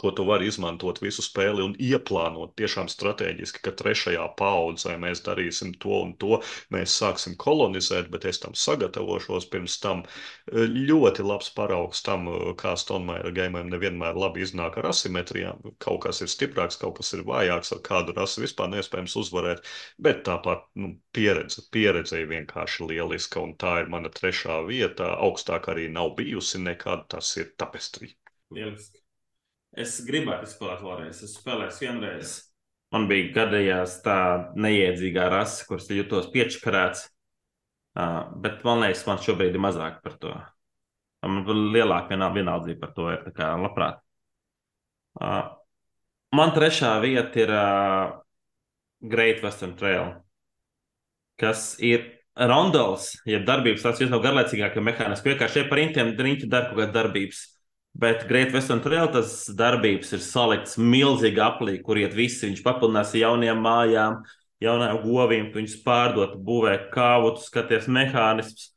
S1: ko tu vari izmantot visu spēli un ieplānot tiešām strateģiski, ka trešajā paudzē mēs darīsim to un to, mēs sāksim kolonizēt, bet es tam sagatavošos pirms tam. Ļoti labs paraugs tam, kā Stonemaira gameiem nevienmēr labi iznāk ar asimetrijām. Kaut kas ir stiprāks, kaut kas ir vājāks, ar kādu rasi vispār neiespējams uzvarēt, bet tāpat nu, pieredze, pieredze ir vienkārši lieliska, un tā ir mana trešā vieta. Augstāk arī nav bijusi nekad, tas ir tapestrī.
S2: Lieliski. Es gribētu spēlēt vēlreiz. Es spēlēju vienreiz. Man bija gadījās tā neiedzīgā rase, kuras jutos piečakarēts. Uh, bet man liekas, man šobrīd ir mazāk par to. Man lielāka vienaldzība par to ir. Tā kā labprāt. Uh, man trešā vieta ir uh, Great Western Trail, kas ir rondols, jeb darbības tāds viens no garlaicīgākajiem mehānismiem. Vienkārši par intiem riņķi dara kaut kādas darbības. Bet Great Western Trail tas darbības ir salikts milzīgi aplī, kur iet visi. Viņš papildinās jauniem mājām, jaunām govīm, viņus pārdot, būvē kāvu, tu skaties mehānismus,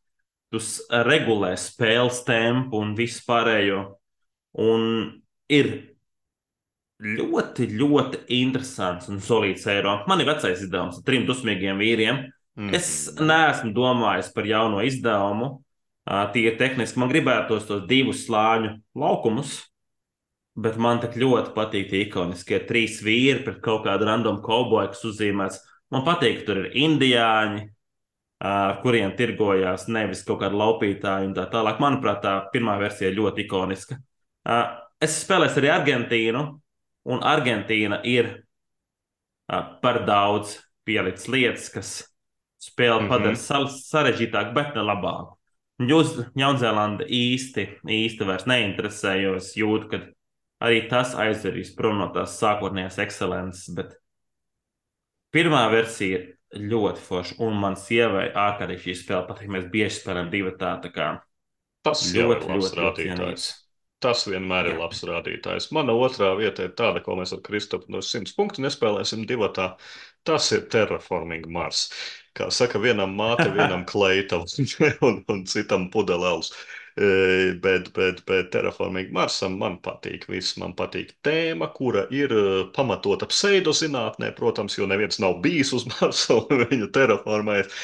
S2: tu regulē spēles tempu un visu pārējo. Un ir ļoti, ļoti interesants un solīts eiro. Man ir vecais izdevums ar trim dusmīgiem vīriem. Mm. Es neesmu domājis par jauno izdevumu, Tīri tehniski man gribētos tos divus slāņu laukumus, bet man tik ļoti patīk tie ikoniskie trīs vīri pret kaut kādu random kauboju, kas uzzīmēts. Man patīk, ka tur ir indiāņi, ar kuriem tirgojās nevis kaut kāda laupītāja un tā tālāk. Manuprāt, tā pirmā versija ir ļoti ikoniska. Es spēlēju arī Argentīnu, un Argentīna ir par daudz pielicis lietas, kas spēli mm -hmm. padara sarežģītāku, bet ne labāku. Jūs, Jaunzēlanda, īsti, īsti vairs neinteresē, jo es jūtu, ka arī tas aizvedīs prom no tās sākotnējās ekscelences. Bet pirmā versija ir ļoti forša, un man sievai ārkārtīgi šī spēle patīk. Mēs bieži spēlējam divu tā, tā
S1: tas ļoti, ļoti rādītājs. Tas vienmēr ir labs rādītājs. Mana otrā vieta ir tāda, ko mēs ar Kristofu no 100 punktu nespēlēsim divatā. Tas ir Terraforming Mars kā saka, vienam māte, vienam kleitam un, un citam pudelēls. Bet, bet, bet Terraforming Marsam man patīk. Viss man patīk tēma, kura ir pamatota pseidozinātnē, protams, jo neviens nav bijis uz Marsa un viņu terraformējis.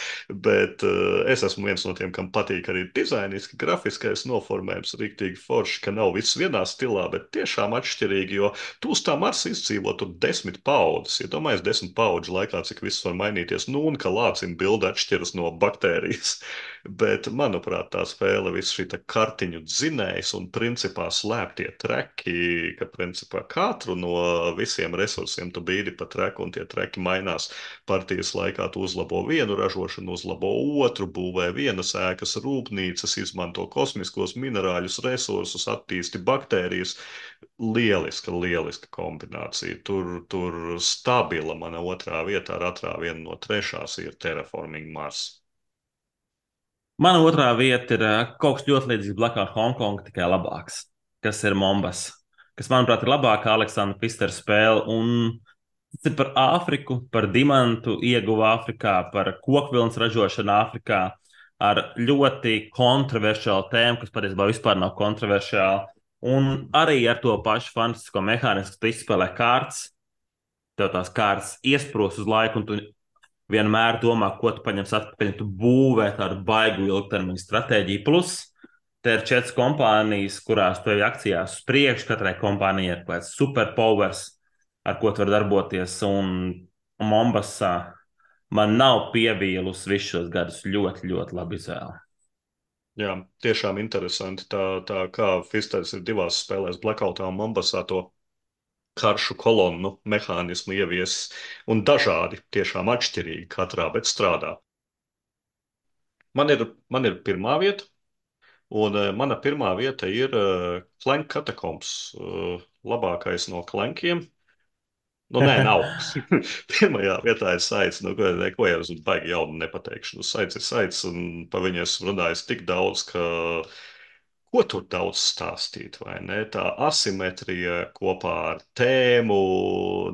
S1: Bet es esmu viens no tiem, kam patīk arī dizainiski, grafiskais noformējums, rīktīgi forši, ka nav viss vienā stilā, bet tiešām atšķirīgi, jo tu uz tā Marsa izdzīvo tur desmit paudzes. Ja desmit paudžu laikā, cik viss var mainīties, nu un ka lācim bilde atšķiras no baktērijas. Bet, manuprāt, tā spēle, viss šī kartiņu dzinējs un principā slēptie treki, ka principā katru no visiem resursiem tu bīdi pa treku un tie treki mainās partijas laikā. Tu uzlabo vienu ražošanu, uzlabo otru, būvē vienas ēkas, rūpnīcas, izmanto kosmiskos minerāļus, resursus, attīsti baktērijas. Lieliska, lieliska kombinācija. Tur, tur stabila mana otrā vietā, ar otrā viena no trešās ir Terraforming Mars.
S2: Mana otrā vieta ir uh, kaut kas ļoti līdzīgs Blackout Hongkong, tikai labāks, kas ir Mombas, kas, manuprāt, ir labākā Aleksandra Pistera spēle. Un tas ir par Āfriku, par dimantu ieguvu Āfrikā, par kokvilnas ražošanu Āfrikā, ar ļoti kontroversiālu tēmu, kas patiesībā vispār nav kontroversiāla. Un arī ar to pašu fantastisko mehānismu, ka tu izspēlē kārtas, tev tās kārtas iesprūst uz laiku, un tu vienmēr domā, ko tu paņemsi atpakaļ. Tu būvē tādu baigu ilgtermiņa stratēģiju. Plus, Te ir četras kompānijas, kurās tu ej akcijās uz priekšu. Katrai kompānijai ir kaut kāds superpowers, ar ko tu vari darboties. Un Mombasā man nav pievīlus visus šos gadus. Ļoti, ļoti labi izvēle.
S1: Jā, tiešām interesanti. Tā, tā kā Fisters ir divās spēlēs, Blackoutā un Mombasā to karšu kolonnu mehānismu ieviesis un dažādi, tiešām atšķirīgi katrā, bet strādā. Man ir, man ir pirmā vieta, Un uh, mana pirmā vieta ir uh, Klanka katakombs. Uh, labākais no klankiem. Nu, nē, nav. Pirmajā vietā ir saites, nu, ko, ko jau es baigi jaunu nepateikšu. Nu, saites ir saites, un pa viņu esmu runājis tik daudz, ka Ko tur daudz stāstīt, vai ne? Tā asimetrija kopā ar tēmu,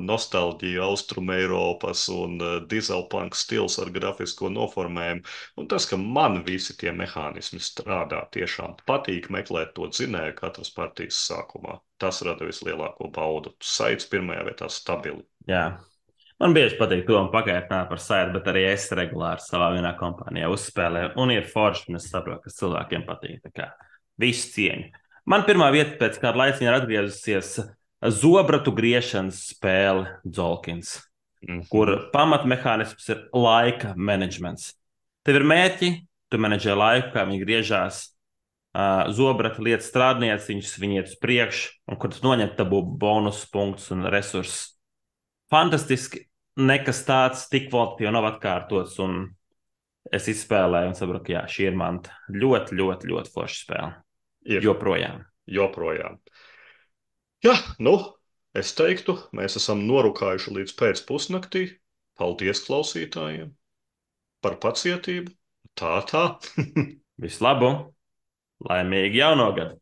S1: nostalģiju Austrum Eiropas un uh, dizelpunk stils ar grafisko noformējumu. Un tas, ka man visi tie mehānismi strādā, tiešām patīk meklēt to dzinēju katras partijas sākumā. Tas rada vislielāko baudu. Saits pirmajā vietā stabili.
S2: Jā. Man bieži patīk to pagaidināt par saitu, bet arī es regulāri savā vienā kompānijā uzspēlēju. Un ir forši, un es saprotu, kas cilvēkiem patīk. Visu cieņu. Man pirmā vieta pēc kāda laika ir atgriezusies zobratu griešanas spēle Zolkins, mm -hmm. kur pamatmehānisms ir laika menedžments. Tev ir mērķi, tu menedžē laiku, kā viņi griežās. Uh, zobrata lietas strādnieciņš, viņi iet uz priekšu, un kur tu noņem tabu bonus punktus un resursus. Fantastiski, nekas tāds tik kvalitatīvi nav atkārtots, un es izspēlēju un saprotu, ka jā, šī ir man ļoti, ļoti, ļoti forša spēle. Ir. Joprojām.
S1: Joprojām. Jā, nu, es teiktu, mēs esam norukājuši līdz pēcpusnaktī. Paldies klausītājiem par pacietību. Tā, tā.
S2: Vislabāk! Laimīgi jauno gadu!